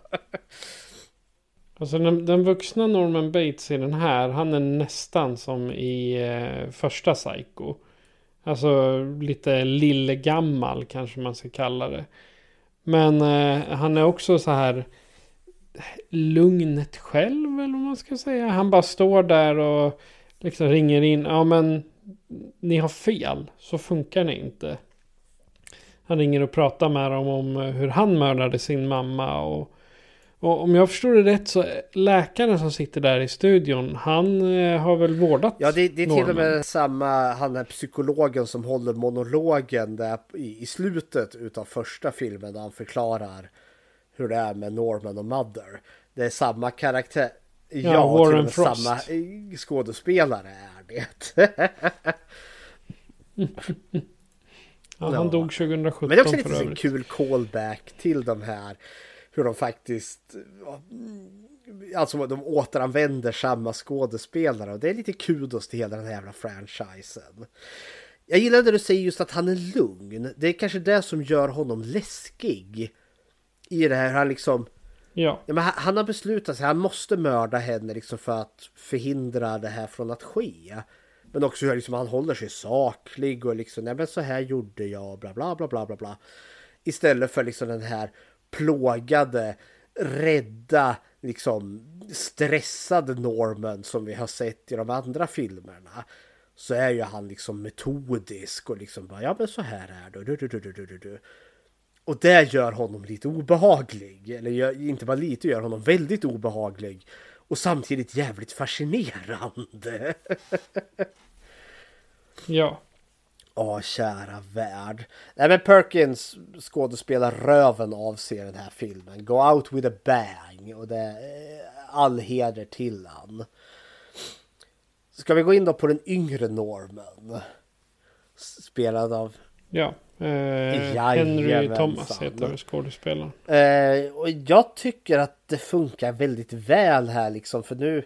Alltså den, den vuxna Norman Bates i den här, han är nästan som i eh, första Psycho. Alltså lite lillegammal kanske man ska kalla det. Men eh, han är också så här lugnet själv eller vad man ska säga. Han bara står där och liksom ringer in. Ja men ni har fel. Så funkar det inte. Han ringer och pratar med dem om hur han mördade sin mamma. Och, och om jag förstår det rätt så läkaren som sitter där i studion. Han eh, har väl vårdat Ja, det, det är till och med samma, han är psykologen som håller monologen där i, i slutet utav första filmen där han förklarar hur det är med Norman och Mother. Det är samma karaktär. Ja, Ja, till Warren med Frost. samma eh, skådespelare är det. Ja, han dog 2017 Men det är också lite övrigt. kul callback till de här. Hur de faktiskt Alltså de återanvänder samma skådespelare och det är lite kudos till hela den här jävla franchisen. Jag gillar det du säger just att han är lugn. Det är kanske det som gör honom läskig. I det här, han liksom... Ja. Ja, men han, han har beslutat sig, han måste mörda henne liksom för att förhindra det här från att ske. Men också hur liksom, han håller sig saklig och liksom, nej men så här gjorde jag, bla bla bla bla bla bla. Istället för liksom den här plågade, rädda, liksom stressade Norman som vi har sett i de andra filmerna. Så är ju han liksom metodisk och liksom bara, ja men så här är det. Du, du, du, du, du, du, du. Och det gör honom lite obehaglig. Eller gör, inte bara lite, gör honom väldigt obehaglig. Och samtidigt jävligt fascinerande. Ja. Åh, kära värld. Nej men Perkins skådespelar röven av sig i den här filmen. Go out with a bang. Och det är all heder till han. Ska vi gå in då på den yngre Norman? Spelad av... Ja, Eh, Henry Thomas heter skådespelaren. Eh, och jag tycker att det funkar väldigt väl här liksom. För nu,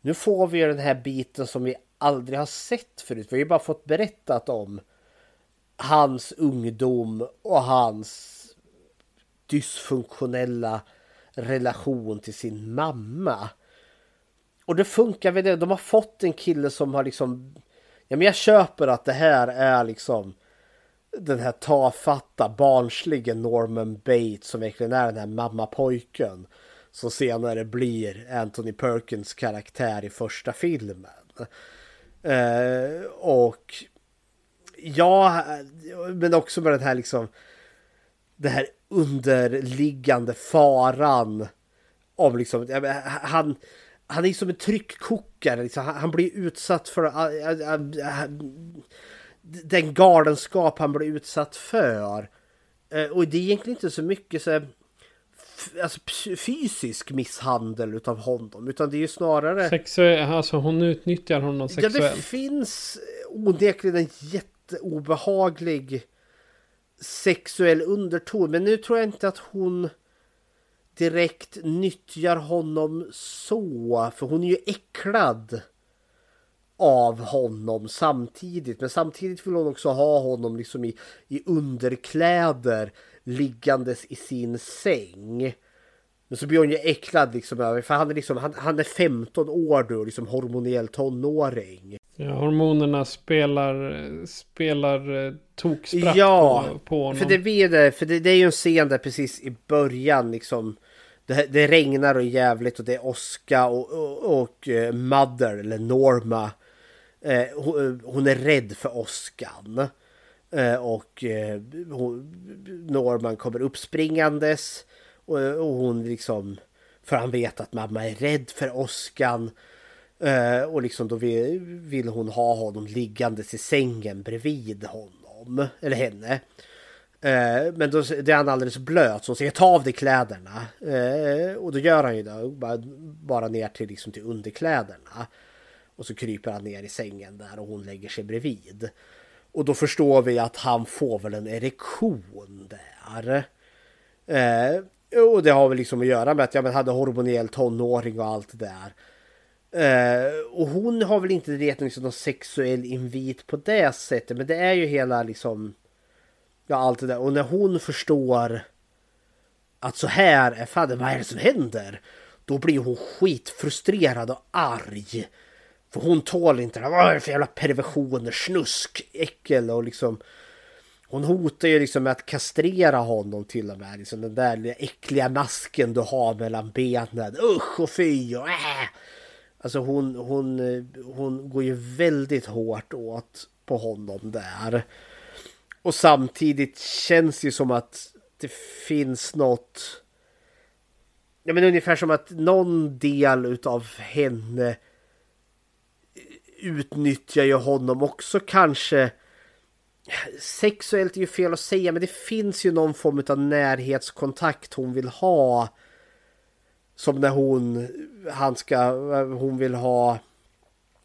nu får vi ju den här biten som vi aldrig har sett förut. Vi har ju bara fått berättat om hans ungdom och hans dysfunktionella relation till sin mamma. Och det funkar väl det. De har fått en kille som har liksom... Ja men jag köper att det här är liksom den här tafatta barnsliga Norman Bates som verkligen är den här mammapojken. Som senare blir Anthony Perkins karaktär i första filmen. Eh, och ja, men också med den här liksom Den här underliggande faran om liksom, han, han är som en tryckkokare, liksom. han, han blir utsatt för han, han, den galenskap han blir utsatt för. Eh, och det är egentligen inte så mycket så alltså, fysisk misshandel utav honom. Utan det är ju snarare... Sexuell, alltså hon utnyttjar honom sexuellt. Ja, det finns onekligen en jätteobehaglig sexuell underton. Men nu tror jag inte att hon direkt nyttjar honom så. För hon är ju äcklad av honom samtidigt. Men samtidigt vill hon också ha honom liksom i, i underkläder liggandes i sin säng. Men så blir hon ju äcklad liksom för han är liksom, han, han är 15 år då, liksom hormoniell tonåring. Ja, hormonerna spelar, spelar eh, tokspratt ja, på, på honom. för det blir det, för det, det är ju en scen där precis i början liksom det, det regnar och jävligt och det är Oskar och, och, och uh, Mother eller Norma Eh, hon, är rädd för åskan. Eh, och eh, Norman kommer uppspringandes. Och, hon liksom... För han vet att mamma är rädd för åskan. Eh, och liksom då vill, hon ha honom liggandes i sängen bredvid honom. Eller henne. Eh, men då är han alldeles blöt så hon säger ta av dig kläderna. Eh, och då gör han ju det. Bara, ner till, liksom, till underkläderna. Och så kryper han ner i sängen där och hon lägger sig bredvid. Och då förstår vi att han får väl en erektion där. Eh, och det har väl liksom att göra med att jag hade hormoniell tonåring och allt det där. Eh, och hon har väl inte gett liksom någon sexuell invit på det sättet. Men det är ju hela liksom... Ja allt det där. Och när hon förstår att så här är fadern, vad är det som händer? Då blir hon skitfrustrerad och arg. För hon tål inte det. Vad är det för jävla perversioner, snusk, äckel och liksom... Hon hotar ju liksom med att kastrera honom till och med. Liksom den där äckliga masken du har mellan benen. Usch och fy och äh. Alltså hon, hon, hon går ju väldigt hårt åt på honom där. Och samtidigt känns det ju som att det finns något... Ja men ungefär som att någon del utav henne utnyttjar ju honom också kanske sexuellt är ju fel att säga men det finns ju någon form av närhetskontakt hon vill ha. Som när hon, han ska, hon vill ha,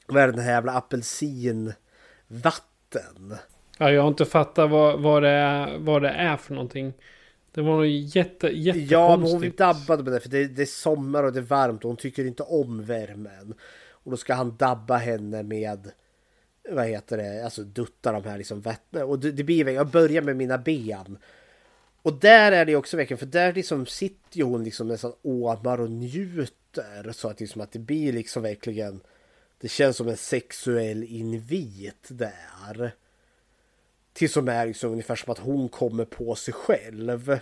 vad är det här jävla apelsinvatten? Ja, jag har inte fattat vad, vad, det är, vad det är för någonting. Det var nog jätte, jättekonstigt. Ja, men hon dabbade med det för det, det är sommar och det är varmt och hon tycker inte om värmen. Och då ska han dabba henne med vad heter det, alltså dutta de här liksom vattnet. Och det, det blir, jag börjar med mina ben. Och där är det också verkligen, för där liksom sitter ju hon liksom nästan åmar och njuter. Så att, liksom att det blir liksom verkligen, det känns som en sexuell invit där. Till som är liksom ungefär som att hon kommer på sig själv.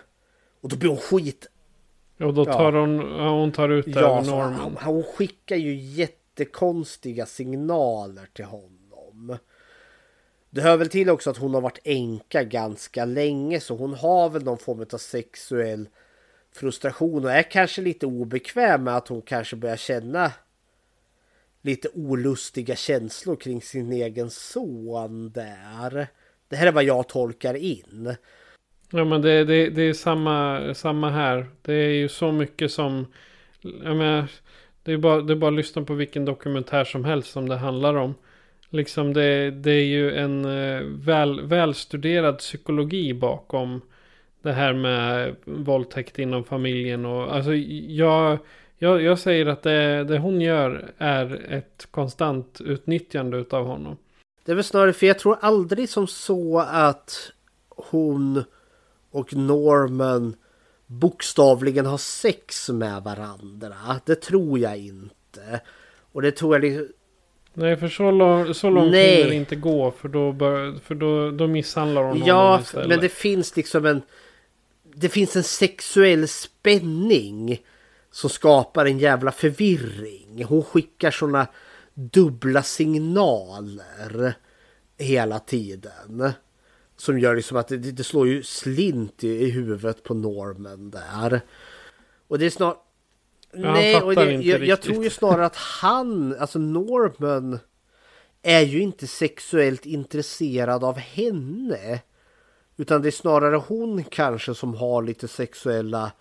Och då blir hon skit... Och då tar ja. hon, hon tar ut det ja, över Norman. Hon, hon skickar ju jätte jättekonstiga signaler till honom. Det hör väl till också att hon har varit änka ganska länge så hon har väl någon form av sexuell frustration och är kanske lite obekväm med att hon kanske börjar känna lite olustiga känslor kring sin egen son där. Det här är vad jag tolkar in. Ja men det, det, det är samma, samma här. Det är ju så mycket som... Jag menar, det är, bara, det är bara att lyssna på vilken dokumentär som helst som det handlar om. Liksom det, det är ju en eh, väl, välstuderad psykologi bakom det här med våldtäkt inom familjen. Och, alltså jag, jag, jag säger att det, det hon gör är ett konstant utnyttjande av honom. Det är väl snarare för jag tror aldrig som så att hon och Norman bokstavligen har sex med varandra. Det tror jag inte. Och det tror jag liksom... Nej, för så, lång, så långt Nej. hinner det inte gå. För då, bör, för då, då misshandlar hon honom Ja, istället. men det finns liksom en... Det finns en sexuell spänning som skapar en jävla förvirring. Hon skickar såna dubbla signaler hela tiden. Som gör liksom att det, det slår ju slint i, i huvudet på Norman där. Och det är snart... Ja, Nej, och det, jag, jag tror ju snarare att han, alltså Norman, är ju inte sexuellt intresserad av henne. Utan det är snarare hon kanske som har lite sexuella...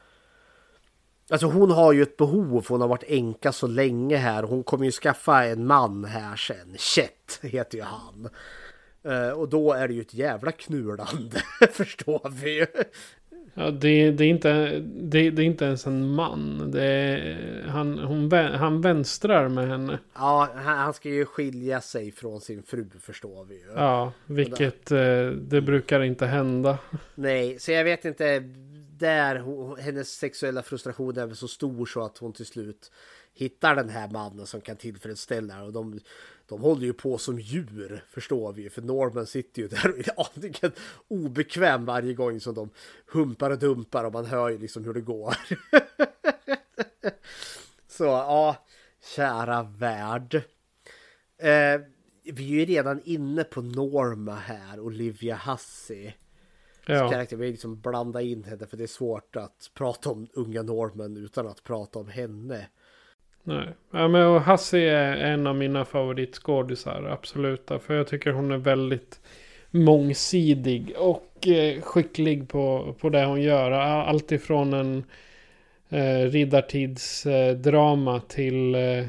Alltså hon har ju ett behov, hon har varit änka så länge här. Hon kommer ju skaffa en man här sen. Chet heter ju han. Eh, och då är det ju ett jävla knulande, förstår vi ju. Ja, det, det, är inte, det, det är inte ens en man. Det är, han, hon, han vänstrar med henne. Ja, han ska ju skilja sig från sin fru förstår vi ju. Ja, vilket eh, det brukar inte hända. Nej, så jag vet inte. Där hennes sexuella frustration är väl så stor så att hon till slut hittar den här mannen som kan tillfredsställa och de, de håller ju på som djur förstår vi för Norman sitter ju där och är aningen obekväm varje gång som de humpar och dumpar och man hör ju liksom hur det går. så ja, kära värld. Eh, vi är ju redan inne på Norma här, Olivia Hussey. Ja. Karaktär, vi liksom blanda in henne för det är svårt att prata om unga Norman utan att prata om henne. Nej. Ja, men och Hassie är en av mina favoritskådisar. Absolut. För jag tycker hon är väldigt mångsidig. Och eh, skicklig på, på det hon gör. Allt ifrån en eh, riddartidsdrama eh, till... Eh,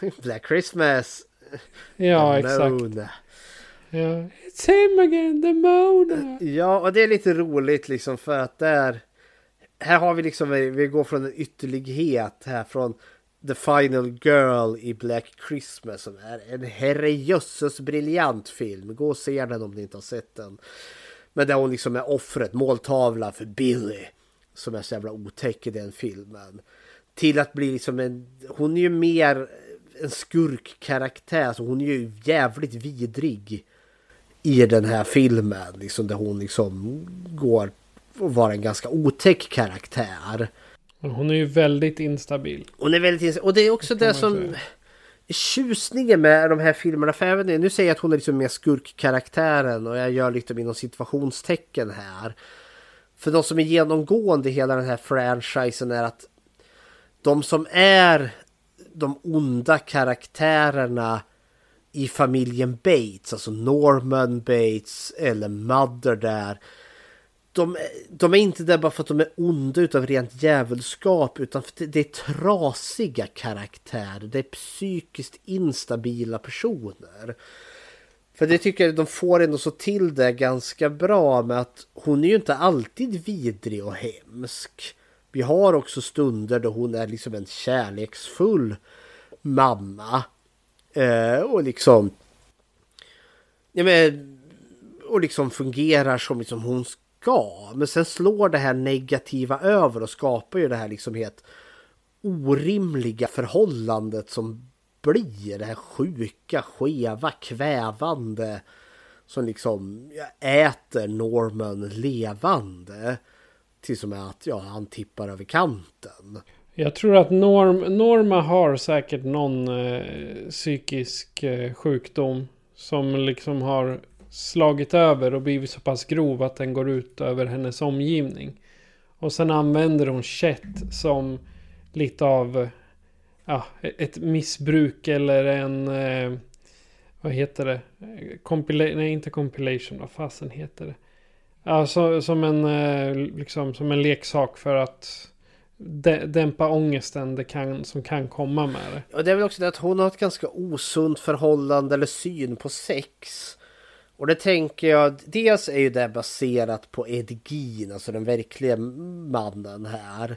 Black Christmas! ja, exakt. Ja. It's him again, the Mona! Ja, och det är lite roligt liksom för att där... Här har vi liksom, vi går från en ytterlighet här från The Final Girl i Black Christmas som är en herrejösses briljant film. Gå och se den om ni inte har sett den. Men där hon liksom är offret, måltavla för Billy. Som är så jävla otäck i den filmen. Till att bli liksom en, hon är ju mer en skurkkaraktär. Så hon är ju jävligt vidrig i den här filmen. Liksom där hon liksom går och vara en ganska otäck karaktär. Hon är ju väldigt instabil. Hon är väldigt Och det är också Det det som säga. tjusningen med de här filmerna. För även nu säger jag att hon är liksom mer skurkkaraktären och jag gör lite inom situationstecken här. För de som är genomgående i hela den här franchisen är att de som är de onda karaktärerna i familjen Bates, alltså Norman Bates eller Mother där. De, de är inte där bara för att de är onda utav rent djävulskap utan för att det- är trasiga karaktärer. Det är psykiskt instabila personer. För det tycker jag de får ändå så till det ganska bra med att hon är ju inte alltid vidrig och hemsk. Vi har också stunder då hon är liksom en kärleksfull mamma. Eh, och liksom... Ja, men, och liksom fungerar som liksom hon ska. Men sen slår det här negativa över och skapar ju det här liksom helt orimliga förhållandet som blir det här sjuka, skeva, kvävande som liksom äter Norman levande. Till som är att ja, han tippar över kanten. Jag tror att Norm, Norma har säkert någon eh, psykisk eh, sjukdom. Som liksom har slagit över och blivit så pass grov att den går ut över hennes omgivning. Och sen använder hon Chet som lite av ja, ett missbruk eller en... Eh, vad heter det? Compila- nej, inte compilation. Vad fasen heter det? Ja, så, som, en, eh, liksom, som en leksak för att dämpa ångesten det kan, som kan komma med det. Och det är väl också det att hon har ett ganska osunt förhållande eller syn på sex. Och det tänker jag, dels är ju det baserat på Ed Gein, alltså den verkliga mannen här.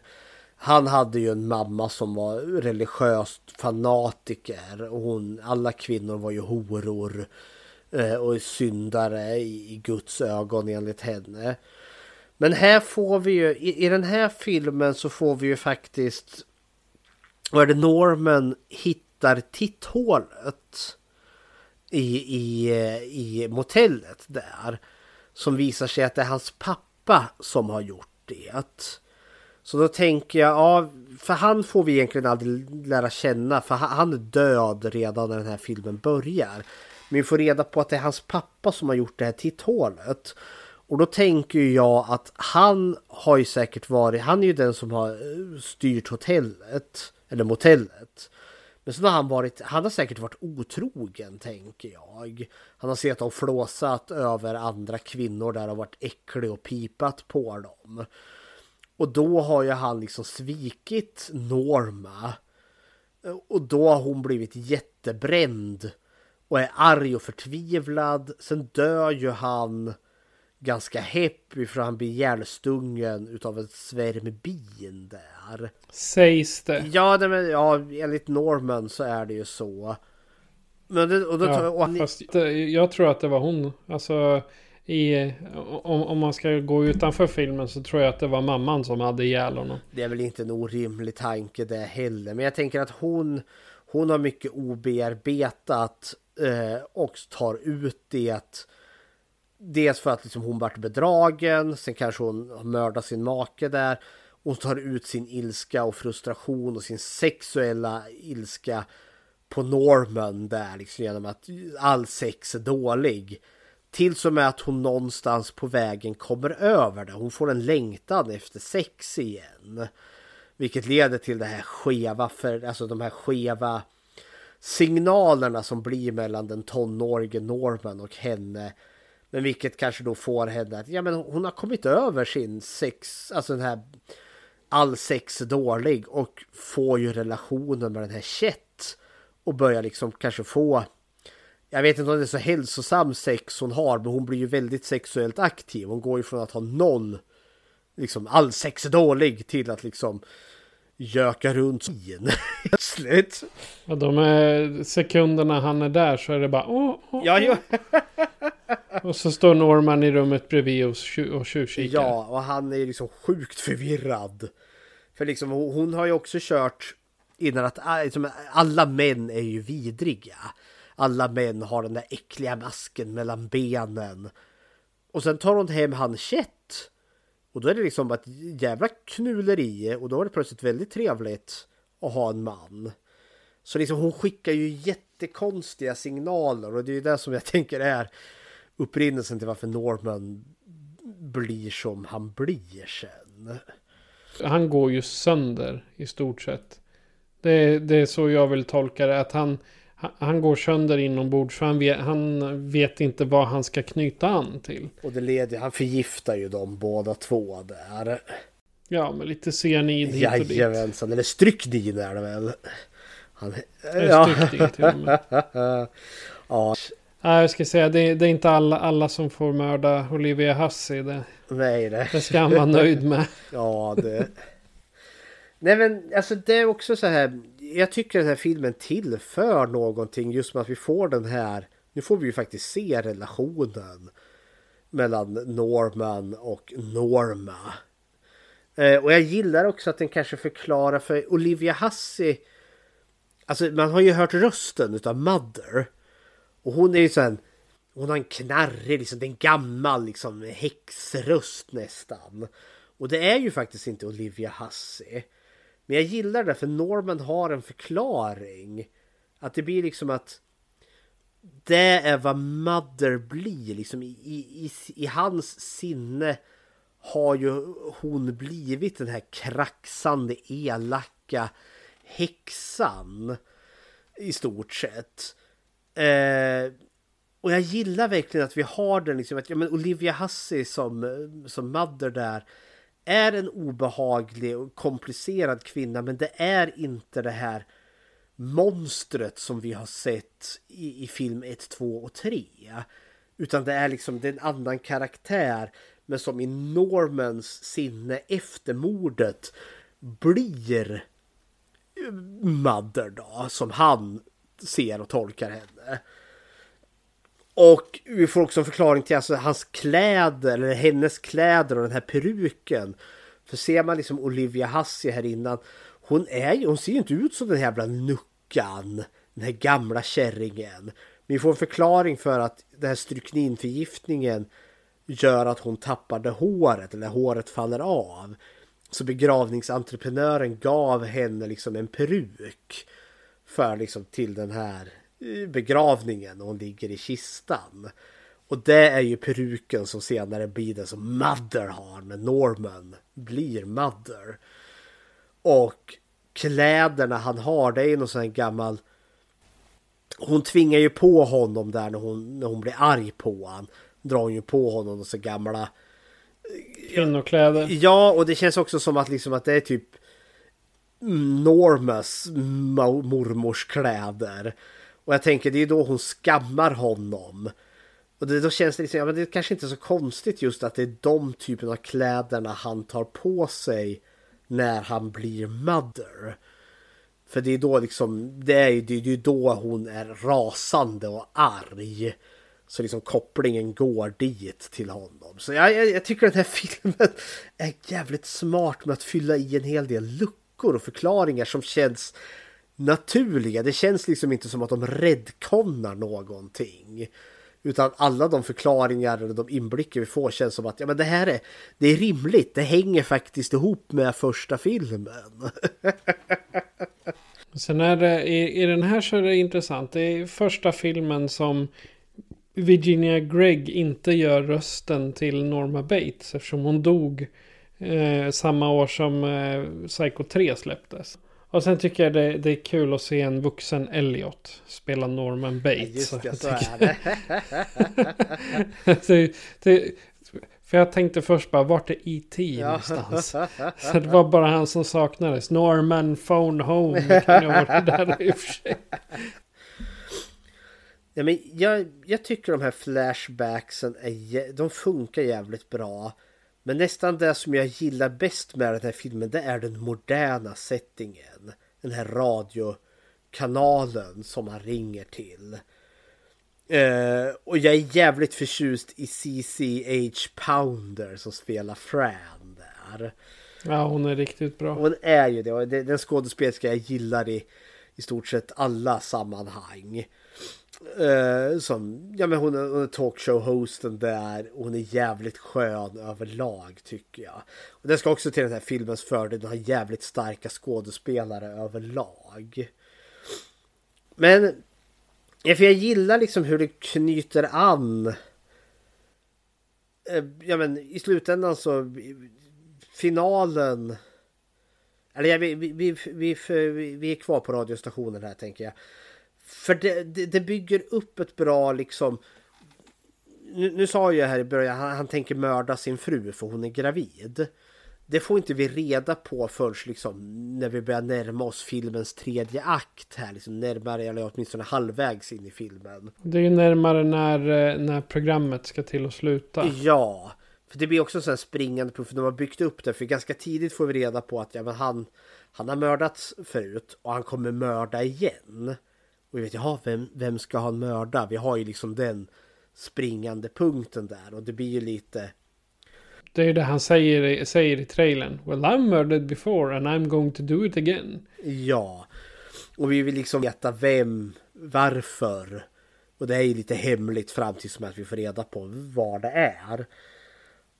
Han hade ju en mamma som var religiöst fanatiker och hon, alla kvinnor var ju horor eh, och syndare i, i Guds ögon enligt henne. Men här får vi ju, i, i den här filmen så får vi ju faktiskt, vad är det, Norman hittar titthålet i, i, eh, i motellet där. Som visar sig att det är hans pappa som har gjort det. Så då tänker jag, ja, för han får vi egentligen aldrig lära känna. För han är död redan när den här filmen börjar. Men vi får reda på att det är hans pappa som har gjort det här titthålet. Och då tänker jag att han har ju säkert varit, han är ju den som har eh, styrt hotellet. Eller motellet. Men sen har han varit, han har säkert varit otrogen tänker jag. Han har sett och flåsat över andra kvinnor där och varit äcklig och pipat på dem. Och då har ju han liksom svikit Norma. Och då har hon blivit jättebränd. Och är arg och förtvivlad. Sen dör ju han ganska happy för han blir ihjälstungen utav ett svärm bin där. Sägs det. Ja, nej, men, ja, enligt Norman så är det ju så. Men det, och då, Ja, och han, fast det, jag tror att det var hon. Alltså, i, om, om man ska gå utanför filmen så tror jag att det var mamman som hade ihjäl honom. Det är väl inte en orimlig tanke det heller. Men jag tänker att hon, hon har mycket obearbetat eh, och tar ut det. Dels för att liksom hon vart bedragen, sen kanske hon har mördat sin make där. Hon tar ut sin ilska och frustration och sin sexuella ilska på Norman där liksom genom att all sex är dålig. Till som med att hon någonstans på vägen kommer över det. Hon får en längtan efter sex igen. Vilket leder till det här skeva, för, alltså de här skeva signalerna som blir mellan den tonårige Norman och henne. Men vilket kanske då får henne att, ja men hon har kommit över sin sex, alltså den här all sex är dålig och får ju relationen med den här Chet och börjar liksom kanske få jag vet inte om det är så hälsosam sex hon har men hon blir ju väldigt sexuellt aktiv. Hon går ju från att ha noll liksom all sex är dålig till att liksom göka runt in plötsligt. Ja, de är, sekunderna han är där så är det bara åh, åh, Ja, jo. Och så står Norman i rummet bredvid och, tju- och tjuvkikar. Ja, och han är liksom sjukt förvirrad. För liksom hon har ju också kört innan att liksom, alla män är ju vidriga. Alla män har den där äckliga masken mellan benen. Och sen tar hon hem han Chet. Och då är det liksom ett jävla knuleri och då är det plötsligt väldigt trevligt att ha en man. Så liksom hon skickar ju jättekonstiga signaler och det är ju det som jag tänker är upprinnelsen till varför Norman blir som han blir sen. Han går ju sönder i stort sett. Det, det är så jag vill tolka det. Att han, han- går sönder inombords. Han vet, han vet inte vad han ska knyta an till. Och det leder, han förgiftar ju dem båda två där. Ja, med lite cyanid hit och dit. Jajamensan, eller stryknin är det väl. Han, med. ja. Nej, jag ska säga det, det är inte alla, alla som får mörda Olivia Hussey. Det, Nej, det. det ska han vara nöjd med. Ja, det... Nej men alltså det är också så här. Jag tycker den här filmen tillför någonting just med att vi får den här. Nu får vi ju faktiskt se relationen mellan Norman och Norma. Eh, och jag gillar också att den kanske förklarar för Olivia Hussey. Alltså man har ju hört rösten utav Mother. Och hon är ju sån. Hon har en knarrig, liksom, det är en gammal liksom, häxröst nästan. Och det är ju faktiskt inte Olivia Hussey. Men jag gillar det för Norman har en förklaring. Att det blir liksom att det är vad Mother blir. Liksom i, i, i, I hans sinne har ju hon blivit den här kraxande, elaka häxan. I stort sett. Eh, och jag gillar verkligen att vi har den liksom. Att, ja, men Olivia Hussey som, som Mother där är en obehaglig och komplicerad kvinna men det är inte det här monstret som vi har sett i, i film 1, 2 och 3. Utan det är liksom det är en annan karaktär men som i Normans sinne efter mordet blir eh, Mother då, som han ser och tolkar henne. Och vi får också en förklaring till alltså hans kläder, eller hennes kläder och den här peruken. För ser man liksom Olivia Hassi här innan, hon, är hon ser ju inte ut som den här jävla nuckan, den här gamla kärringen. Men vi får en förklaring för att den här strykninförgiftningen gör att hon tappade håret, eller håret faller av. Så begravningsentreprenören gav henne liksom en peruk för liksom till den här begravningen och hon ligger i kistan. Och det är ju peruken som senare blir det som Mother har när Norman blir Mother. Och kläderna han har det är ju någon sån här gammal hon tvingar ju på honom där när hon, när hon blir arg på honom. Drar hon ju på honom och så gamla Kvinnokläder. Ja, och det känns också som att, liksom att det är typ enormous mormors kläder. Och jag tänker det är då hon skammar honom. Och det, då känns det liksom, ja men det är kanske inte så konstigt just att det är de typen av kläderna han tar på sig när han blir mother. För det är då liksom, det är ju det är då hon är rasande och arg. Så liksom kopplingen går dit till honom. Så jag, jag, jag tycker den här filmen är jävligt smart med att fylla i en hel del luckor och förklaringar som känns naturliga. Det känns liksom inte som att de räddkonnar någonting. Utan alla de förklaringar och de inblickar vi får känns som att ja, men det här är, det är rimligt. Det hänger faktiskt ihop med första filmen. Sen är det, i, i den här så är det intressant. Det är första filmen som Virginia Gregg inte gör rösten till Norma Bates. Eftersom hon dog eh, samma år som eh, Psycho 3 släpptes. Och sen tycker jag det, det, är kul att se en vuxen Elliot spela Norman Bates. Just det, så är det. det, det. För jag tänkte först bara, vart är E.T. Ja. någonstans? Så det var bara han som saknades. Norman phone home. Kan jag vara där i och för sig. Ja, men jag, jag tycker de här flashbacksen är, de funkar jävligt bra. Men nästan det som jag gillar bäst med den här filmen det är den moderna settingen. Den här radiokanalen som man ringer till. Uh, och jag är jävligt förtjust i CCH Pounder som spelar Fran där. Ja, hon är riktigt bra. Hon är ju det. Och den skådespelerska jag gillar i, i stort sett alla sammanhang. Eh, som, ja men hon är, hon är talkshow-hosten där. Och hon är jävligt skön överlag tycker jag. Och det ska också till den här filmens fördel. Den har jävligt starka skådespelare överlag. Men för jag gillar liksom hur det knyter an. Eh, ja men i slutändan så finalen. Eller ja, vi, vi, vi, vi, vi är kvar på radiostationen här tänker jag. För det, det, det, bygger upp ett bra liksom... Nu, nu sa jag här i början, han, han tänker mörda sin fru för hon är gravid. Det får inte vi reda på förrän liksom när vi börjar närma oss filmens tredje akt här. Liksom närmare, eller åtminstone halvvägs in i filmen. Det är ju närmare när, eh, när programmet ska till att sluta. Ja, för det blir också en sån här springande punkt. För de har byggt upp det. För ganska tidigt får vi reda på att ja, men han, han har mördats förut och han kommer mörda igen. Och vi vet, jaha, vem, vem ska han mörda? Vi har ju liksom den springande punkten där och det blir ju lite... Det är ju det han säger, säger i trailern. Well, I'm murdered before and I'm going to do it again. Ja. Och vi vill liksom veta vem, varför. Och det är ju lite hemligt fram tills att vi får reda på vad det är.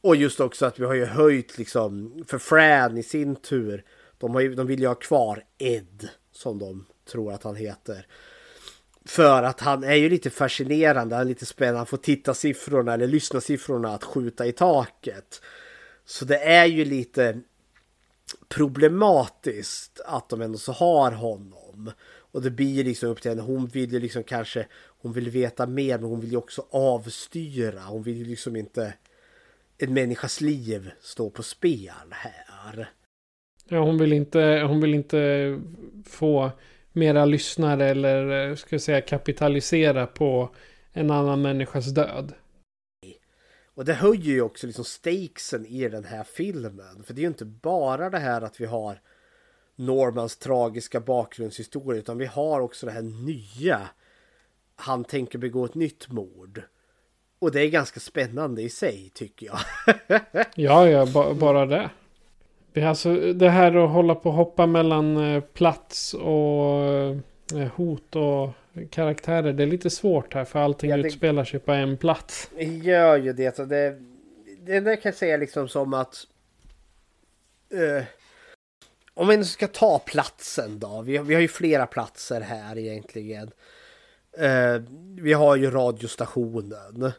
Och just också att vi har ju höjt liksom, för Fran i sin tur. De, har ju, de vill ju ha kvar Ed, som de tror att han heter. För att han är ju lite fascinerande, han är lite spännande, han får titta siffrorna eller lyssna siffrorna att skjuta i taket. Så det är ju lite problematiskt att de ändå så har honom. Och det blir liksom upp till henne, hon vill ju liksom kanske, hon vill veta mer men hon vill ju också avstyra, hon vill ju liksom inte en människas liv stå på spel här. Ja, hon vill inte, hon vill inte få mera lyssnare eller eh, ska jag säga kapitalisera på en annan människas död. Och det höjer ju också liksom stakesen i den här filmen. För det är ju inte bara det här att vi har Normans tragiska bakgrundshistoria utan vi har också det här nya. Han tänker begå ett nytt mord. Och det är ganska spännande i sig tycker jag. ja, ja, ba bara det. Det, alltså, det här att hålla på och hoppa mellan eh, plats och eh, hot och karaktärer. Det är lite svårt här för allting ja, det... utspelar sig på en plats. Gör ju det. Så det, det där kan jag säga liksom som att... Uh, om vi ska ta platsen då. Vi, vi har ju flera platser här egentligen. Uh, vi har ju radiostationen. Uh,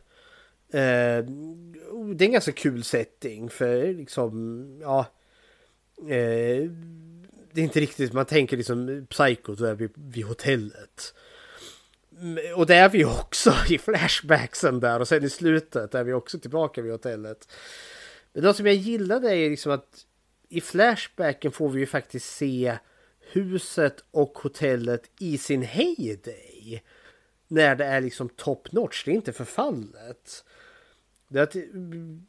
det är en ganska kul setting för liksom, ja. Eh, det är inte riktigt, man tänker liksom Psycho, då är vi vid hotellet. Mm, och det är vi också i flashbacksen där och sen i slutet är vi också tillbaka vid hotellet. Men det som jag gillade är liksom att i flashbacken får vi ju faktiskt se huset och hotellet i sin heyday. När det är liksom top notch, det är inte förfallet. Det att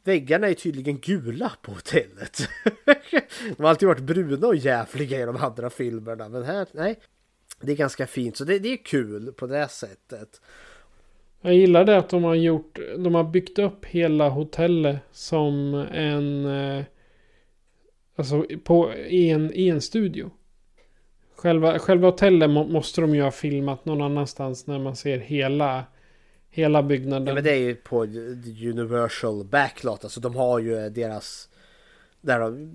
väggarna är tydligen gula på hotellet. de har alltid varit bruna och jävliga i de andra filmerna. Men här, nej. Det är ganska fint, så det, det är kul på det sättet. Jag gillar det att de har gjort, de har byggt upp hela hotellet som en, eh, alltså på, i, en, i en studio. Själva, själva hotellet må, måste de ju ha filmat någon annanstans när man ser hela, hela byggnaden. Ja, men det är ju på Universal Backlot, alltså de har ju deras där de,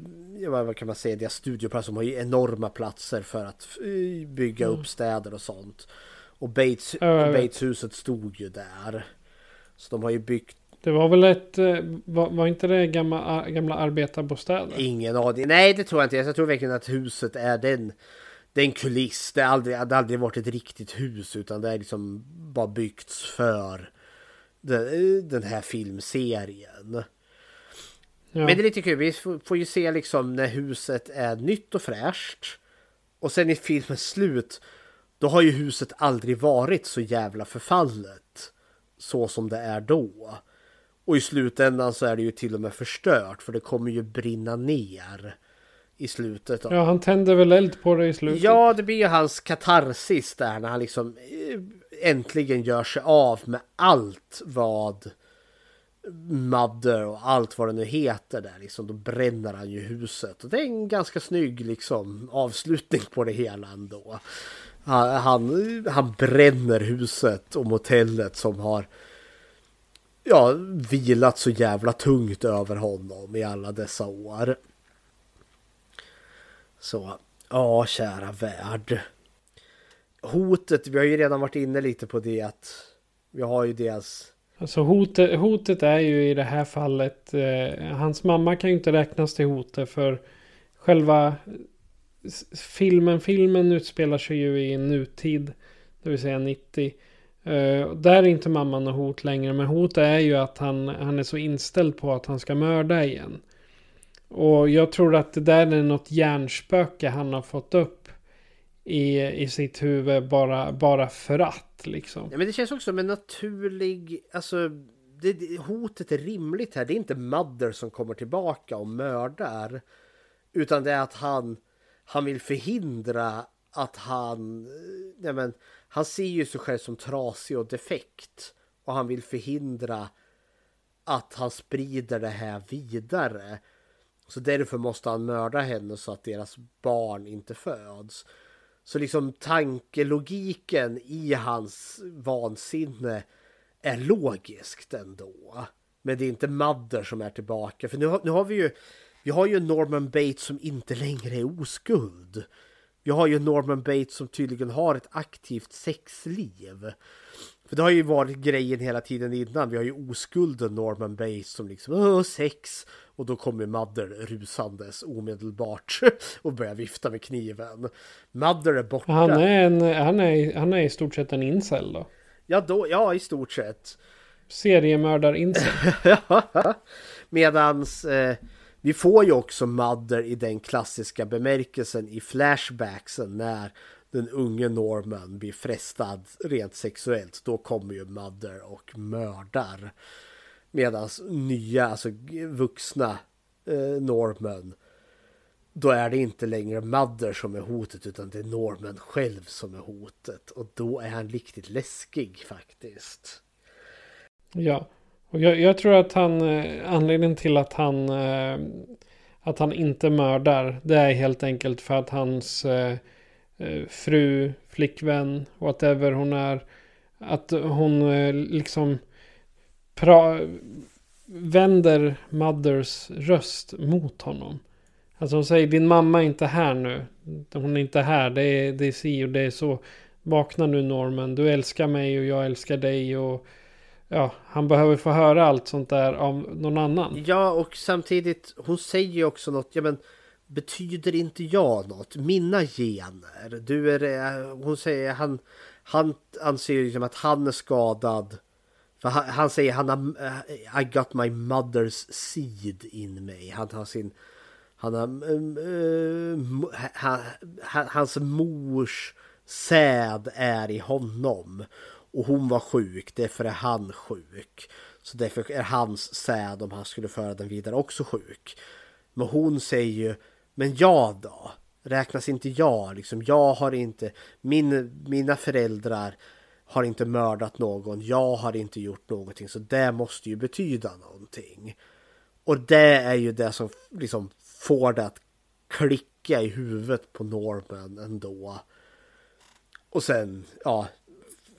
vad kan man säga, deras studioplatser, de har ju enorma platser för att eh, bygga mm. upp städer och sånt. Och Bates, äh, Bateshuset stod ju där. Så de har ju byggt det var väl ett, eh, var, var inte det gamla, gamla arbetarbostäder? Ingen aning. Nej, det tror jag inte. Jag tror verkligen att huset är den, kuliss. Det har aldrig, det har aldrig varit ett riktigt hus utan det är liksom bara byggts för den, den här filmserien. Ja. Men det är lite kul, vi får ju se liksom när huset är nytt och fräscht. Och sen i filmens slut, då har ju huset aldrig varit så jävla förfallet. Så som det är då. Och i slutändan så är det ju till och med förstört för det kommer ju brinna ner i slutet. Ja, han tänder väl eld på det i slutet. Ja, det blir ju hans katarsis där när han liksom eh, äntligen gör sig av med allt vad Mother och allt vad det nu heter där liksom. Då bränner han ju huset. Och det är en ganska snygg liksom avslutning på det hela ändå. Han, han, han bränner huset och motellet som har ja, vilat så jävla tungt över honom i alla dessa år. Så, ja kära värld. Hotet, vi har ju redan varit inne lite på det att vi har ju deras Alltså hotet, hotet är ju i det här fallet. Eh, hans mamma kan ju inte räknas till hotet för själva filmen. Filmen utspelar sig ju i nutid. Det vill säga 90. Uh, eh, där är inte mamman något hot längre. Men hotet är ju att han, han är så inställd på att han ska mörda igen. Och jag tror att det där är något hjärnspöke han har fått upp i, i sitt huvud bara, bara för att liksom. Ja, men det känns också som en naturlig, alltså det, det, hotet är rimligt här. Det är inte Mother som kommer tillbaka och mördar. Utan det är att han, han vill förhindra att han, eh, Ja, men, han ser ju sig själv som trasig och defekt. Och han vill förhindra att han sprider det här vidare. Så därför måste han mörda henne så att deras barn inte föds. Så liksom tankelogiken i hans vansinne är logiskt ändå. Men det är inte Mother som är tillbaka. För nu har, nu har vi ju vi har ju Norman Bates som inte längre är oskuld. Vi har ju Norman Bates som tydligen har ett aktivt sexliv. För det har ju varit grejen hela tiden innan. Vi har ju oskulden Norman Bates som liksom sex. Och då kommer Mother rusandes omedelbart och börjar vifta med kniven. Mother är borta. Han är, en, han är, han är i stort sett en incel då? Ja, då, ja i stort sett. Seriemördar incel. Medans eh, vi får ju också Mother i den klassiska bemärkelsen i flashbacksen när den unge Norman blir frestad rent sexuellt. Då kommer ju Mother och mördar. Medan nya, alltså vuxna eh, Norman då är det inte längre Mother som är hotet utan det är Norman själv som är hotet. Och då är han riktigt läskig faktiskt. Ja, och jag, jag tror att han, eh, anledningen till att han, eh, att han inte mördar, det är helt enkelt för att hans eh, eh fru, flickvän, whatever hon är, att hon eh, liksom vänder Mothers röst mot honom. Alltså hon säger din mamma är inte här nu. Hon är inte här. Det är, det är si och det är så. Vakna nu Norman. Du älskar mig och jag älskar dig. Och ja, han behöver få höra allt sånt där av någon annan. Ja, och samtidigt, hon säger ju också något, ja men betyder inte jag något? Mina gener. Du är, eh, hon säger, han, han anser ju liksom att han är skadad. För han, han säger, han har, eh, I got my mother's seed in mig. Han har sin, han har, uh, uh, hans mors säd är i honom. Och hon var sjuk, därför är han sjuk. Så därför är hans säd, om han skulle föra den vidare, också sjuk. Men hon säger ju, men jag då? Räknas inte jag? Liksom, jag har inte, min, mina föräldrar har inte mördat någon, jag har inte gjort någonting. Så det måste ju betyda någonting. Och det är ju det som liksom får det att klicka i huvudet på Norman ändå. Och sen, ja,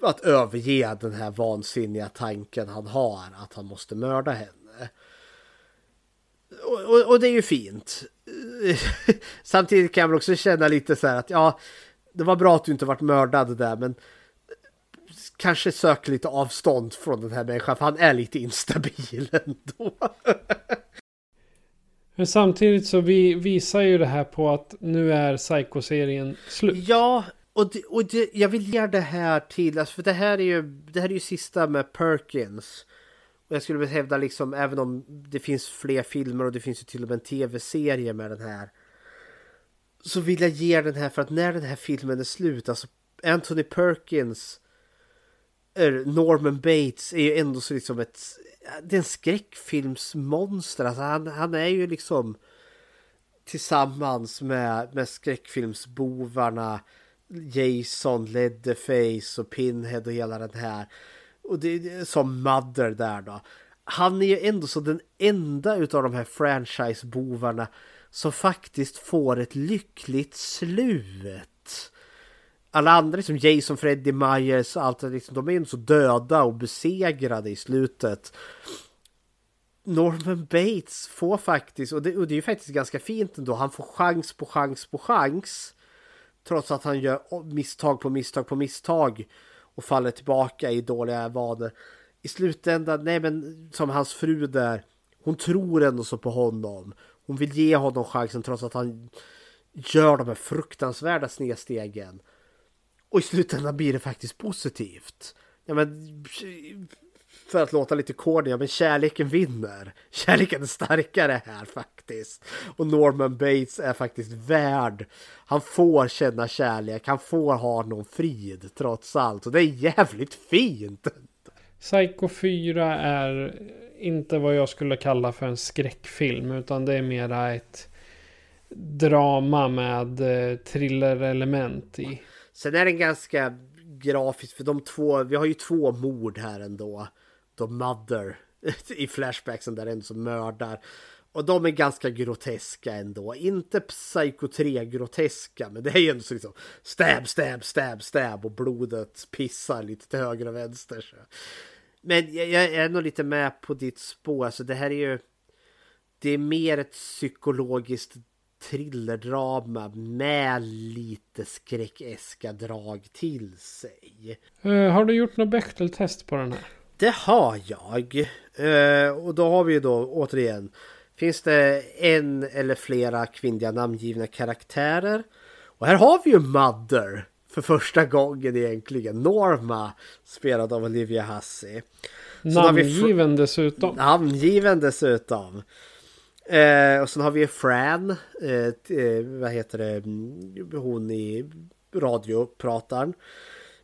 att överge den här vansinniga tanken han har att han måste mörda henne. Och, och, och det är ju fint. Samtidigt kan jag väl också känna lite så här att ja, det var bra att du inte varit mördad där, men kanske sök lite avstånd från den här människan, för han är lite instabil ändå. Men samtidigt så vi visar ju det här på att nu är Psycho-serien slut. Ja, och, det, och det, jag vill ge det här till, alltså för det här är ju, det här är ju sista med Perkins. Och jag skulle vilja hävda liksom, även om det finns fler filmer och det finns ju till och med en tv-serie med den här. Så vill jag ge den här för att när den här filmen är slut, alltså Anthony Perkins, Norman Bates är ju ändå så liksom ett, det är en skräckfilmsmonster. Alltså han, han är ju liksom tillsammans med, med skräckfilmsbovarna Jason, Leatherface och Pinhead och hela den här. Och det är som Mother där då. Han är ju ändå så den enda utav de här franchisebovarna som faktiskt får ett lyckligt slut. Alla andra, liksom Jason, Freddy Myers och allt liksom, de är ju så döda och besegrade i slutet. Norman Bates får faktiskt, och det, och det är ju faktiskt ganska fint ändå, han får chans på chans på chans Trots att han gör misstag på misstag på misstag och faller tillbaka i dåliga vanor. I slutändan, nej men som hans fru där, hon tror ändå så på honom. Hon vill ge honom chansen trots att han gör de här fruktansvärda snedstegen. Och i slutändan blir det faktiskt positivt. Ja, men, för att låta lite corny, ja, men kärleken vinner. Kärleken är starkare här faktiskt. Och Norman Bates är faktiskt värd. Han får känna kärlek, han får ha någon frid trots allt. Och det är jävligt fint. Psycho 4 är inte vad jag skulle kalla för en skräckfilm. Utan det är mera ett drama med eh, thriller-element i. Sen är den ganska grafisk för de två, vi har ju två mord här ändå då Mother i flashbacksen där en som mördar. Och de är ganska groteska ändå. Inte Psycho 3 groteska, men det är ju ändå så liksom stab, stab, stab, stab och blodet pissar lite till höger och vänster. Så. Men jag, jag är nog lite med på ditt spår. Alltså det här är ju... Det är mer ett psykologiskt thrillerdrama med lite skräckeska drag till sig. Uh, har du gjort något Bechteltest på den här? Det har jag. Eh, och då har vi ju då återigen. Finns det en eller flera kvinnliga namngivna karaktärer? Och här har vi ju Mother. för första gången egentligen. Norma spelad av Olivia Hussey. Namngiven dessutom. Namngiven dessutom. Eh, och sen har vi Fran. Eh, eh, vad heter det? Mm, hon i radioprataren.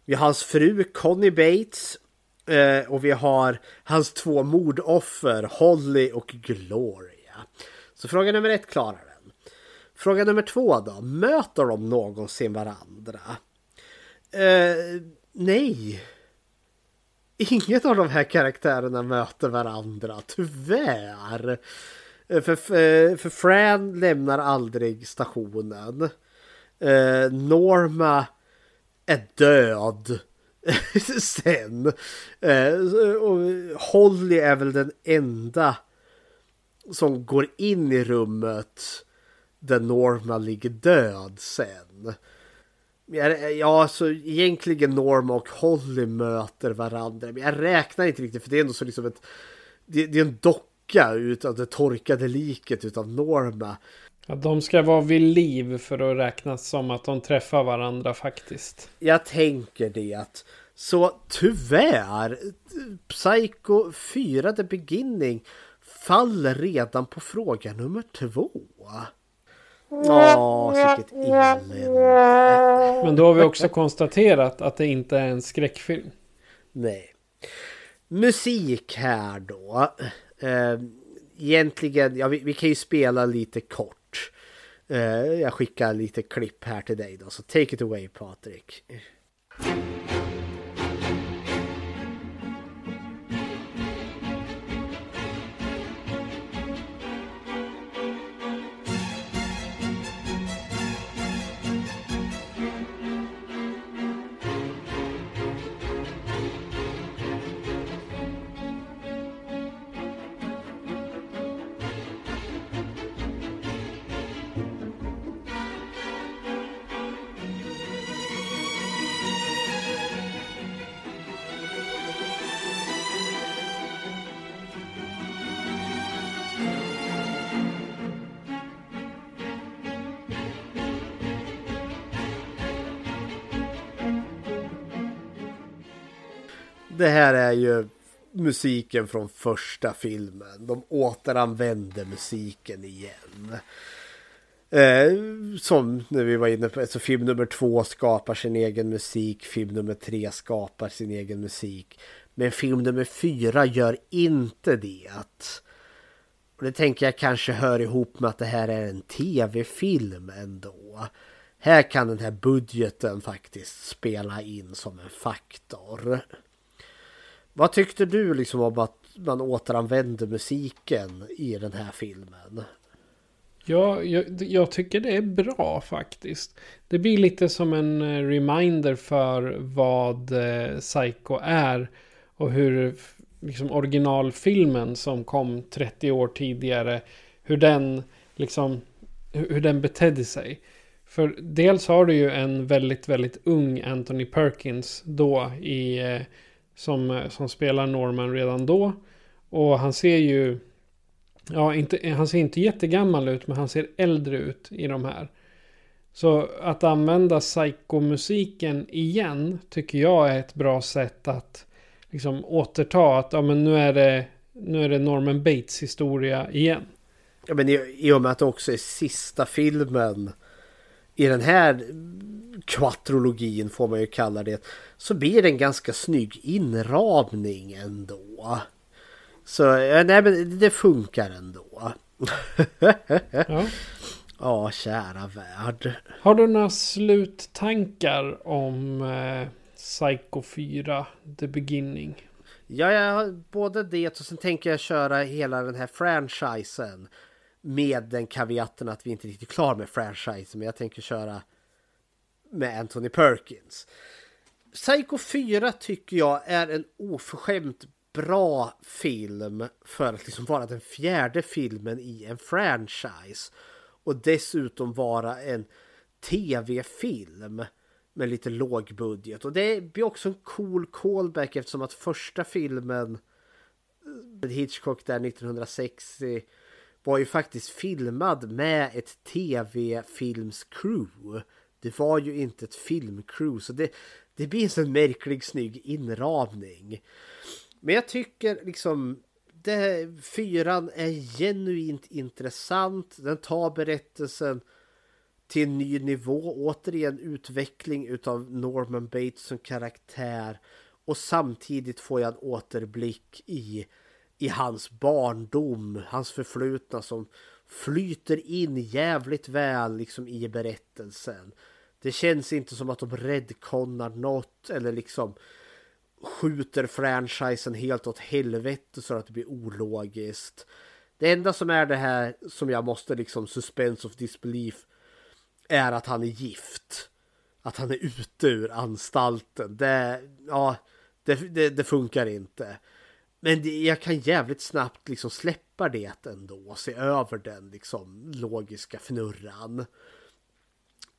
Vi har hans fru Connie Bates. Eh, och vi har hans två mordoffer Holly och Gloria. Så fråga nummer ett klarar den. Fråga nummer två då. Möter de någonsin varandra? Eh, nej. Ingen av de här karaktärerna möter varandra, tyvärr. Eh, för, eh, för, Fran lämnar aldrig stationen. Eh, Norma är död sen. Och Holly är väl den enda som går in i rummet där Norma ligger död sen. Ja, alltså egentligen Norma och Holly möter varandra. Men jag räknar inte riktigt för det är ändå så liksom ett... Det, det är en docka utav det torkade liket utav Norma. Ja, de ska vara vid liv för att räknas som att de träffar varandra faktiskt. Jag tänker det. Så tyvärr, Psycho 4 The Beginning faller redan på fråga nummer två. Åh, vilket elände. Men då har vi också konstaterat att det inte är en skräckfilm. Nej. Musik här då. Eh, egentligen, ja vi, vi kan ju spela lite kort. Eh, jag skickar lite klipp här till dig då, så take it away Patrik. Det här är ju musiken från första filmen. De återanvänder musiken igen. Eh, som när vi var inne på, alltså film nummer två skapar sin egen musik, film nummer tre skapar sin egen musik. Men film nummer fyra gör inte det. Och det tänker jag kanske hör ihop med att det här är en tv-film ändå. Här kan den här budgeten faktiskt spela in som en faktor. Vad tyckte du liksom om att man återanvände musiken i den här filmen? Ja, jag, jag, tycker det är bra faktiskt. Det blir lite som en eh, reminder för vad eh, Psycho är. Och hur liksom originalfilmen som kom 30 år tidigare. Hur den liksom hur den betedde sig. För dels har du ju en väldigt, väldigt ung Anthony Perkins då i eh, som, eh, som spelar Norman redan då. Och han ser ju... Ja, inte, han ser inte jättegammal ut men han ser äldre ut i de här. Så att använda psykomusiken igen tycker jag är ett bra sätt att liksom återta att ja, men nu, är det, nu är det Norman Bates historia igen. Ja men i, i och med att det också är sista filmen i den här kvatrologin får man ju kalla det. Så blir det en ganska snygg inramning ändå. Så nej men det funkar ändå. ja. ja, kära värld. Har du några sluttankar om eh, Psycho 4 The Beginning? Ja, jag har både det och sen tänker jag köra hela den här franchisen. Med den kaviaten att vi inte är riktigt klar med franchisen. Men jag tänker köra med Anthony Perkins. Psycho 4 tycker jag är en oförskämt bra film för att liksom vara den fjärde filmen i en franchise. Och dessutom vara en tv-film med lite låg budget. Och det blir också en cool callback eftersom att första filmen eh, Hitchcock där 1960 var ju faktiskt filmad med ett tv-filmscrew Det var ju inte ett filmcrew så det, det blir en sån märklig snygg inramning. Men jag tycker liksom det, fyran är genuint intressant. Den tar berättelsen till en ny nivå. Återigen utveckling utav Norman Bates som karaktär. Och samtidigt får jag en återblick i, i hans barndom, hans förflutna som flyter in jävligt väl liksom i berättelsen. Det känns inte som att de redconnar något eller liksom skjuter franchisen helt åt helvete så att det blir ologiskt. Det enda som är det här som jag måste liksom suspense of disbelief är att han är gift. Att han är ute ur anstalten. Det, ja, det, det, det funkar inte. Men det, jag kan jävligt snabbt liksom släppa det ändå. och Se över den liksom logiska fnurran.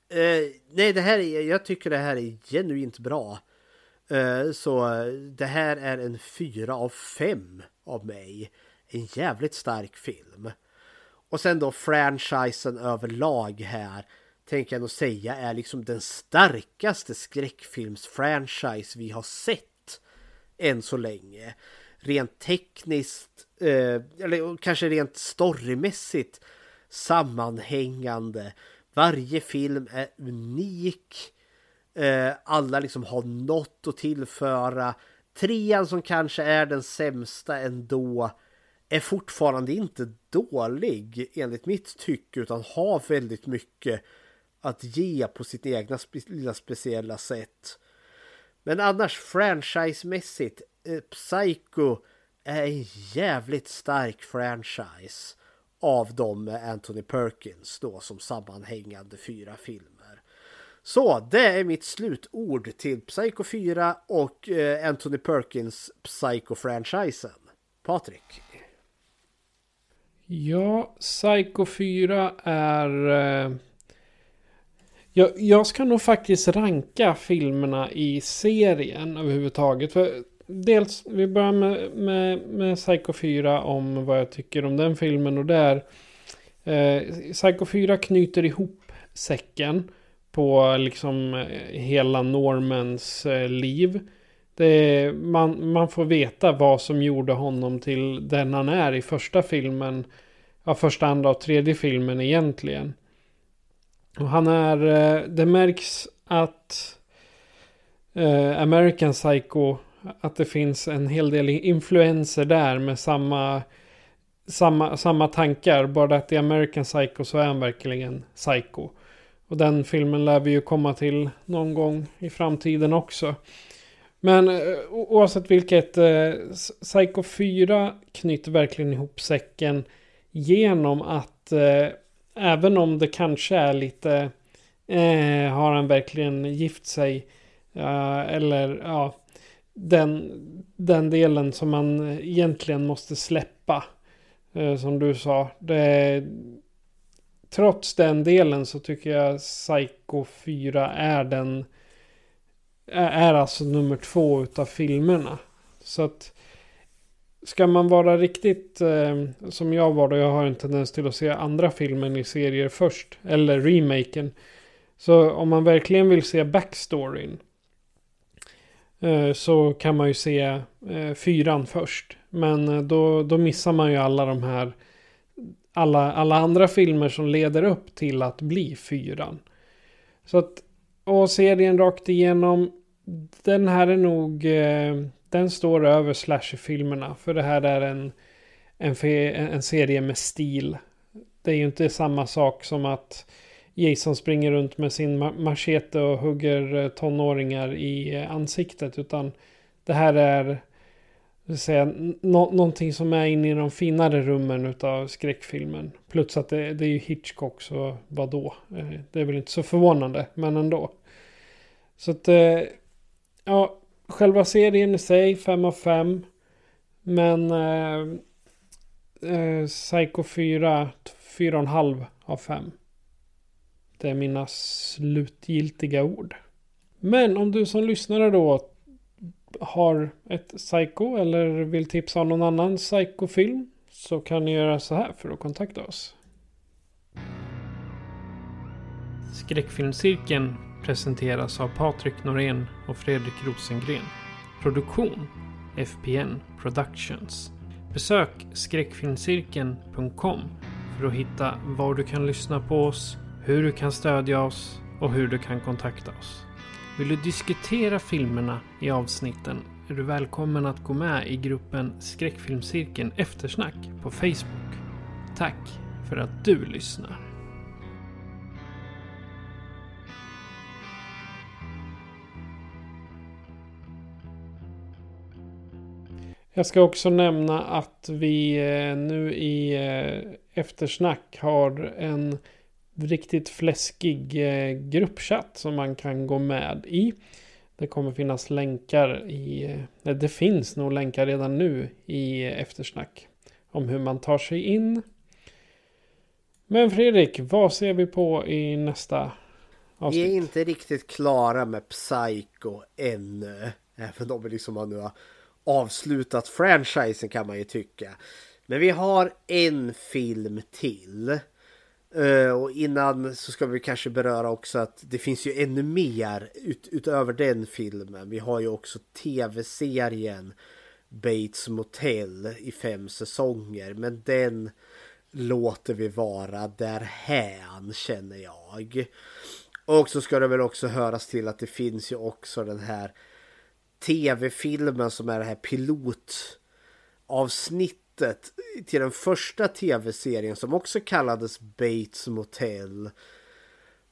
Eh, nej, det här är, jag tycker det här är genuint bra. Eh, så det här är en fyra av fem av mig. En jävligt stark film. Och sen då franchisen överlag här tänker jag nog säga är liksom den starkaste skräckfilmsfranchise vi har sett än så länge. Rent tekniskt, eh, eller kanske rent storymässigt sammanhängande. Varje film är unik. Eh, alla liksom har något att tillföra. Trean som kanske är den sämsta ändå är fortfarande inte dålig enligt mitt tycke utan har väldigt mycket att ge på sitt egna lilla speciella sätt. Men annars franchisemässigt, eh, Eh, Psycho är en jävligt stark franchise av dem med Anthony Perkins då som sammanhängande fyra filmer. Så det är mitt slutord till Psycho 4 och eh, Anthony Perkins Psycho-franchisen. Patrik? Ja, Psycho 4 är... Eh, jag, jag ska nog faktiskt ranka filmerna i serien överhuvudtaget. För dels, vi börjar med, med, med Psycho 4 om vad jag tycker om den filmen. Och där eh, Psycho 4 knyter ihop säcken på liksom eh, hela Normans eh, liv. Det, man, man får veta vad som gjorde honom till den han är i första filmen. Ja, första, andra och tredje filmen egentligen. Och han är, eh, det märks att eh, American Psycho, att det finns en hel del influenser där med samma, samma, samma tankar. Bara att i American Psycho så är han verkligen psycho. Och den filmen lär vi ju komma till någon gång i framtiden också. Men eh, oavsett vilket, eh, Psycho 4 knyter verkligen ihop säcken genom att eh, även om det kanske är lite, eh, har han verkligen gift sig? Eh, eller ja, den, den delen som man egentligen måste släppa. Eh, som du sa. Det, trots den delen så tycker jag Psycho 4 är den är alltså nummer två utav filmerna. Så att ska man vara riktigt eh, som jag var då, jag har en tendens till att se andra filmen i serier först. Eller remaken. Så om man verkligen vill se backstoryn. Eh, så kan man ju se eh, fyran först. Men eh, då, då missar man ju alla de här alla, alla andra filmer som leder upp till att bli fyran. Så att, och serien rakt igenom, den här är nog, den står över slasherfilmerna. För det här är en, en, en serie med stil. Det är ju inte samma sak som att Jason springer runt med sin machete och hugger eh, tonåringar i eh, ansiktet. Utan det här är säga, nå någonting som är inne i de finare rummen utav skräckfilmen. Plus att det, det är ju Hitchcock så vadå? Eh, det är väl inte så förvånande men ändå. Så att ja, själva serien i sig 5 av 5. Men eh, eh, Psycho 4 4,5 av 5. Det är mina slutgiltiga ord. Men om du som lyssnare då har ett Psycho eller vill tipsa om någon annan psykofilm så kan ni göra så här för att kontakta oss. Skräckfilmscirkeln presenteras av Patrik Norén och Fredrik Rosengren. Produktion FPN Productions. Besök skräckfilmscirkeln.com för att hitta var du kan lyssna på oss, hur du kan stödja oss och hur du kan kontakta oss. Vill du diskutera filmerna i avsnitten är du välkommen att gå med i gruppen Skräckfilmscirkeln Eftersnack på Facebook. Tack för att du lyssnar. Jag ska också nämna att vi eh, nu i eh, eftersnack har en riktigt fläskig eh, gruppchatt som man kan gå med i. Det kommer finnas länkar i... Det finns nog länkar redan nu i eftersnack. Om hur man tar sig in. Men Fredrik, vad ser vi på i nästa avsnitt? Vi är inte riktigt klara med Psycho ännu. Även om vi liksom har nu har avslutat franchisen kan man ju tycka. Men vi har en film till. Uh, och innan så ska vi kanske beröra också att det finns ju ännu mer ut, utöver den filmen. Vi har ju också tv-serien Bates Motel i fem säsonger. Men den låter vi vara därhän känner jag. Och så ska det väl också höras till att det finns ju också den här tv-filmen som är det här pilotavsnittet till den första tv-serien som också kallades Bates Motel.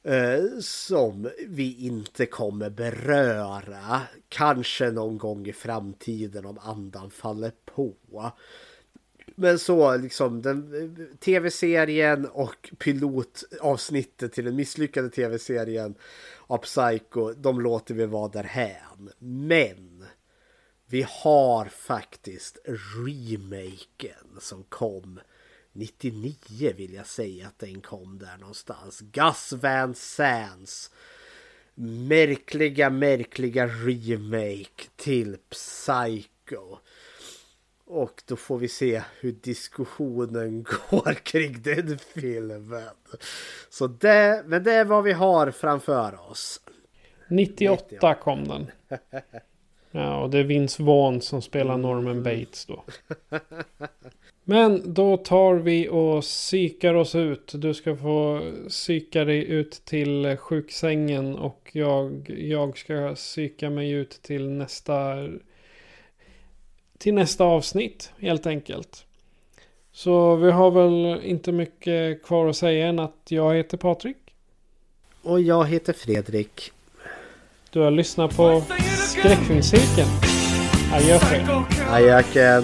Eh, som vi inte kommer beröra. Kanske någon gång i framtiden om andan faller på. Men så liksom den eh, tv-serien och pilotavsnittet till den misslyckade tv-serien av Psycho, de låter vi vara därhän. Men vi har faktiskt remaken som kom 99 vill jag säga att den kom där någonstans. Gus Van Sands märkliga, märkliga remake till Psycho. Och då får vi se hur diskussionen går kring den filmen. Så det, men det är vad vi har framför oss. 98, 98. kom den. Ja, och det är Vince Vaughn som spelar Norman Bates då. Men då tar vi och psykar oss ut. Du ska få psyka dig ut till sjuksängen och jag, jag ska psyka mig ut till nästa till nästa avsnitt helt enkelt. Så vi har väl inte mycket kvar att säga än att jag heter Patrik. Och jag heter Fredrik. Du har lyssnat på Skräckfilmscirkeln. Adjöken. Adjöken.